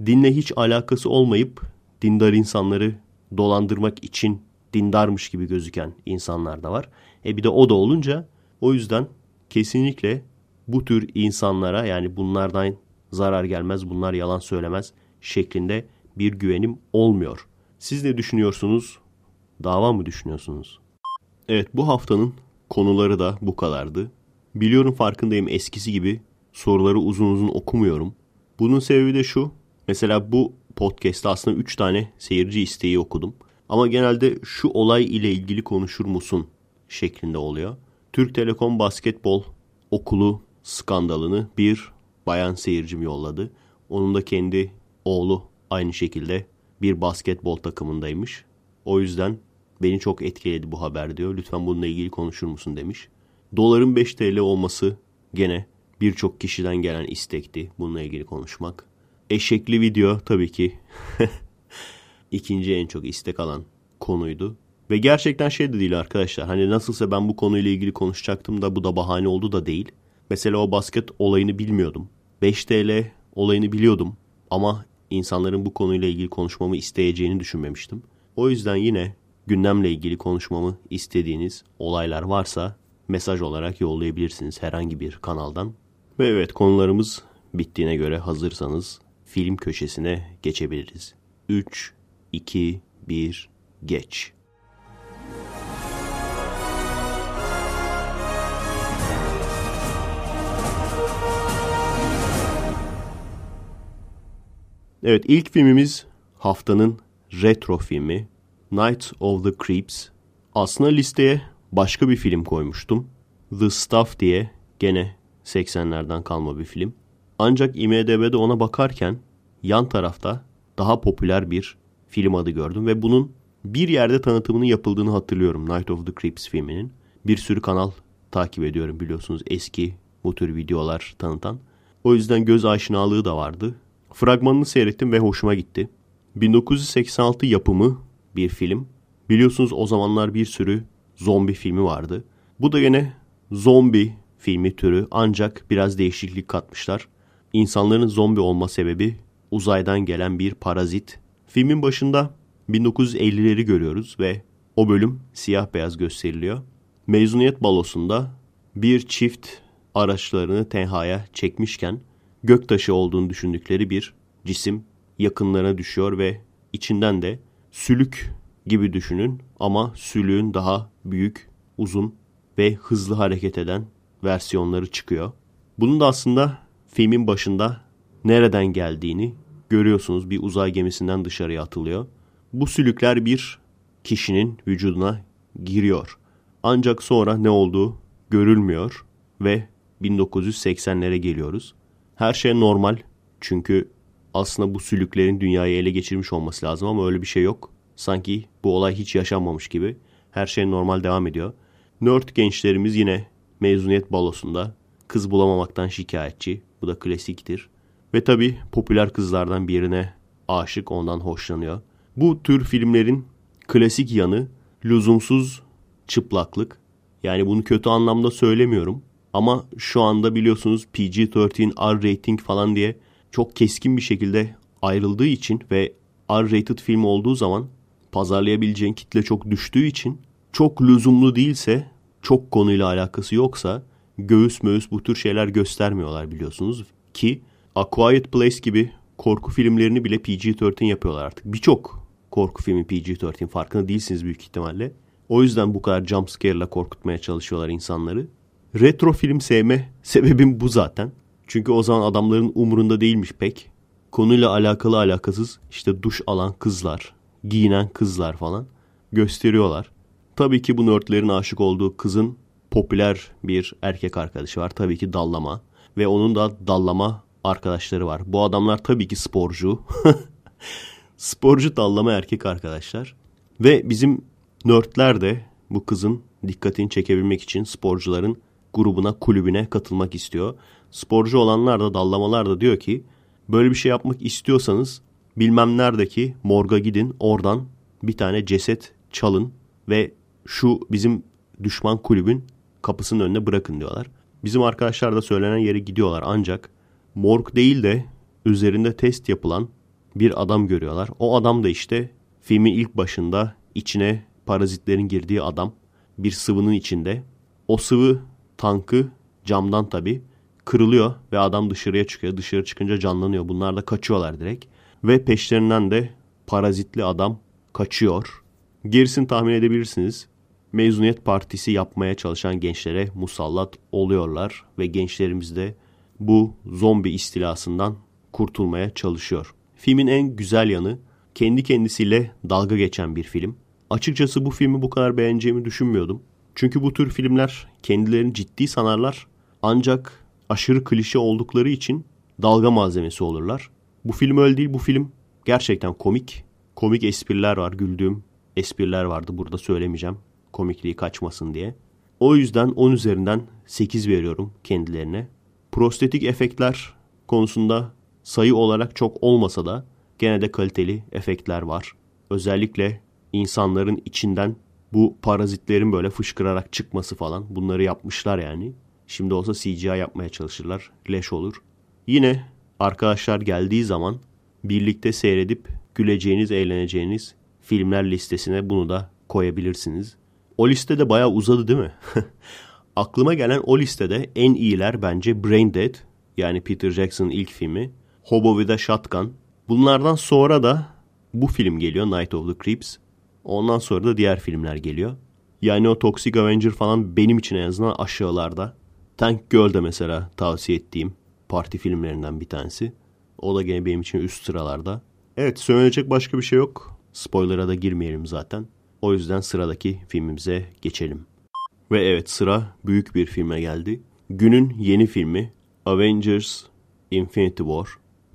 Dinle hiç alakası olmayıp dindar insanları dolandırmak için dindarmış gibi gözüken insanlar da var. E bir de o da olunca o yüzden kesinlikle bu tür insanlara yani bunlardan zarar gelmez, bunlar yalan söylemez şeklinde bir güvenim olmuyor. Siz ne düşünüyorsunuz? Dava mı düşünüyorsunuz? Evet bu haftanın konuları da bu kadardı. Biliyorum farkındayım eskisi gibi soruları uzun uzun okumuyorum. Bunun sebebi de şu. Mesela bu podcast'ta aslında 3 tane seyirci isteği okudum. Ama genelde şu olay ile ilgili konuşur musun şeklinde oluyor. Türk Telekom Basketbol Okulu skandalını bir bayan seyircim yolladı. Onun da kendi oğlu aynı şekilde bir basketbol takımındaymış. O yüzden beni çok etkiledi bu haber diyor. Lütfen bununla ilgili konuşur musun demiş. Doların 5 TL olması gene birçok kişiden gelen istekti bununla ilgili konuşmak. Eşekli video tabii ki (laughs) ikinci en çok istek alan konuydu. Ve gerçekten şey de değil arkadaşlar. Hani nasılsa ben bu konuyla ilgili konuşacaktım da bu da bahane oldu da değil. Mesela o basket olayını bilmiyordum. 5 TL olayını biliyordum. Ama insanların bu konuyla ilgili konuşmamı isteyeceğini düşünmemiştim. O yüzden yine gündemle ilgili konuşmamı istediğiniz olaylar varsa mesaj olarak yollayabilirsiniz herhangi bir kanaldan. Ve evet konularımız bittiğine göre hazırsanız film köşesine geçebiliriz. 3, 2, 1, geç. Evet ilk filmimiz haftanın retro filmi Night of the Creeps. Aslında listeye başka bir film koymuştum. The Stuff diye gene 80'lerden kalma bir film. Ancak IMDB'de ona bakarken yan tarafta daha popüler bir film adı gördüm ve bunun bir yerde tanıtımının yapıldığını hatırlıyorum Night of the Creeps filminin. Bir sürü kanal takip ediyorum biliyorsunuz eski bu tür videolar tanıtan. O yüzden göz aşinalığı da vardı. Fragmanını seyrettim ve hoşuma gitti. 1986 yapımı bir film. Biliyorsunuz o zamanlar bir sürü zombi filmi vardı. Bu da yine zombi filmi türü ancak biraz değişiklik katmışlar. İnsanların zombi olma sebebi uzaydan gelen bir parazit. Filmin başında 1950'leri görüyoruz ve o bölüm siyah beyaz gösteriliyor. Mezuniyet balosunda bir çift araçlarını tenhaya çekmişken göktaşı olduğunu düşündükleri bir cisim yakınlarına düşüyor ve içinden de sülük gibi düşünün ama sülüğün daha büyük, uzun ve hızlı hareket eden versiyonları çıkıyor. Bunun da aslında filmin başında nereden geldiğini görüyorsunuz. Bir uzay gemisinden dışarıya atılıyor. Bu sülükler bir kişinin vücuduna giriyor. Ancak sonra ne olduğu görülmüyor ve 1980'lere geliyoruz. Her şey normal çünkü aslında bu sülüklerin dünyayı ele geçirmiş olması lazım ama öyle bir şey yok. Sanki bu olay hiç yaşanmamış gibi. Her şey normal devam ediyor. Nerd gençlerimiz yine mezuniyet balosunda kız bulamamaktan şikayetçi. Bu da klasiktir. Ve tabi popüler kızlardan birine aşık ondan hoşlanıyor. Bu tür filmlerin klasik yanı lüzumsuz çıplaklık. Yani bunu kötü anlamda söylemiyorum. Ama şu anda biliyorsunuz PG-13, R rating falan diye çok keskin bir şekilde ayrıldığı için ve R-rated film olduğu zaman pazarlayabileceğin kitle çok düştüğü için çok lüzumlu değilse, çok konuyla alakası yoksa göğüs möğüs bu tür şeyler göstermiyorlar biliyorsunuz ki A Quiet Place gibi korku filmlerini bile PG-13 yapıyorlar artık. Birçok korku filmi PG-13 farkında değilsiniz büyük ihtimalle. O yüzden bu kadar jumpscare ile korkutmaya çalışıyorlar insanları. Retro film sevme (laughs) sebebim bu zaten. Çünkü o zaman adamların umurunda değilmiş pek. Konuyla alakalı alakasız işte duş alan kızlar, giyinen kızlar falan gösteriyorlar. Tabii ki bu nörtlerin aşık olduğu kızın popüler bir erkek arkadaşı var. Tabii ki dallama. Ve onun da dallama arkadaşları var. Bu adamlar tabii ki sporcu. (laughs) sporcu dallama erkek arkadaşlar. Ve bizim nörtler de bu kızın dikkatini çekebilmek için sporcuların grubuna, kulübüne katılmak istiyor. Sporcu olanlar da dallamalar da diyor ki böyle bir şey yapmak istiyorsanız bilmem neredeki morga gidin oradan bir tane ceset çalın ve şu bizim düşman kulübün kapısının önüne bırakın diyorlar. Bizim arkadaşlar da söylenen yere gidiyorlar ancak morg değil de üzerinde test yapılan bir adam görüyorlar. O adam da işte filmin ilk başında içine parazitlerin girdiği adam bir sıvının içinde. O sıvı tankı camdan tabi kırılıyor ve adam dışarıya çıkıyor. Dışarı çıkınca canlanıyor. Bunlar da kaçıyorlar direkt. Ve peşlerinden de parazitli adam kaçıyor. Gerisini tahmin edebilirsiniz. Mezuniyet partisi yapmaya çalışan gençlere musallat oluyorlar ve gençlerimiz de bu zombi istilasından kurtulmaya çalışıyor. Filmin en güzel yanı kendi kendisiyle dalga geçen bir film. Açıkçası bu filmi bu kadar beğeneceğimi düşünmüyordum. Çünkü bu tür filmler kendilerini ciddi sanarlar ancak aşırı klişe oldukları için dalga malzemesi olurlar. Bu film öyle değil bu film gerçekten komik. Komik espriler var güldüğüm espriler vardı burada söylemeyeceğim komikliği kaçmasın diye. O yüzden 10 üzerinden 8 veriyorum kendilerine. Prostetik efektler konusunda sayı olarak çok olmasa da gene de kaliteli efektler var. Özellikle insanların içinden bu parazitlerin böyle fışkırarak çıkması falan bunları yapmışlar yani. Şimdi olsa CGI yapmaya çalışırlar. Leş olur. Yine arkadaşlar geldiği zaman birlikte seyredip güleceğiniz, eğleneceğiniz filmler listesine bunu da koyabilirsiniz. O liste de bayağı uzadı değil mi? (laughs) Aklıma gelen o listede en iyiler bence Brain Dead yani Peter Jackson'ın ilk filmi. Hobo with a Shotgun. Bunlardan sonra da bu film geliyor Night of the Creeps. Ondan sonra da diğer filmler geliyor. Yani o Toxic Avenger falan benim için en azından aşağılarda. Tank Girl de mesela tavsiye ettiğim parti filmlerinden bir tanesi. O da gene benim için üst sıralarda. Evet söyleyecek başka bir şey yok. Spoiler'a da girmeyelim zaten. O yüzden sıradaki filmimize geçelim. Ve evet sıra büyük bir filme geldi. Günün yeni filmi Avengers Infinity War.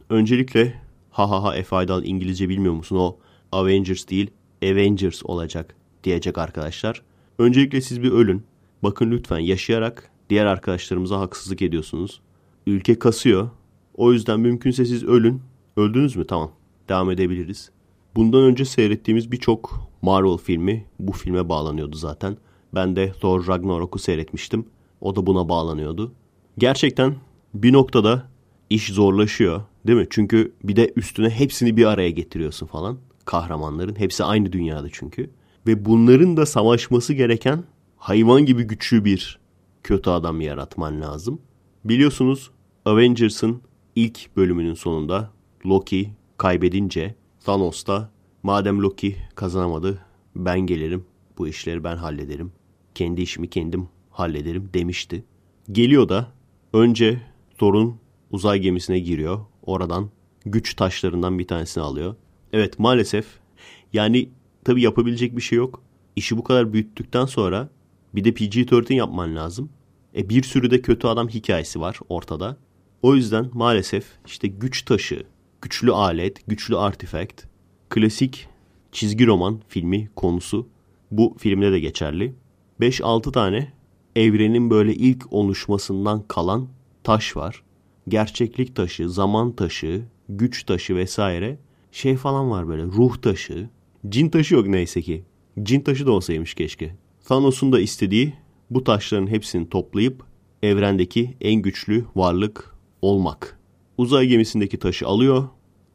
Öncelikle ha ha ha Efe İngilizce bilmiyor musun o Avengers değil Avengers olacak diyecek arkadaşlar. Öncelikle siz bir ölün. Bakın lütfen yaşayarak diğer arkadaşlarımıza haksızlık ediyorsunuz. Ülke kasıyor. O yüzden mümkünse siz ölün. Öldünüz mü? Tamam. Devam edebiliriz. Bundan önce seyrettiğimiz birçok Marvel filmi bu filme bağlanıyordu zaten. Ben de Thor Ragnarok'u seyretmiştim. O da buna bağlanıyordu. Gerçekten bir noktada iş zorlaşıyor değil mi? Çünkü bir de üstüne hepsini bir araya getiriyorsun falan. Kahramanların hepsi aynı dünyada çünkü. Ve bunların da savaşması gereken hayvan gibi güçlü bir kötü adam yaratman lazım. Biliyorsunuz Avengers'ın ilk bölümünün sonunda Loki kaybedince Thanos da madem Loki kazanamadı ben gelirim bu işleri ben hallederim. Kendi işimi kendim hallederim demişti. Geliyor da önce Thor'un uzay gemisine giriyor. Oradan güç taşlarından bir tanesini alıyor. Evet maalesef yani tabi yapabilecek bir şey yok. İşi bu kadar büyüttükten sonra bir de PG-13 yapman lazım. E bir sürü de kötü adam hikayesi var ortada. O yüzden maalesef işte güç taşı, güçlü alet, güçlü artifact, klasik çizgi roman filmi konusu bu filmde de geçerli. 5-6 tane evrenin böyle ilk oluşmasından kalan taş var. Gerçeklik taşı, zaman taşı, güç taşı vesaire şey falan var böyle ruh taşı. Cin taşı yok neyse ki. Cin taşı da olsaymış keşke. Thanos'un da istediği bu taşların hepsini toplayıp evrendeki en güçlü varlık olmak. Uzay gemisindeki taşı alıyor.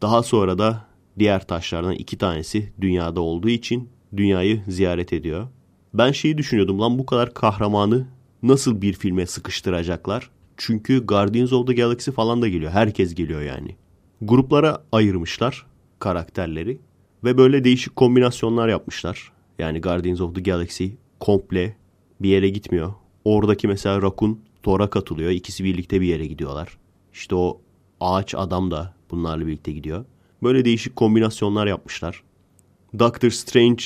Daha sonra da diğer taşlardan iki tanesi dünyada olduğu için dünyayı ziyaret ediyor. Ben şeyi düşünüyordum lan bu kadar kahramanı nasıl bir filme sıkıştıracaklar? Çünkü Guardians of the Galaxy falan da geliyor. Herkes geliyor yani. Gruplara ayırmışlar karakterleri ve böyle değişik kombinasyonlar yapmışlar. Yani Guardians of the Galaxy komple bir yere gitmiyor. Oradaki mesela Rakun Thor'a katılıyor. İkisi birlikte bir yere gidiyorlar. İşte o ağaç adam da bunlarla birlikte gidiyor. Böyle değişik kombinasyonlar yapmışlar. Doctor Strange,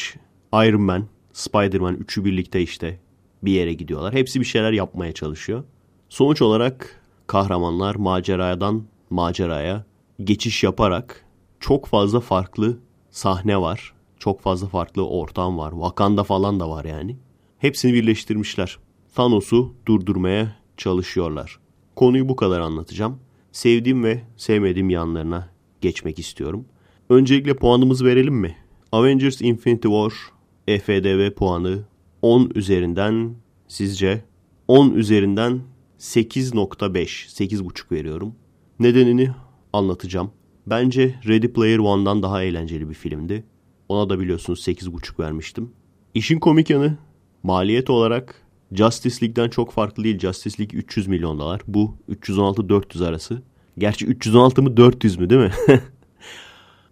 Iron Man, Spider-Man üçü birlikte işte bir yere gidiyorlar. Hepsi bir şeyler yapmaya çalışıyor. Sonuç olarak kahramanlar maceradan maceraya geçiş yaparak çok fazla farklı sahne var. Çok fazla farklı ortam var. Wakanda falan da var yani. Hepsini birleştirmişler. Thanos'u durdurmaya çalışıyorlar. Konuyu bu kadar anlatacağım. Sevdiğim ve sevmediğim yanlarına geçmek istiyorum. Öncelikle puanımızı verelim mi? Avengers Infinity War EFDV puanı 10 üzerinden sizce 10 üzerinden 8.5 8.5 veriyorum. Nedenini anlatacağım. Bence Ready Player One'dan daha eğlenceli bir filmdi. Ona da biliyorsunuz 8.5 vermiştim. İşin komik yanı maliyet olarak Justice League'den çok farklı değil. Justice League 300 milyon dolar. Bu 316-400 arası. Gerçi 316 mı 400 mü değil mi? (laughs)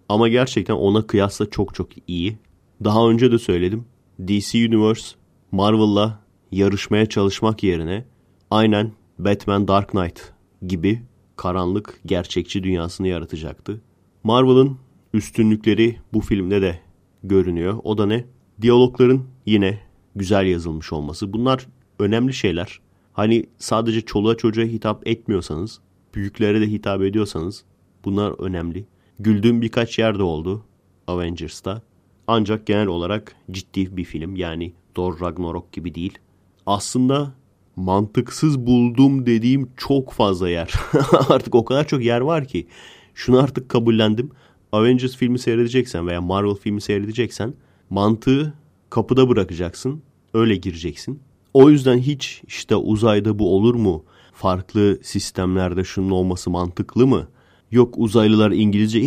Ama gerçekten ona kıyasla çok çok iyi. Daha önce de söyledim. DC Universe Marvel'la yarışmaya çalışmak yerine aynen Batman Dark Knight gibi karanlık gerçekçi dünyasını yaratacaktı. Marvel'ın üstünlükleri bu filmde de görünüyor. O da ne? Diyalogların yine güzel yazılmış olması. Bunlar önemli şeyler. Hani sadece çoluğa çocuğa hitap etmiyorsanız, büyüklere de hitap ediyorsanız bunlar önemli. Güldüğüm birkaç yerde oldu Avengers'ta. Ancak genel olarak ciddi bir film. Yani Thor Ragnarok gibi değil. Aslında mantıksız buldum dediğim çok fazla yer. (laughs) artık o kadar çok yer var ki. Şunu artık kabullendim. Avengers filmi seyredeceksen veya Marvel filmi seyredeceksen mantığı kapıda bırakacaksın. Öyle gireceksin. O yüzden hiç işte uzayda bu olur mu? Farklı sistemlerde şunun olması mantıklı mı? Yok uzaylılar İngilizce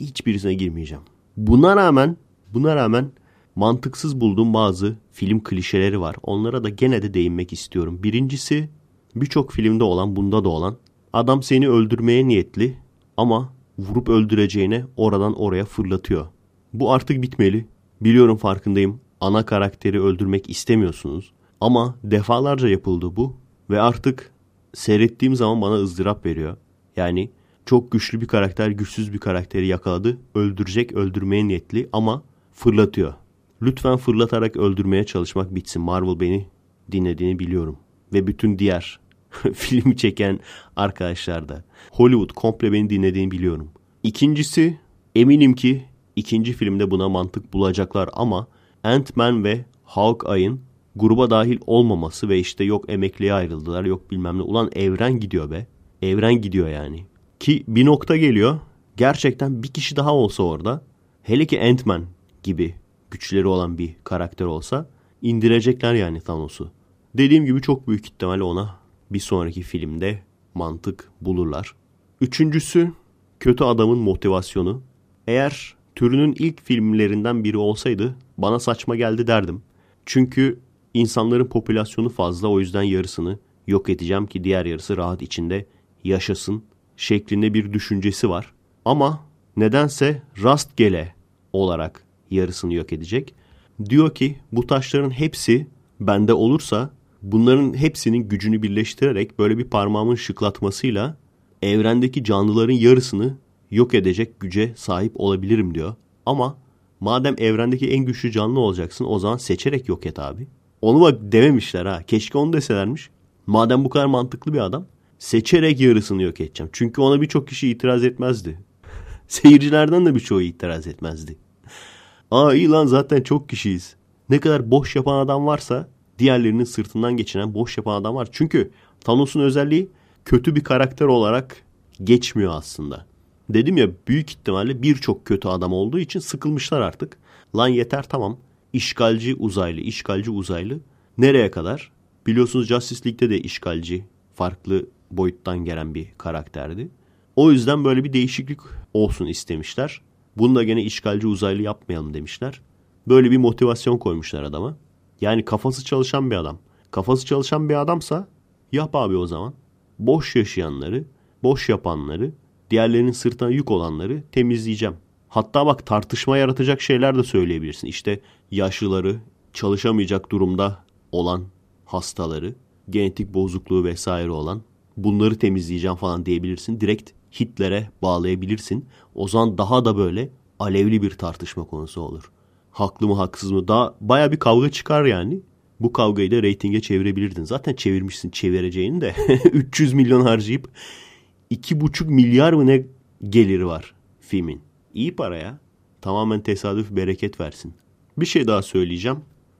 hiçbirisine girmeyeceğim. Buna rağmen buna rağmen mantıksız bulduğum bazı film klişeleri var. Onlara da gene de değinmek istiyorum. Birincisi birçok filmde olan bunda da olan adam seni öldürmeye niyetli ama vurup öldüreceğine oradan oraya fırlatıyor. Bu artık bitmeli. Biliyorum farkındayım. Ana karakteri öldürmek istemiyorsunuz. Ama defalarca yapıldı bu ve artık seyrettiğim zaman bana ızdırap veriyor. Yani çok güçlü bir karakter güçsüz bir karakteri yakaladı. Öldürecek öldürmeye niyetli ama fırlatıyor. Lütfen fırlatarak öldürmeye çalışmak bitsin. Marvel beni dinlediğini biliyorum. Ve bütün diğer (laughs) filmi çeken arkadaşlar da. Hollywood komple beni dinlediğini biliyorum. İkincisi eminim ki ikinci filmde buna mantık bulacaklar ama Ant-Man ve Hawkeye'ın gruba dahil olmaması ve işte yok emekliye ayrıldılar yok bilmem ne. Ulan evren gidiyor be. Evren gidiyor yani. Ki bir nokta geliyor. Gerçekten bir kişi daha olsa orada. Hele ki Ant-Man gibi güçleri olan bir karakter olsa indirecekler yani Thanos'u. Dediğim gibi çok büyük ihtimalle ona bir sonraki filmde mantık bulurlar. Üçüncüsü kötü adamın motivasyonu. Eğer türünün ilk filmlerinden biri olsaydı bana saçma geldi derdim. Çünkü insanların popülasyonu fazla o yüzden yarısını yok edeceğim ki diğer yarısı rahat içinde yaşasın şeklinde bir düşüncesi var. Ama nedense rastgele olarak yarısını yok edecek. Diyor ki bu taşların hepsi bende olursa bunların hepsinin gücünü birleştirerek böyle bir parmağımın şıklatmasıyla evrendeki canlıların yarısını yok edecek güce sahip olabilirim diyor. Ama madem evrendeki en güçlü canlı olacaksın o zaman seçerek yok et abi. Onu bak dememişler ha. Keşke onu deselermiş. Madem bu kadar mantıklı bir adam seçerek yarısını yok edeceğim. Çünkü ona birçok kişi itiraz etmezdi. (laughs) Seyircilerden de birçoğu itiraz etmezdi. Aa iyi lan zaten çok kişiyiz. Ne kadar boş yapan adam varsa diğerlerinin sırtından geçiren boş yapan adam var. Çünkü Thanos'un özelliği kötü bir karakter olarak geçmiyor aslında. Dedim ya büyük ihtimalle birçok kötü adam olduğu için sıkılmışlar artık. Lan yeter tamam. İşgalci uzaylı, işgalci uzaylı. Nereye kadar? Biliyorsunuz Justice League'de de işgalci farklı boyuttan gelen bir karakterdi. O yüzden böyle bir değişiklik olsun istemişler. Bunu da gene işgalci uzaylı yapmayalım demişler. Böyle bir motivasyon koymuşlar adama. Yani kafası çalışan bir adam. Kafası çalışan bir adamsa yap abi o zaman. boş yaşayanları, boş yapanları, diğerlerinin sırtına yük olanları temizleyeceğim. Hatta bak tartışma yaratacak şeyler de söyleyebilirsin. İşte yaşlıları, çalışamayacak durumda olan hastaları, genetik bozukluğu vesaire olan bunları temizleyeceğim falan diyebilirsin. Direkt Hitler'e bağlayabilirsin. O zaman daha da böyle alevli bir tartışma konusu olur. Haklı mı haksız mı? Daha baya bir kavga çıkar yani. Bu kavgayı da reytinge çevirebilirdin. Zaten çevirmişsin çevireceğini de (laughs) 300 milyon harcayıp 2,5 milyar mı ne geliri var filmin. İyi para ya. Tamamen tesadüf bereket versin. Bir şey daha söyleyeceğim.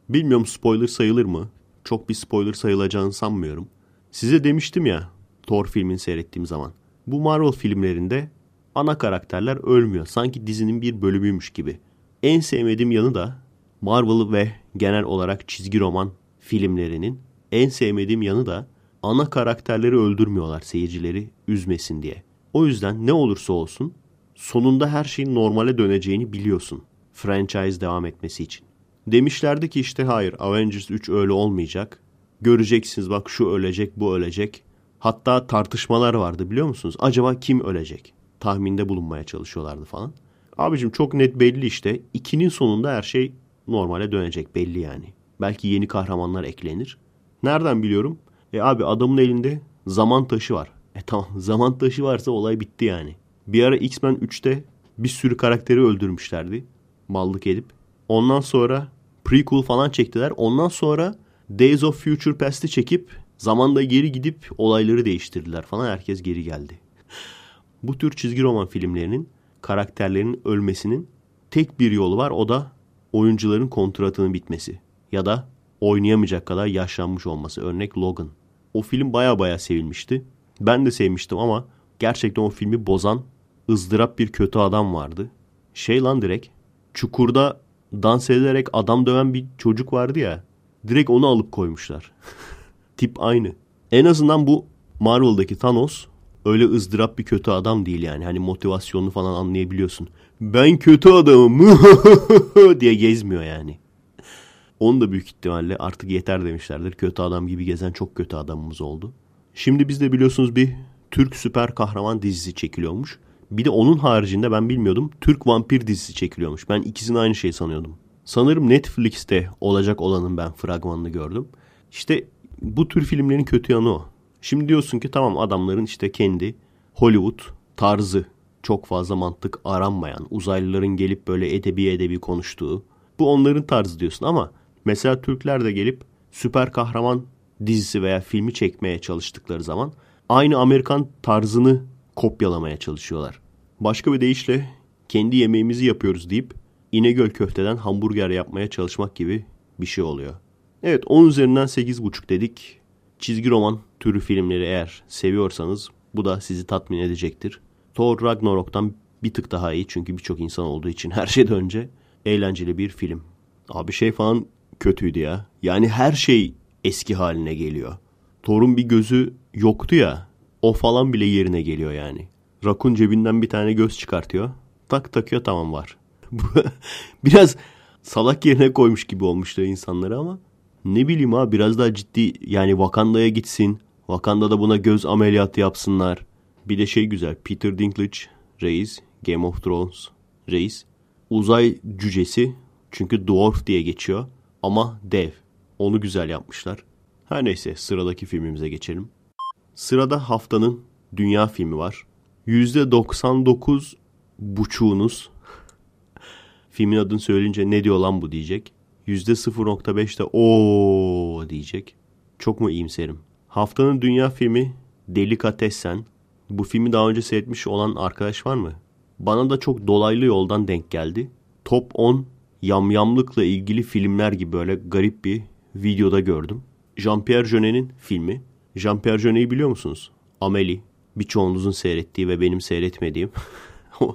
Bilmiyorum spoiler sayılır mı? Çok bir spoiler sayılacağını sanmıyorum. Size demiştim ya Thor filmini seyrettiğim zaman. Bu Marvel filmlerinde ana karakterler ölmüyor. Sanki dizinin bir bölümüymüş gibi. En sevmediğim yanı da Marvel ve genel olarak çizgi roman filmlerinin en sevmediğim yanı da ana karakterleri öldürmüyorlar seyircileri üzmesin diye. O yüzden ne olursa olsun sonunda her şeyin normale döneceğini biliyorsun. Franchise devam etmesi için. Demişlerdi ki işte hayır Avengers 3 öyle olmayacak. Göreceksiniz bak şu ölecek bu ölecek. Hatta tartışmalar vardı biliyor musunuz? Acaba kim ölecek? Tahminde bulunmaya çalışıyorlardı falan. Abicim çok net belli işte. İkinin sonunda her şey normale dönecek belli yani. Belki yeni kahramanlar eklenir. Nereden biliyorum? E abi adamın elinde zaman taşı var. E tamam zaman taşı varsa olay bitti yani. Bir ara X-Men 3'te bir sürü karakteri öldürmüşlerdi. Mallık edip. Ondan sonra prequel falan çektiler. Ondan sonra Days of Future Past'i çekip zamanda geri gidip olayları değiştirdiler falan. Herkes geri geldi. Bu tür çizgi roman filmlerinin karakterlerinin ölmesinin tek bir yolu var. O da oyuncuların kontratının bitmesi. Ya da oynayamayacak kadar yaşlanmış olması. Örnek Logan. O film baya baya sevilmişti. Ben de sevmiştim ama gerçekten o filmi bozan ızdırap bir kötü adam vardı. Şey lan direkt çukurda dans ederek adam döven bir çocuk vardı ya. Direkt onu alıp koymuşlar. (laughs) Tip aynı. En azından bu Marvel'daki Thanos öyle ızdırap bir kötü adam değil yani. Hani motivasyonunu falan anlayabiliyorsun. Ben kötü adamım (laughs) diye gezmiyor yani. Onu da büyük ihtimalle artık yeter demişlerdir. Kötü adam gibi gezen çok kötü adamımız oldu. Şimdi bizde biliyorsunuz bir Türk süper kahraman dizisi çekiliyormuş. Bir de onun haricinde ben bilmiyordum Türk vampir dizisi çekiliyormuş. Ben ikisini aynı şey sanıyordum. Sanırım Netflix'te olacak olanın ben fragmanını gördüm. İşte bu tür filmlerin kötü yanı o. Şimdi diyorsun ki tamam adamların işte kendi Hollywood tarzı çok fazla mantık aranmayan, uzaylıların gelip böyle edebi edebi konuştuğu. Bu onların tarzı diyorsun ama mesela Türkler de gelip süper kahraman dizisi veya filmi çekmeye çalıştıkları zaman aynı Amerikan tarzını kopyalamaya çalışıyorlar. Başka bir deyişle kendi yemeğimizi yapıyoruz deyip İnegöl köfteden hamburger yapmaya çalışmak gibi bir şey oluyor. Evet 10 üzerinden 8.5 dedik. Çizgi roman türü filmleri eğer seviyorsanız bu da sizi tatmin edecektir. Thor Ragnarok'tan bir tık daha iyi çünkü birçok insan olduğu için her şeyden önce eğlenceli bir film. Abi şey falan kötüydü ya. Yani her şey eski haline geliyor. Thor'un bir gözü yoktu ya. O falan bile yerine geliyor yani. Rakun cebinden bir tane göz çıkartıyor. Tak takıyor tamam var. (laughs) biraz salak yerine koymuş gibi olmuştu insanları ama ne bileyim ha biraz daha ciddi yani Wakanda'ya gitsin. Wakanda'da buna göz ameliyatı yapsınlar. Bir de şey güzel Peter Dinklage reis Game of Thrones reis. Uzay cücesi çünkü dwarf diye geçiyor ama dev. Onu güzel yapmışlar. Her neyse sıradaki filmimize geçelim. Sırada haftanın dünya filmi var. %99 buçuğunuz (laughs) filmin adını söyleyince ne diyor lan bu diyecek. %0.5 de o diyecek. Çok mu iyimserim? Haftanın dünya filmi Delikatessen. Bu filmi daha önce seyretmiş olan arkadaş var mı? Bana da çok dolaylı yoldan denk geldi. Top 10 yamyamlıkla ilgili filmler gibi böyle garip bir videoda gördüm. Jean-Pierre Jeunet'in filmi. Jean-Pierre Jeunet'i biliyor musunuz? Amélie. Birçoğunuzun seyrettiği ve benim seyretmediğim. (laughs)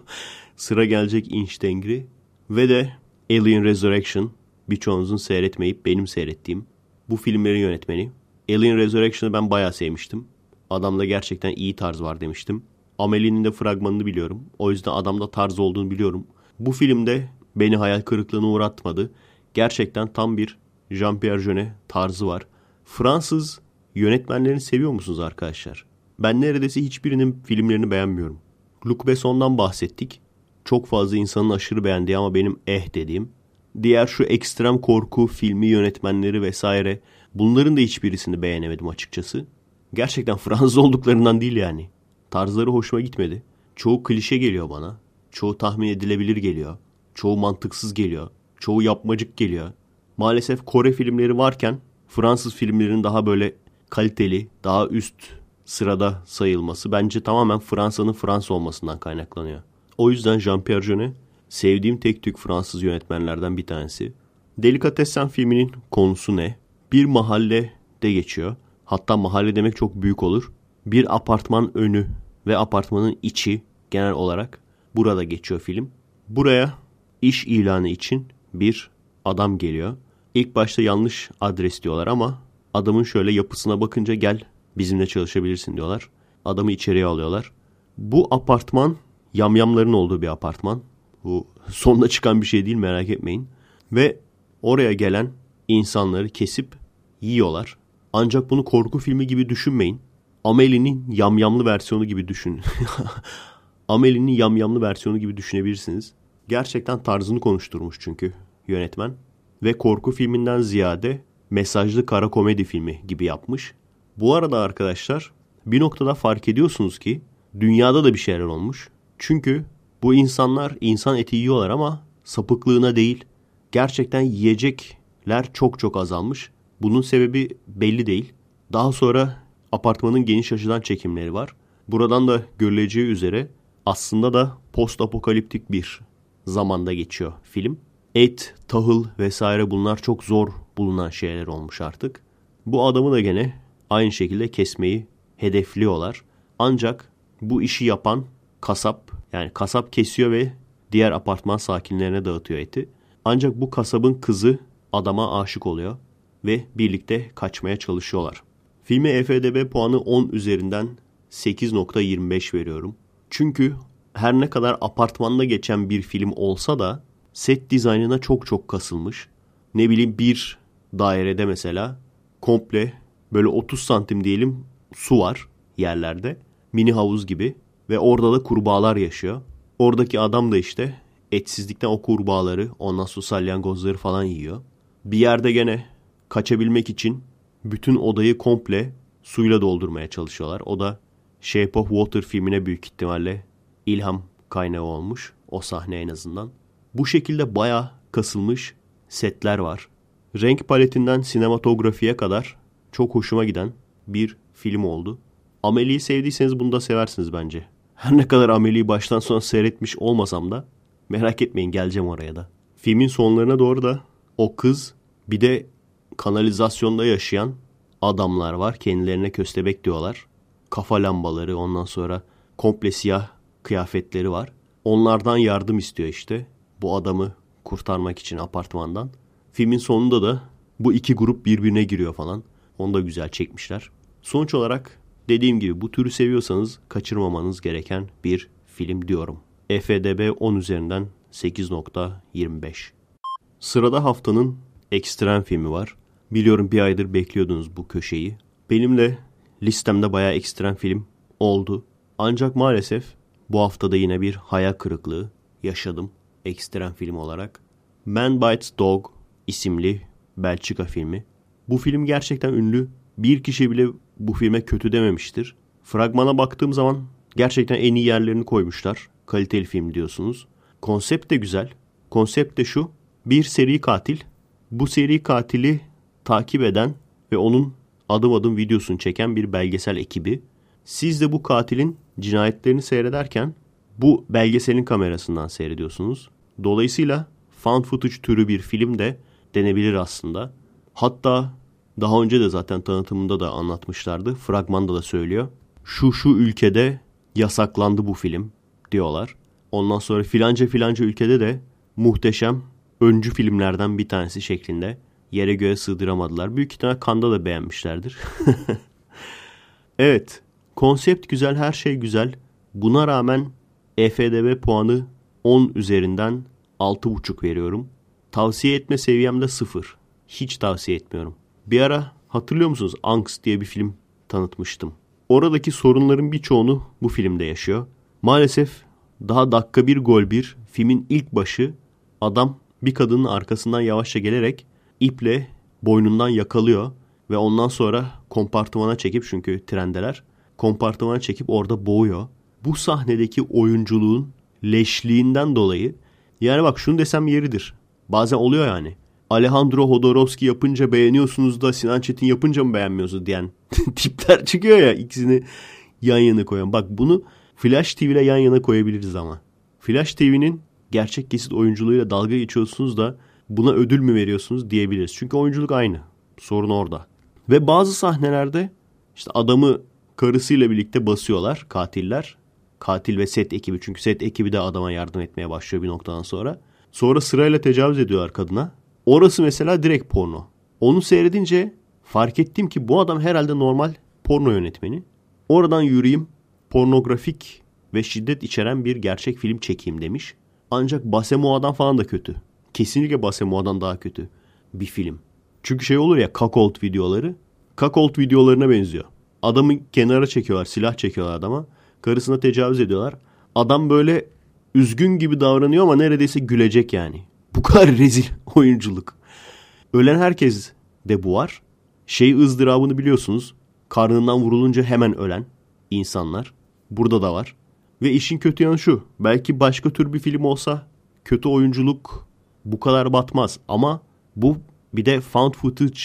Sıra gelecek İnç Dengri. Ve de Alien Resurrection. Birçoğunuzun seyretmeyip benim seyrettiğim. Bu filmlerin yönetmeni. Alien Resurrection'ı ben bayağı sevmiştim. Adamda gerçekten iyi tarz var demiştim. Amelie'nin de fragmanını biliyorum. O yüzden adamda tarz olduğunu biliyorum. Bu filmde beni hayal kırıklığına uğratmadı. Gerçekten tam bir Jean-Pierre Jeunet tarzı var. Fransız yönetmenlerini seviyor musunuz arkadaşlar? Ben neredeyse hiçbirinin filmlerini beğenmiyorum. Luc Besson'dan bahsettik. Çok fazla insanın aşırı beğendiği ama benim eh dediğim. Diğer şu ekstrem korku filmi yönetmenleri vesaire bunların da hiçbirisini beğenemedim açıkçası. Gerçekten (laughs) Fransız olduklarından değil yani. Tarzları hoşuma gitmedi. Çoğu klişe geliyor bana. Çoğu tahmin edilebilir geliyor. Çoğu mantıksız geliyor. Çoğu yapmacık geliyor. Maalesef Kore filmleri varken Fransız filmlerinin daha böyle kaliteli, daha üst sırada sayılması bence tamamen Fransa'nın Fransa olmasından kaynaklanıyor. O yüzden Jean-Pierre Jeunet sevdiğim tek tük Fransız yönetmenlerden bir tanesi. Delikatessen filminin konusu ne? Bir mahallede geçiyor. Hatta mahalle demek çok büyük olur. Bir apartman önü ve apartmanın içi genel olarak burada geçiyor film. Buraya iş ilanı için bir adam geliyor. İlk başta yanlış adres diyorlar ama adamın şöyle yapısına bakınca gel bizimle çalışabilirsin diyorlar. Adamı içeriye alıyorlar. Bu apartman yamyamların olduğu bir apartman. Bu sonunda çıkan bir şey değil merak etmeyin. Ve oraya gelen insanları kesip yiyorlar. Ancak bunu korku filmi gibi düşünmeyin. Amelie'nin yamyamlı versiyonu gibi düşün. (laughs) Amelie'nin yamyamlı versiyonu gibi düşünebilirsiniz. Gerçekten tarzını konuşturmuş çünkü yönetmen. Ve korku filminden ziyade mesajlı kara komedi filmi gibi yapmış. Bu arada arkadaşlar bir noktada fark ediyorsunuz ki dünyada da bir şeyler olmuş. Çünkü bu insanlar insan eti yiyorlar ama sapıklığına değil. Gerçekten yiyecekler çok çok azalmış. Bunun sebebi belli değil. Daha sonra apartmanın geniş açıdan çekimleri var. Buradan da görüleceği üzere aslında da post apokaliptik bir zamanda geçiyor film. Et, tahıl vesaire bunlar çok zor bulunan şeyler olmuş artık. Bu adamı da gene aynı şekilde kesmeyi hedefliyorlar. Ancak bu işi yapan kasap yani kasap kesiyor ve diğer apartman sakinlerine dağıtıyor eti. Ancak bu kasabın kızı adama aşık oluyor ve birlikte kaçmaya çalışıyorlar. Filme EFDB puanı 10 üzerinden 8.25 veriyorum. Çünkü her ne kadar apartmanda geçen bir film olsa da set dizaynına çok çok kasılmış. Ne bileyim bir dairede mesela komple böyle 30 santim diyelim su var yerlerde. Mini havuz gibi ve orada da kurbağalar yaşıyor. Oradaki adam da işte etsizlikten o kurbağaları ondan sonra salyangozları falan yiyor. Bir yerde gene kaçabilmek için bütün odayı komple suyla doldurmaya çalışıyorlar. O da Shape of Water filmine büyük ihtimalle ilham kaynağı olmuş. O sahne en azından. Bu şekilde baya kasılmış setler var. Renk paletinden sinematografiye kadar çok hoşuma giden bir film oldu. Amelie'yi sevdiyseniz bunu da seversiniz bence. Her ne kadar Amelie'yi baştan sona seyretmiş olmasam da merak etmeyin geleceğim oraya da. Filmin sonlarına doğru da o kız bir de kanalizasyonda yaşayan adamlar var. Kendilerine köstebek diyorlar. Kafa lambaları ondan sonra komple siyah kıyafetleri var. Onlardan yardım istiyor işte. Bu adamı kurtarmak için apartmandan. Filmin sonunda da bu iki grup birbirine giriyor falan. Onu da güzel çekmişler. Sonuç olarak dediğim gibi bu türü seviyorsanız kaçırmamanız gereken bir film diyorum. EFDB 10 üzerinden 8.25. Sırada haftanın ekstrem filmi var. Biliyorum bir aydır bekliyordunuz bu köşeyi. Benim de listemde bayağı ekstrem film oldu. Ancak maalesef bu haftada yine bir hayal kırıklığı yaşadım ekstrem film olarak. Man Bites Dog isimli Belçika filmi. Bu film gerçekten ünlü. Bir kişi bile bu filme kötü dememiştir. Fragmana baktığım zaman gerçekten en iyi yerlerini koymuşlar. Kaliteli film diyorsunuz. Konsept de güzel. Konsept de şu. Bir seri katil. Bu seri katili takip eden ve onun adım adım videosunu çeken bir belgesel ekibi. Siz de bu katilin cinayetlerini seyrederken bu belgeselin kamerasından seyrediyorsunuz. Dolayısıyla found footage türü bir film de denebilir aslında. Hatta daha önce de zaten tanıtımında da anlatmışlardı. Fragmanda da söylüyor. Şu şu ülkede yasaklandı bu film diyorlar. Ondan sonra filanca filanca ülkede de muhteşem öncü filmlerden bir tanesi şeklinde yere göğe sığdıramadılar. Büyük ihtimal Kanda da beğenmişlerdir. (laughs) evet. Konsept güzel, her şey güzel. Buna rağmen EFDB puanı 10 üzerinden 6.5 veriyorum. Tavsiye etme seviyemde 0. Hiç tavsiye etmiyorum. Bir ara hatırlıyor musunuz? Angst diye bir film tanıtmıştım. oradaki sorunların birçoğunu bu filmde yaşıyor. Maalesef daha dakika bir gol bir filmin ilk başı adam bir kadının arkasından yavaşça gelerek iple boynundan yakalıyor ve ondan sonra kompartımana çekip çünkü trendeler kompartımana çekip orada boğuyor. Bu sahnedeki oyunculuğun leşliğinden dolayı yani bak şunu desem yeridir. Bazen oluyor yani. Alejandro Hodorowski yapınca beğeniyorsunuz da Sinan Çetin yapınca mı beğenmiyorsunuz diyen (laughs) tipler çıkıyor ya ikisini yan yana koyan. Bak bunu Flash TV ile yan yana koyabiliriz ama. Flash TV'nin gerçek kesit oyunculuğuyla dalga geçiyorsunuz da buna ödül mü veriyorsunuz diyebiliriz. Çünkü oyunculuk aynı. Sorun orada. Ve bazı sahnelerde işte adamı karısıyla birlikte basıyorlar katiller. Katil ve set ekibi çünkü set ekibi de adama yardım etmeye başlıyor bir noktadan sonra. Sonra sırayla tecavüz ediyorlar kadına. Orası mesela direkt porno. Onu seyredince fark ettim ki bu adam herhalde normal porno yönetmeni. Oradan yürüyeyim pornografik ve şiddet içeren bir gerçek film çekeyim demiş. Ancak Basemoa'dan falan da kötü. Kesinlikle Basemoa'dan daha kötü bir film. Çünkü şey olur ya cuckold videoları. Cuckold videolarına benziyor. Adamı kenara çekiyorlar, silah çekiyorlar adama. Karısına tecavüz ediyorlar. Adam böyle üzgün gibi davranıyor ama neredeyse gülecek yani. Bu kadar (laughs) rezil oyunculuk. Ölen herkes de bu var. Şey ızdırabını biliyorsunuz. Karnından vurulunca hemen ölen insanlar. Burada da var. Ve işin kötü yanı şu. Belki başka tür bir film olsa kötü oyunculuk bu kadar batmaz. Ama bu bir de found footage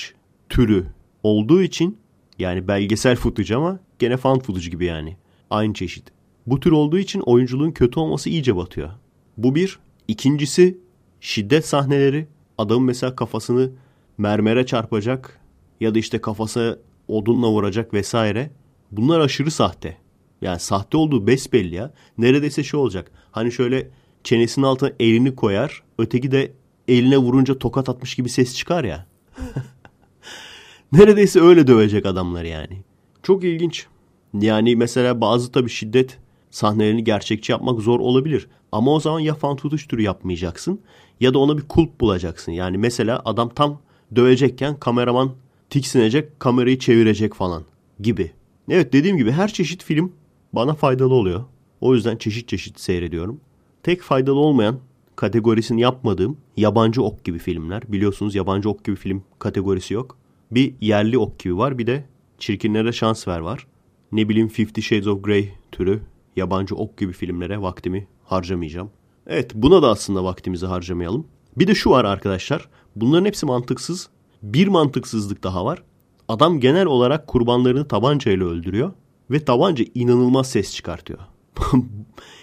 türü olduğu için yani belgesel footage ama gene found footage gibi yani. Aynı çeşit. Bu tür olduğu için oyunculuğun kötü olması iyice batıyor. Bu bir. İkincisi şiddet sahneleri. Adamın mesela kafasını mermere çarpacak ya da işte kafası odunla vuracak vesaire. Bunlar aşırı sahte. Yani sahte olduğu besbelli ya. Neredeyse şey olacak. Hani şöyle çenesinin altına elini koyar. Öteki de eline vurunca tokat atmış gibi ses çıkar ya. (laughs) Neredeyse öyle dövecek adamlar yani. Çok ilginç. Yani mesela bazı tabii şiddet sahnelerini gerçekçi yapmak zor olabilir. Ama o zaman ya fan tutuş yapmayacaksın ya da ona bir kulp bulacaksın. Yani mesela adam tam dövecekken kameraman tiksinecek kamerayı çevirecek falan gibi. Evet dediğim gibi her çeşit film bana faydalı oluyor. O yüzden çeşit çeşit seyrediyorum. Tek faydalı olmayan kategorisini yapmadığım yabancı ok gibi filmler. Biliyorsunuz yabancı ok gibi film kategorisi yok. Bir yerli ok gibi var bir de çirkinlere şans ver var. Ne bileyim Fifty Shades of Grey türü yabancı ok gibi filmlere vaktimi harcamayacağım. Evet buna da aslında vaktimizi harcamayalım. Bir de şu var arkadaşlar. Bunların hepsi mantıksız. Bir mantıksızlık daha var. Adam genel olarak kurbanlarını tabancayla öldürüyor. Ve tabanca inanılmaz ses çıkartıyor. (laughs)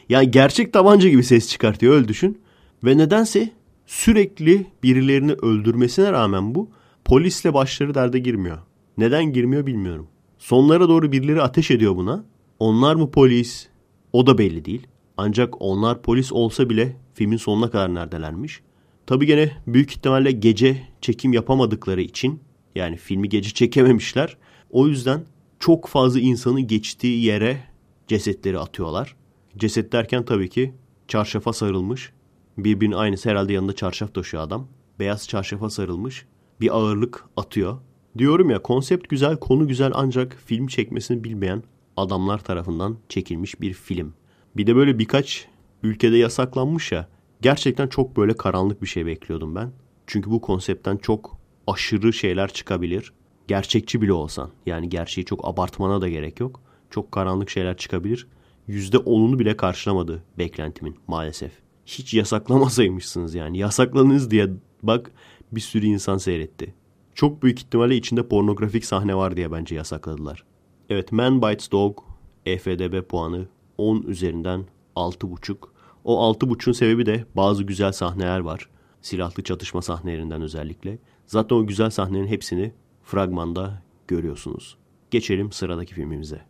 yani gerçek tabanca gibi ses çıkartıyor öyle düşün. Ve nedense sürekli birilerini öldürmesine rağmen bu polisle başları derde girmiyor. Neden girmiyor bilmiyorum. Sonlara doğru birileri ateş ediyor buna. Onlar mı polis? O da belli değil. Ancak onlar polis olsa bile filmin sonuna kadar neredelermiş. Tabi gene büyük ihtimalle gece çekim yapamadıkları için yani filmi gece çekememişler. O yüzden çok fazla insanın geçtiği yere cesetleri atıyorlar. Ceset derken tabii ki çarşafa sarılmış. Birbirinin aynısı herhalde yanında çarşaf taşıyor adam. Beyaz çarşafa sarılmış. Bir ağırlık atıyor. Diyorum ya konsept güzel, konu güzel ancak film çekmesini bilmeyen adamlar tarafından çekilmiş bir film. Bir de böyle birkaç ülkede yasaklanmış ya. Gerçekten çok böyle karanlık bir şey bekliyordum ben. Çünkü bu konseptten çok aşırı şeyler çıkabilir. Gerçekçi bile olsan. Yani gerçeği çok abartmana da gerek yok. Çok karanlık şeyler çıkabilir. %10'unu bile karşılamadı beklentimin maalesef. Hiç yasaklamasaymışsınız yani. Yasaklanınız diye bak bir sürü insan seyretti. Çok büyük ihtimalle içinde pornografik sahne var diye bence yasakladılar. Evet Man Bites Dog EFDB puanı 10 üzerinden 6.5. O 6.5'un sebebi de bazı güzel sahneler var. Silahlı çatışma sahnelerinden özellikle. Zaten o güzel sahnelerin hepsini fragmanda görüyorsunuz. Geçelim sıradaki filmimize.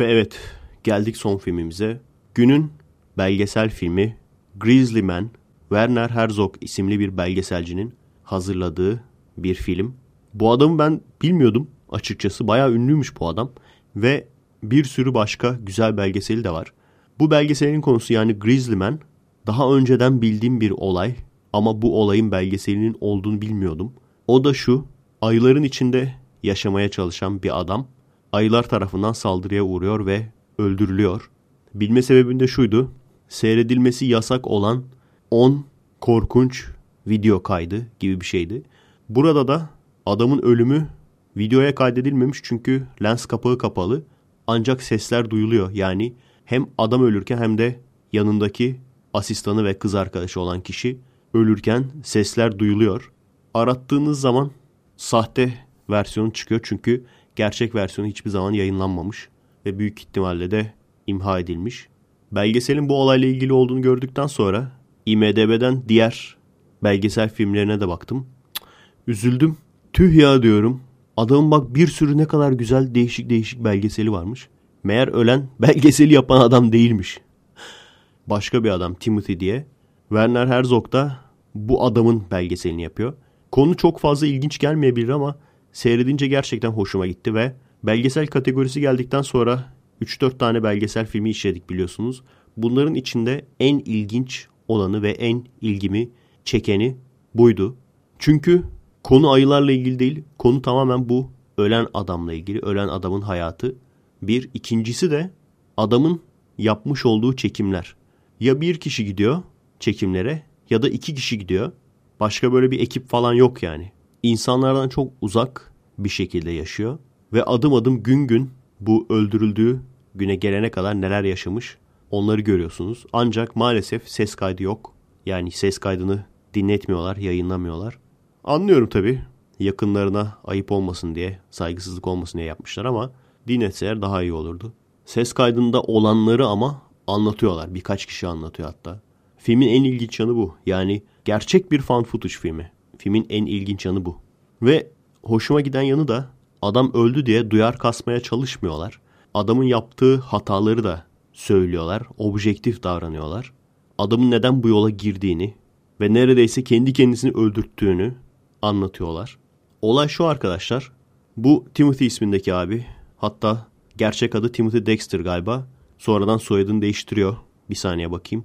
Ve evet geldik son filmimize. Günün belgesel filmi Grizzly Man, Werner Herzog isimli bir belgeselcinin hazırladığı bir film. Bu adamı ben bilmiyordum açıkçası. Bayağı ünlüymüş bu adam. Ve bir sürü başka güzel belgeseli de var. Bu belgeselin konusu yani Grizzly Man daha önceden bildiğim bir olay ama bu olayın belgeselinin olduğunu bilmiyordum. O da şu ayıların içinde yaşamaya çalışan bir adam. ayılar tarafından saldırıya uğruyor ve öldürülüyor. Bilme sebebim de şuydu. Seyredilmesi yasak olan 10 korkunç video kaydı gibi bir şeydi. Burada da adamın ölümü videoya kaydedilmemiş çünkü lens kapağı kapalı. Ancak sesler duyuluyor. Yani hem adam ölürken hem de yanındaki asistanı ve kız arkadaşı olan kişi ölürken sesler duyuluyor. Arattığınız zaman sahte versiyonu çıkıyor çünkü gerçek versiyonu hiçbir zaman yayınlanmamış ve büyük ihtimalle de imha edilmiş. Belgeselin bu olayla ilgili olduğunu gördükten sonra IMDB'den diğer belgesel filmlerine de baktım. Üzüldüm. Tüh ya diyorum. Adamın bak bir sürü ne kadar güzel değişik değişik belgeseli varmış. Meğer ölen (laughs) belgeseli yapan adam değilmiş. Başka bir adam Timothy diye. Werner Herzog da bu adamın belgeselini yapıyor. Konu çok fazla ilginç gelmeyebilir ama seyredince gerçekten hoşuma gitti ve belgesel kategorisi geldikten sonra 3-4 tane belgesel filmi işledik biliyorsunuz. Bunların içinde en ilginç olanı ve en ilgimi çekeni buydu. Çünkü konu ayılarla ilgili değil, konu tamamen bu ölen adamla ilgili, ölen adamın hayatı. Bir, ikincisi de adamın yapmış olduğu çekimler. Ya bir kişi gidiyor çekimlere ya da iki kişi gidiyor. Başka böyle bir ekip falan yok yani. İnsanlardan çok uzak bir şekilde yaşıyor. Ve adım adım gün gün bu öldürüldüğü güne gelene kadar neler yaşamış onları görüyorsunuz. Ancak maalesef ses kaydı yok. Yani ses kaydını dinletmiyorlar, yayınlamıyorlar. Anlıyorum tabii. Yakınlarına ayıp olmasın diye, saygısızlık olmasın diye yapmışlar ama dinletseler daha iyi olurdu. Ses kaydında olanları ama anlatıyorlar. Birkaç kişi anlatıyor hatta. Filmin en ilginç yanı bu. Yani gerçek bir fan footage filmi. Filmin en ilginç yanı bu. Ve hoşuma giden yanı da adam öldü diye duyar kasmaya çalışmıyorlar. Adamın yaptığı hataları da söylüyorlar. Objektif davranıyorlar. Adamın neden bu yola girdiğini ve neredeyse kendi kendisini öldürttüğünü anlatıyorlar. Olay şu arkadaşlar. Bu Timothy ismindeki abi hatta gerçek adı Timothy Dexter galiba. Sonradan soyadını değiştiriyor. Bir saniye bakayım.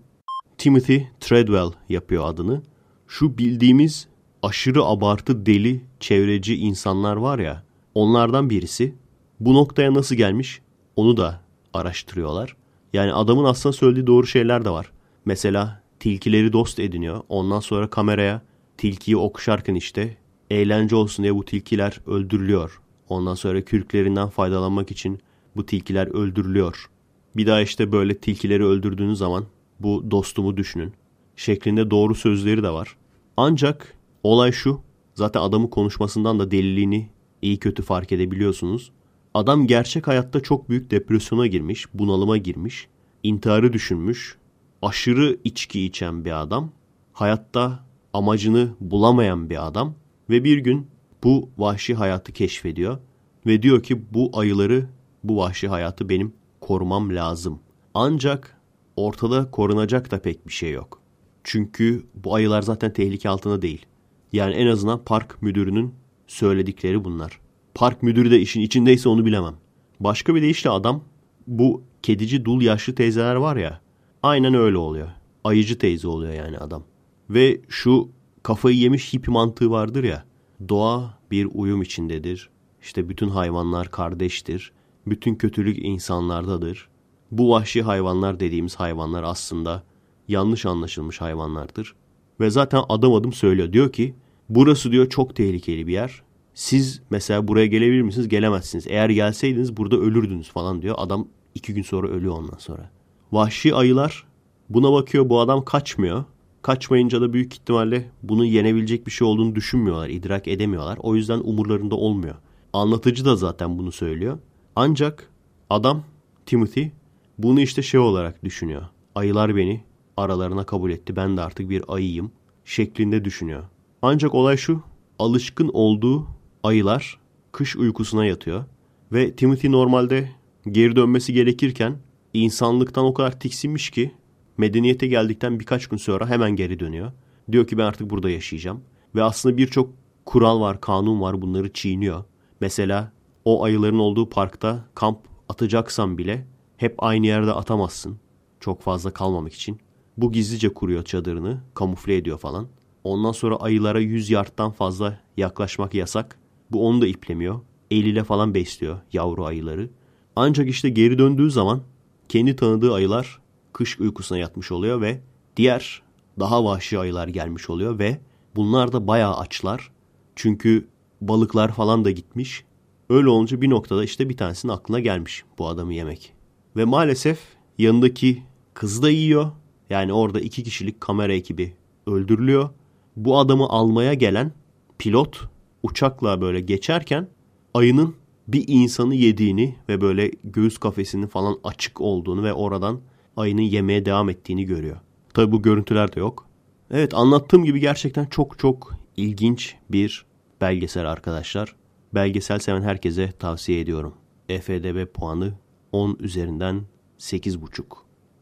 Timothy Treadwell yapıyor adını. Şu bildiğimiz aşırı abartı deli çevreci insanlar var ya onlardan birisi. Bu noktaya nasıl gelmiş onu da araştırıyorlar. Yani adamın aslında söylediği doğru şeyler de var. Mesela tilkileri dost ediniyor. Ondan sonra kameraya tilkiyi okşarken işte eğlence olsun diye bu tilkiler öldürülüyor. Ondan sonra kürklerinden faydalanmak için bu tilkiler öldürülüyor. Bir daha işte böyle tilkileri öldürdüğünüz zaman bu dostumu düşünün. Şeklinde doğru sözleri de var. Ancak olay şu. Zaten adamın konuşmasından da deliliğini iyi kötü fark edebiliyorsunuz. Adam gerçek hayatta çok büyük depresyona girmiş, bunalıma girmiş, intiharı düşünmüş, aşırı içki içen bir adam, hayatta amacını bulamayan bir adam ve bir gün bu vahşi hayatı keşfediyor ve diyor ki bu ayıları, bu vahşi hayatı benim korumam lazım. Ancak ortada korunacak da pek bir şey yok. Çünkü bu ayılar zaten tehlike altında değil. Yani en azından park müdürünün söyledikleri bunlar. Park müdürü de işin içindeyse onu bilemem. Başka bir deyişle adam bu kedici dul yaşlı teyzeler var ya aynen öyle oluyor. Ayıcı teyze oluyor yani adam. Ve şu kafayı yemiş hippi mantığı vardır ya. Doğa bir uyum içindedir. İşte bütün hayvanlar kardeştir. Bütün kötülük insanlardadır. Bu vahşi hayvanlar dediğimiz hayvanlar aslında yanlış anlaşılmış hayvanlardır. Ve zaten adım adım söylüyor. Diyor ki burası diyor çok tehlikeli bir yer. Siz mesela buraya gelebilir misiniz? Gelemezsiniz. Eğer gelseydiniz burada ölürdünüz falan diyor. Adam iki gün sonra ölüyor ondan sonra. Vahşi ayılar buna bakıyor bu adam kaçmıyor. Kaçmayınca da büyük ihtimalle bunu yenebilecek bir şey olduğunu düşünmüyorlar, idrak edemiyorlar. O yüzden umurlarında olmuyor. Anlatıcı da zaten bunu söylüyor. Ancak adam Timothy bunu işte şey olarak düşünüyor. Ayılar beni aralarına kabul etti. Ben de artık bir ayıyım şeklinde düşünüyor. Ancak olay şu. Alışkın olduğu ayılar kış uykusuna yatıyor. Ve Timothy normalde geri dönmesi gerekirken insanlıktan o kadar tiksinmiş ki medeniyete geldikten birkaç gün sonra hemen geri dönüyor. Diyor ki ben artık burada yaşayacağım. Ve aslında birçok kural var, kanun var bunları çiğniyor. Mesela o ayıların olduğu parkta kamp atacaksan bile hep aynı yerde atamazsın. Çok fazla kalmamak için. Bu gizlice kuruyor çadırını, kamufle ediyor falan. Ondan sonra ayılara 100 yardtan fazla yaklaşmak yasak. Bu onu da iplemiyor. eliyle falan besliyor yavru ayıları. Ancak işte geri döndüğü zaman kendi tanıdığı ayılar kış uykusuna yatmış oluyor ve diğer daha vahşi ayılar gelmiş oluyor ve bunlar da bayağı açlar. Çünkü balıklar falan da gitmiş. Öyle olunca bir noktada işte bir tanesinin aklına gelmiş bu adamı yemek. Ve maalesef yanındaki kızı da yiyor. Yani orada iki kişilik kamera ekibi öldürülüyor. Bu adamı almaya gelen pilot uçakla böyle geçerken ayının bir insanı yediğini ve böyle göğüs kafesinin falan açık olduğunu ve oradan ayının yemeye devam ettiğini görüyor. Tabi bu görüntüler de yok. Evet anlattığım gibi gerçekten çok çok ilginç bir belgesel arkadaşlar. Belgesel seven herkese tavsiye ediyorum. EFDB puanı 10 üzerinden 8,5.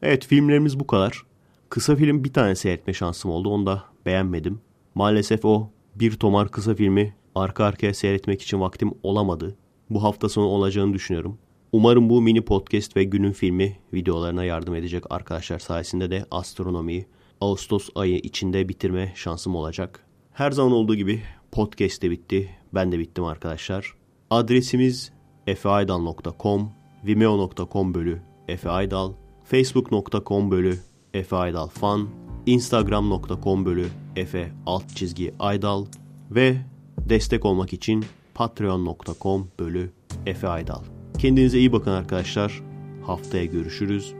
Evet filmlerimiz bu kadar. Kısa film bir tane seyretme şansım oldu. Onu da beğenmedim. Maalesef o bir tomar kısa filmi arka arkaya seyretmek için vaktim olamadı. Bu hafta sonu olacağını düşünüyorum. Umarım bu mini podcast ve günün filmi videolarına yardım edecek arkadaşlar sayesinde de astronomiyi Ağustos ayı içinde bitirme şansım olacak. Her zaman olduğu gibi podcast de bitti. Ben de bittim arkadaşlar. Adresimiz efeaydal.com, vimeo.com bölü efeaydal, facebook.com bölü efeaydalfan, instagram.com bölü efe alt çizgi aydal ve destek olmak için patreon.com bölü Efe Aydal. Kendinize iyi bakın arkadaşlar. Haftaya görüşürüz.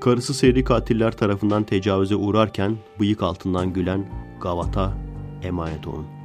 Karısı seri katiller tarafından tecavüze uğrarken bıyık altından gülen Gavat'a emanet olun.